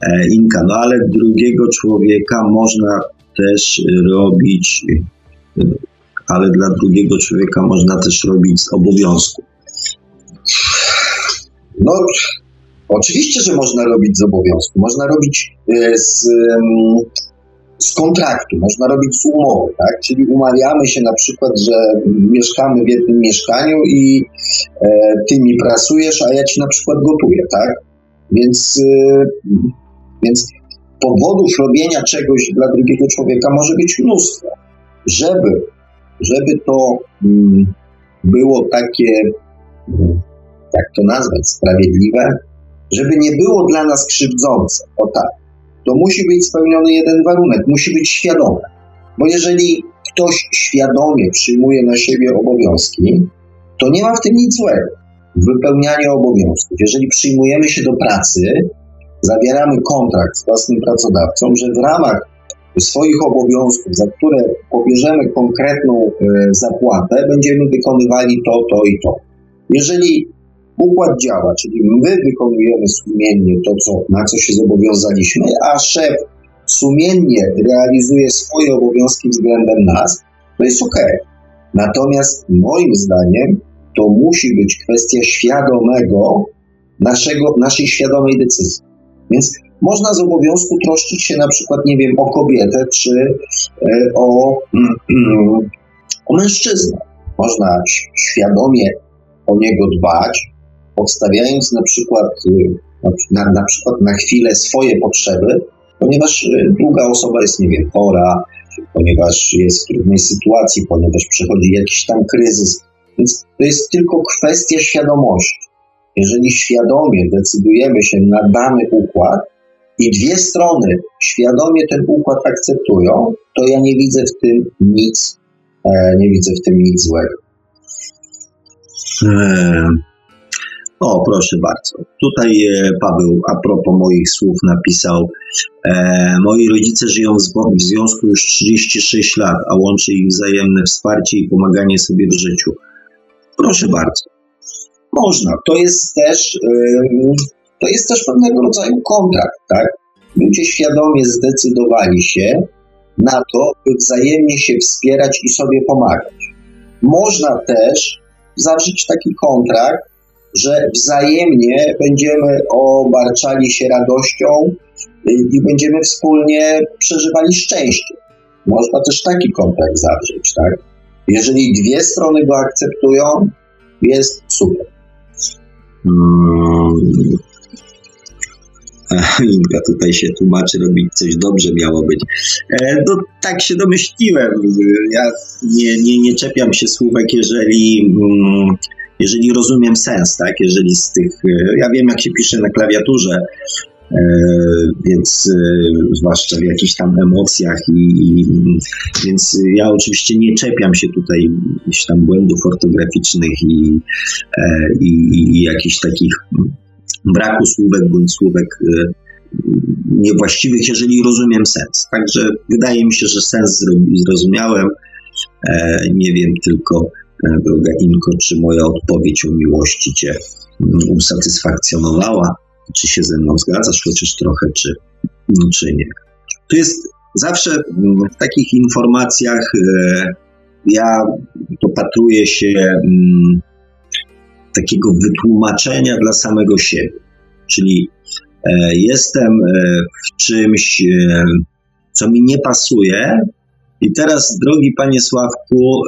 Speaker 2: E, Inka, no ale drugiego człowieka można też robić, ale dla drugiego człowieka można też robić z obowiązku. No, oczywiście, że można robić z obowiązku. Można robić e, z, z kontraktu, można robić z umowy, tak? Czyli umawiamy się na przykład, że mieszkamy w jednym mieszkaniu i e, ty mi pracujesz, a ja ci na przykład gotuję, tak? Więc, e, więc powodów robienia czegoś dla drugiego człowieka może być mnóstwo. Żeby, żeby to mm, było takie jak to nazwać, sprawiedliwe, żeby nie było dla nas krzywdzące, o tak, to musi być spełniony jeden warunek, musi być świadome. Bo jeżeli ktoś świadomie przyjmuje na siebie obowiązki, to nie ma w tym nic złego w wypełnianiu obowiązków. Jeżeli przyjmujemy się do pracy, zawieramy kontrakt z własnym pracodawcą, że w ramach swoich obowiązków, za które pobierzemy konkretną e, zapłatę, będziemy wykonywali to, to i to. Jeżeli układ działa, czyli my wykonujemy sumiennie to, co, na co się zobowiązaliśmy, a szef sumiennie realizuje swoje obowiązki względem nas, to jest ok. Natomiast moim zdaniem to musi być kwestia świadomego, naszego, naszej świadomej decyzji. Więc można z obowiązku troszczyć się na przykład, nie wiem, o kobietę czy e, o, (clears throat) o mężczyznę. Można świadomie o niego dbać, podstawiając na przykład, y, na, na przykład na chwilę swoje potrzeby, ponieważ y, druga osoba jest, nie wiem, chora, ponieważ jest w trudnej sytuacji, ponieważ przechodzi jakiś tam kryzys. Więc to jest tylko kwestia świadomości. Jeżeli świadomie decydujemy się na dany układ i dwie strony świadomie ten układ akceptują, to ja nie widzę w tym nic, e, nie widzę w tym nic złego. O, proszę bardzo. Tutaj e, Paweł, a propos moich słów, napisał: e, Moi rodzice żyją w związku już 36 lat, a łączy ich wzajemne wsparcie i pomaganie sobie w życiu. Proszę bardzo. Można. To jest też, e, to jest też pewnego rodzaju kontrakt, tak? Ludzie świadomie zdecydowali się na to, by wzajemnie się wspierać i sobie pomagać. Można też zawrzeć taki kontrakt, że wzajemnie będziemy obarczali się radością i będziemy wspólnie przeżywali szczęście. Można też taki kontrakt zawrzeć, tak? Jeżeli dwie strony go akceptują, jest super. (laughs) Hmm. Inka tutaj się tłumaczy, robić coś dobrze miało być. E, no, tak się domyśliłem. Ja nie, nie, nie czepiam się słówek, jeżeli mm, jeżeli rozumiem sens, tak, jeżeli z tych, e, ja wiem jak się pisze na klawiaturze, e, więc e, zwłaszcza w jakichś tam emocjach i, i, więc ja oczywiście nie czepiam się tutaj jakichś tam błędów ortograficznych i, i, i jakichś takich braku słówek bądź słówek niewłaściwych, jeżeli rozumiem sens. Także wydaje mi się, że sens zrozumiałem. Nie wiem tylko, droga Inko, czy moja odpowiedź o miłości Cię mm, usatysfakcjonowała. czy się ze mną zgadzasz, chociaż trochę, czy, no, czy nie. To jest zawsze w takich informacjach e, ja dopatruję się mm, takiego wytłumaczenia dla samego siebie. Czyli e, jestem e, w czymś, co mi nie pasuje, i teraz, drogi panie Sławku,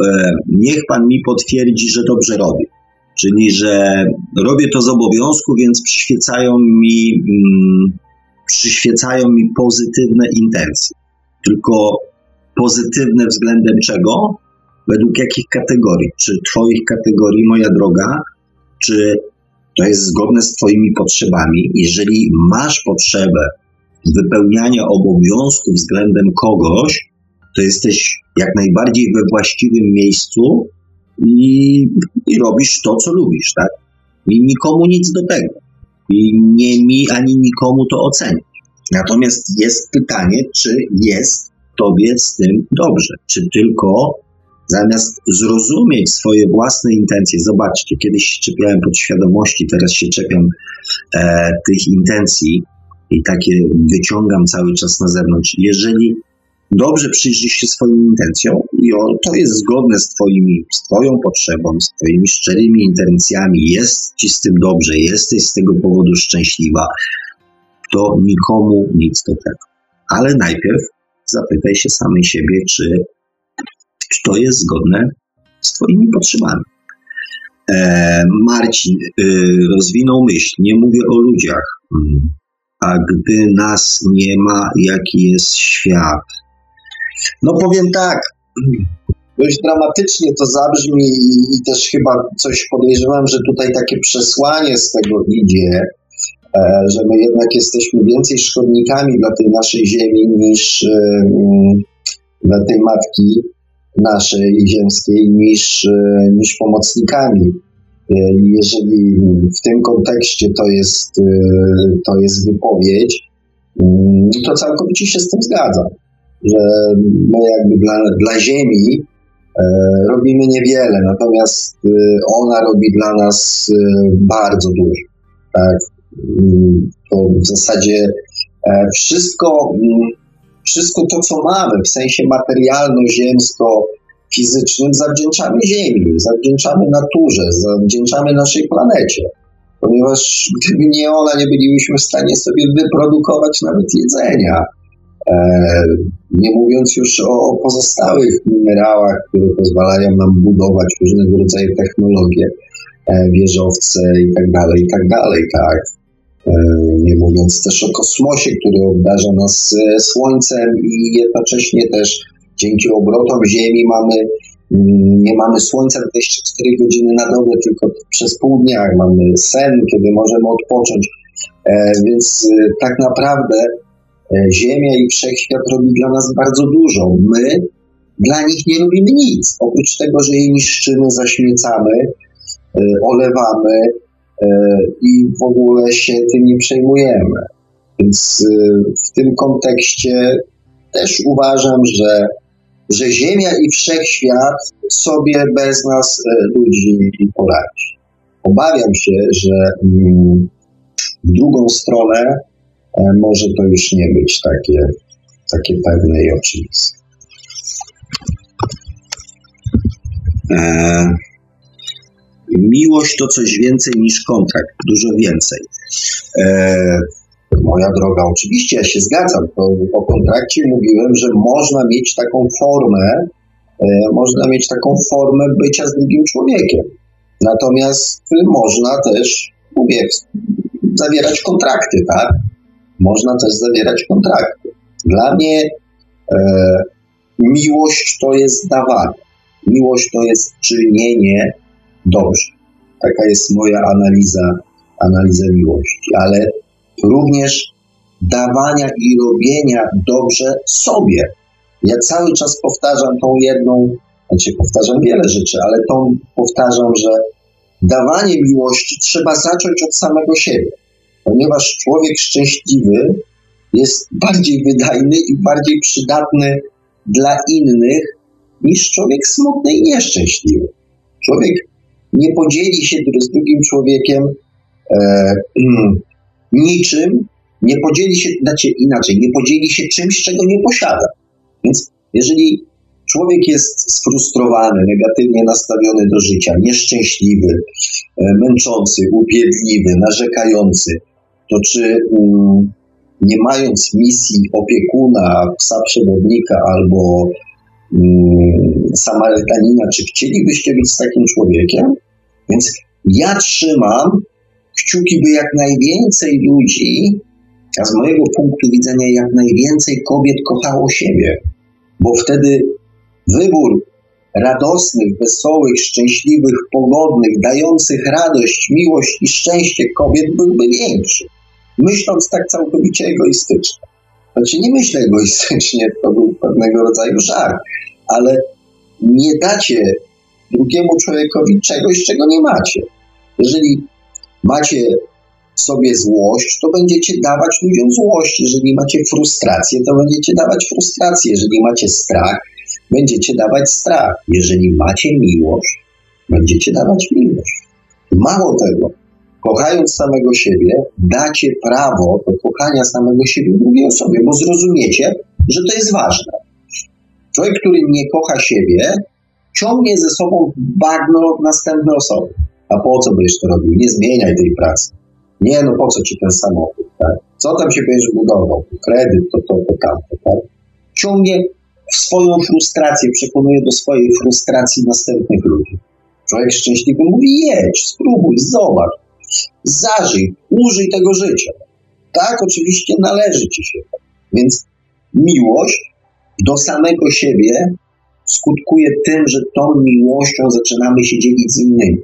Speaker 2: niech pan mi potwierdzi, że dobrze robię. Czyli, że robię to z obowiązku, więc przyświecają mi, mm, przyświecają mi pozytywne intencje. Tylko pozytywne względem czego? Według jakich kategorii? Czy Twoich kategorii, moja droga, czy to jest zgodne z Twoimi potrzebami? Jeżeli masz potrzebę wypełniania obowiązku względem kogoś, to jesteś jak najbardziej we właściwym miejscu i, i robisz to, co lubisz, tak? I nikomu nic do tego. I nie mi ani nikomu to oceniać. Natomiast jest pytanie, czy jest tobie z tym dobrze? Czy tylko zamiast zrozumieć swoje własne intencje, zobaczcie, kiedyś się czepiałem podświadomości, teraz się czepiam e, tych intencji i takie wyciągam cały czas na zewnątrz. Jeżeli dobrze przyjrzysz się swoim intencjom i o, to jest zgodne z, twoimi, z Twoją potrzebą, z Twoimi szczerymi intencjami, jest Ci z tym dobrze, jesteś z tego powodu szczęśliwa, to nikomu nic do tego. Ale najpierw zapytaj się samej siebie, czy, czy to jest zgodne z Twoimi potrzebami. E, Marcin y, rozwinął myśl, nie mówię o ludziach. Mm. A gdy nas nie ma, jaki jest świat? No powiem tak, dość dramatycznie to zabrzmi i, i, też chyba coś podejrzewam, że tutaj takie przesłanie z tego idzie, e, że my jednak jesteśmy więcej szkodnikami dla tej naszej ziemi niż e, mm, dla tej matki naszej ziemskiej niż, e, niż pomocnikami. Jeżeli w tym kontekście to jest, to jest wypowiedź, mm, to całkowicie się z tym zgadzam że my jakby dla, dla Ziemi e, robimy niewiele, natomiast e, ona robi dla nas e, bardzo dużo. Tak? Mm, to w zasadzie wszystko, mm, wszystko to, co mamy w sensie materialno-ziemsko-fizycznym, zawdzięczamy Ziemi, zawdzięczamy naturze, zawdzięczamy naszej planecie. Ponieważ gdyby nie ona, nie bylibyśmy w stanie sobie wyprodukować nawet jedzenia nie mówiąc już o pozostałych minerałach, które pozwalają nam budować różnego rodzaju technologie, e, wieżowce i tak dalej, i tak dalej, tak. E, nie mówiąc też o kosmosie, który obdarza nas słońcem i jednocześnie też dzięki obrotom Ziemi mamy mm, nie mamy słońca 24 godziny na dobę, tylko przez pół dnia mamy sen, kiedy możemy odpocząć. Więc tak naprawdę E, Ziemia i wszechświat robi dla nas bardzo dużo. My dla nich nie robimy nic. Oprócz tego, że je niszczymy, zaśmiecamy, e, olewamy e, i w ogóle się tym nie przejmujemy. Więc w tym kontekście też uważam, że, że Ziemia i wszechświat sobie bez nas, ludzi, poradzi. Obawiam się, że mm, w drugą stronę E, może to już nie być takie, takie pewne i oczywiste. E, miłość to coś więcej niż kontrakt, dużo więcej. E, moja droga, oczywiście ja się zgadzam. O kontrakcie mówiłem, że można mieć taką formę, e, można mieć taką formę bycia z drugim człowiekiem. Natomiast można też, mówię, zawierać kontrakty, tak? Można też zawierać kontrakty. Dla mnie e, miłość to jest dawanie. Miłość to jest czynienie dobrze. Taka jest moja analiza, analiza miłości. Ale również dawania i robienia dobrze sobie. Ja cały czas powtarzam tą jedną, znaczy powtarzam wiele rzeczy, ale tą powtarzam, że dawanie miłości trzeba zacząć od samego siebie ponieważ człowiek szczęśliwy jest bardziej wydajny i bardziej przydatny dla innych niż człowiek smutny i nieszczęśliwy. Człowiek nie podzieli się z drugim człowiekiem e, niczym, nie podzieli się, znaczy inaczej, nie podzieli się czymś, czego nie posiada. Więc jeżeli człowiek jest sfrustrowany, negatywnie nastawiony do życia, nieszczęśliwy, e, męczący, upiedliwy, narzekający, to czy um, nie mając misji opiekuna, psa przewodnika albo um, Samarytanina, czy chcielibyście być z takim człowiekiem? Więc ja trzymam kciuki, by jak najwięcej ludzi, a z mojego punktu widzenia jak najwięcej kobiet kochało siebie, bo wtedy wybór radosnych, wesołych, szczęśliwych, pogodnych, dających radość, miłość i szczęście kobiet byłby większy. Myśląc tak całkowicie egoistycznie. Znaczy nie myślę egoistycznie, to był pewnego rodzaju żart, ale nie dacie drugiemu człowiekowi czegoś, czego nie macie. Jeżeli macie sobie złość, to będziecie dawać ludziom złość. Jeżeli macie frustrację, to będziecie dawać frustrację. Jeżeli macie strach, będziecie dawać strach. Jeżeli macie miłość, będziecie dawać miłość. Mało tego, kochając samego siebie, dacie prawo do kochania samego siebie drugiej osobie, bo zrozumiecie, że to jest ważne. Człowiek, który nie kocha siebie, ciągnie ze sobą bagno następne osoby. A po co będziesz to robił? Nie zmieniaj tej pracy. Nie, no po co ci ten samochód, tak? Co tam się będziesz budował? Kredyt, to, to, to, tamto, tak? Ciągnie swoją frustrację, przekonuje do swojej frustracji następnych ludzi. Człowiek szczęśliwy mówi: jedź, spróbuj, zobacz, zażyj, użyj tego życia. Tak, oczywiście należy ci się. Więc miłość do samego siebie skutkuje tym, że tą miłością zaczynamy się dzielić z innymi.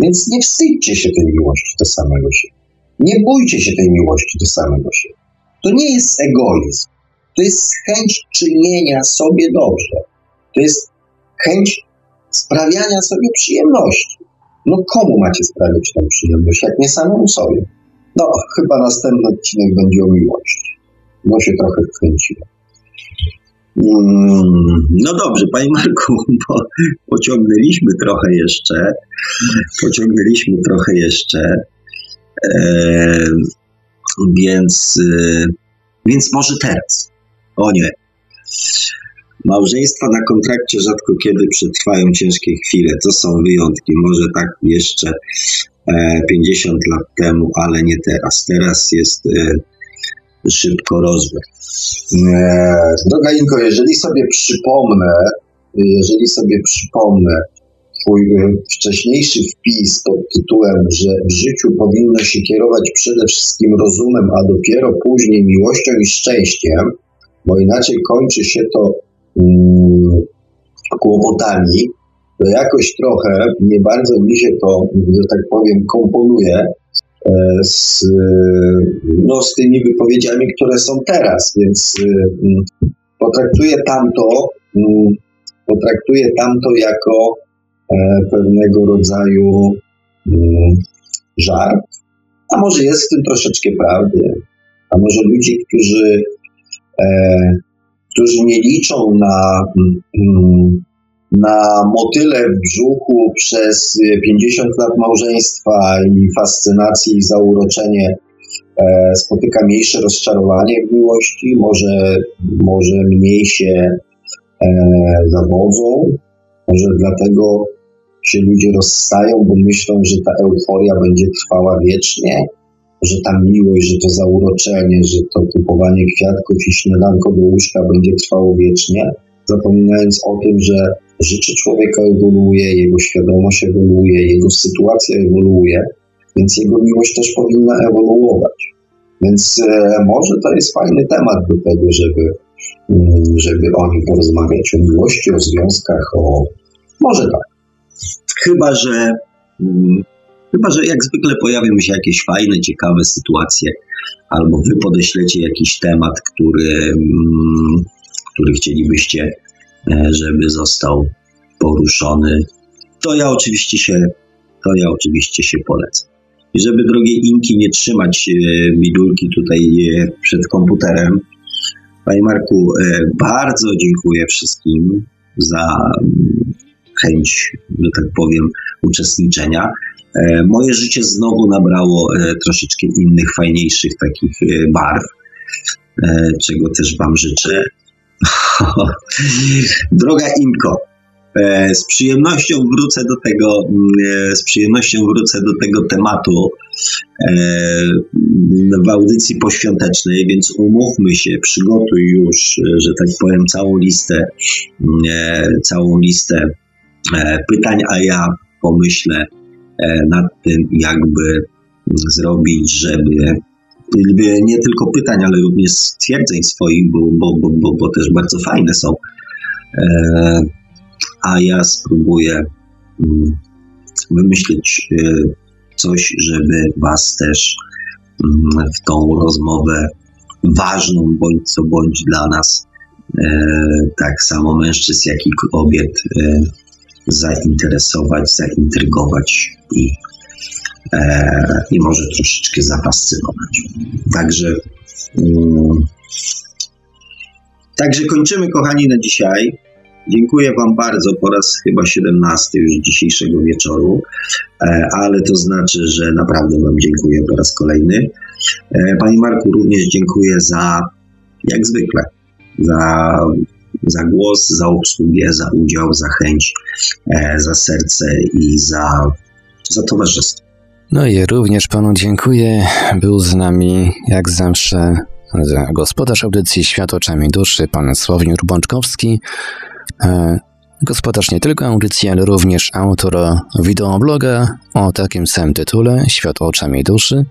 Speaker 2: Więc nie wstydźcie się tej miłości do samego siebie. Nie bójcie się tej miłości do samego siebie. To nie jest egoizm. To jest chęć czynienia sobie dobrze. To jest chęć sprawiania sobie przyjemności. No komu macie sprawiać tę przyjemność, jak nie samemu sobie? No, chyba następny odcinek będzie o miłości. No się trochę wkręciłem. Mm, no dobrze, Panie Marku, (laughs) bo pociągnęliśmy trochę jeszcze, pociągnęliśmy trochę jeszcze, e, więc, e, więc może teraz. O nie. Małżeństwa na kontrakcie rzadko kiedy przetrwają ciężkie chwile. To są wyjątki. Może tak jeszcze e, 50 lat temu, ale nie teraz. Teraz jest e, szybko rozwój. E, droga Inko, jeżeli sobie przypomnę, jeżeli sobie przypomnę twój e, wcześniejszy wpis pod tytułem, że w życiu powinno się kierować przede wszystkim rozumem, a dopiero później miłością i szczęściem, bo inaczej kończy się to kłopotami, to jakoś trochę nie bardzo mi się to, że tak powiem, komponuje E, z, no, z tymi wypowiedziami, które są teraz, więc e, mm, potraktuję tamto, mm, potraktuję tamto jako e, pewnego rodzaju mm, żart, a może jest w tym troszeczkę prawdy, a może ludzie, którzy, którzy nie liczą na na motyle w brzuchu przez 50 lat małżeństwa i fascynacji i zauroczenie e, spotyka mniejsze rozczarowanie w miłości, może, może mniej się e, zawodzą, może dlatego się ludzie rozstają, bo myślą, że ta euforia będzie trwała wiecznie, że ta miłość, że to zauroczenie, że to kupowanie kwiatków i śniadanko do łóżka będzie trwało wiecznie, zapominając o tym, że życie człowieka ewoluuje, jego świadomość ewoluuje, jego sytuacja ewoluuje, więc jego miłość też powinna ewoluować. Więc e, może to jest fajny temat do tego, żeby, mm, żeby o nim porozmawiać, o miłości, o związkach, o... Może tak. Chyba, że mm, chyba, że jak zwykle pojawią się jakieś fajne, ciekawe sytuacje, albo wy podeślecie jakiś temat, który, mm, który chcielibyście E, żeby został poruszony, to ja oczywiście się, to ja oczywiście się polecam. I żeby drogie Inki nie trzymać widulki e, tutaj e, przed komputerem, Panie Marku, bardzo dziękuję wszystkim za mm, chęć, że tak powiem, uczestniczenia. E, moje życie znowu nabrało e, troszeczkę innych, fajniejszych takich e, barw, czego też Wam życzę. (laughs) Droga Inko, z przyjemnością wrócę do tego, z przyjemnością wrócę do tego tematu w audycji poświątecznej, więc umówmy się, przygotuj już, że tak powiem, całą listę, całą listę pytań, a ja pomyślę nad tym, jakby zrobić, żeby nie tylko pytań, ale również stwierdzeń swoich, bo, bo, bo, bo, bo też bardzo fajne są. E, a ja spróbuję mm, wymyślić e, coś, żeby Was też mm, w tą rozmowę ważną, bądź co bądź dla nas, tak samo mężczyzn, jak i kobiet, zainteresować, zaintrygować i, e, i może troszeczkę zafascynować. Także, um, także kończymy, kochani, na dzisiaj. Dziękuję Wam bardzo po raz chyba 17 już dzisiejszego wieczoru, e, ale to znaczy, że naprawdę Wam dziękuję po raz kolejny. E, Panie Marku, również dziękuję za, jak zwykle, za za głos, za obsługę, za udział, za chęć, e, za serce i za, za towarzystwo.
Speaker 1: No i również panu dziękuję. Był z nami, jak zawsze, gospodarz audycji Świat oczami duszy, pan Sławomir Bączkowski. E, gospodarz nie tylko audycji, ale również autor wideobloga o takim samym tytule Świat oczami duszy.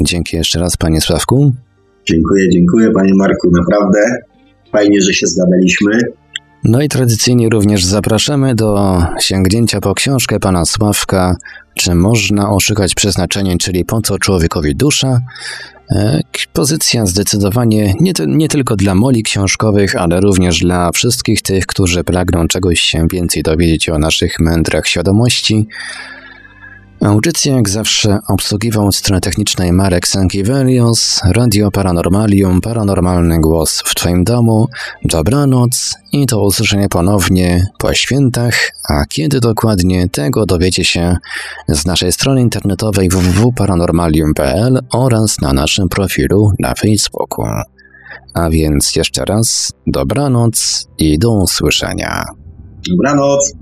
Speaker 1: Dzięki jeszcze raz, panie Sławku.
Speaker 2: Dziękuję, dziękuję, panie Marku, naprawdę. Fajnie, że się zgadaliśmy.
Speaker 1: No i tradycyjnie również zapraszamy do sięgnięcia po książkę pana Sławka Czy można oszukać przeznaczenie, czyli po co człowiekowi dusza? E, pozycja zdecydowanie nie, nie tylko dla moli książkowych, ale również dla wszystkich tych, którzy pragną czegoś się więcej dowiedzieć o naszych mędrach świadomości. Audycję jak zawsze obsługiwał strony technicznej Marek Sankiewelios, Radio Paranormalium, Paranormalny Głos w Twoim domu, dobranoc i do usłyszenia ponownie po świętach, a kiedy dokładnie tego dowiecie się z naszej strony internetowej www.paranormalium.pl oraz na naszym profilu na Facebooku. A więc jeszcze raz dobranoc i do usłyszenia.
Speaker 2: Dobranoc.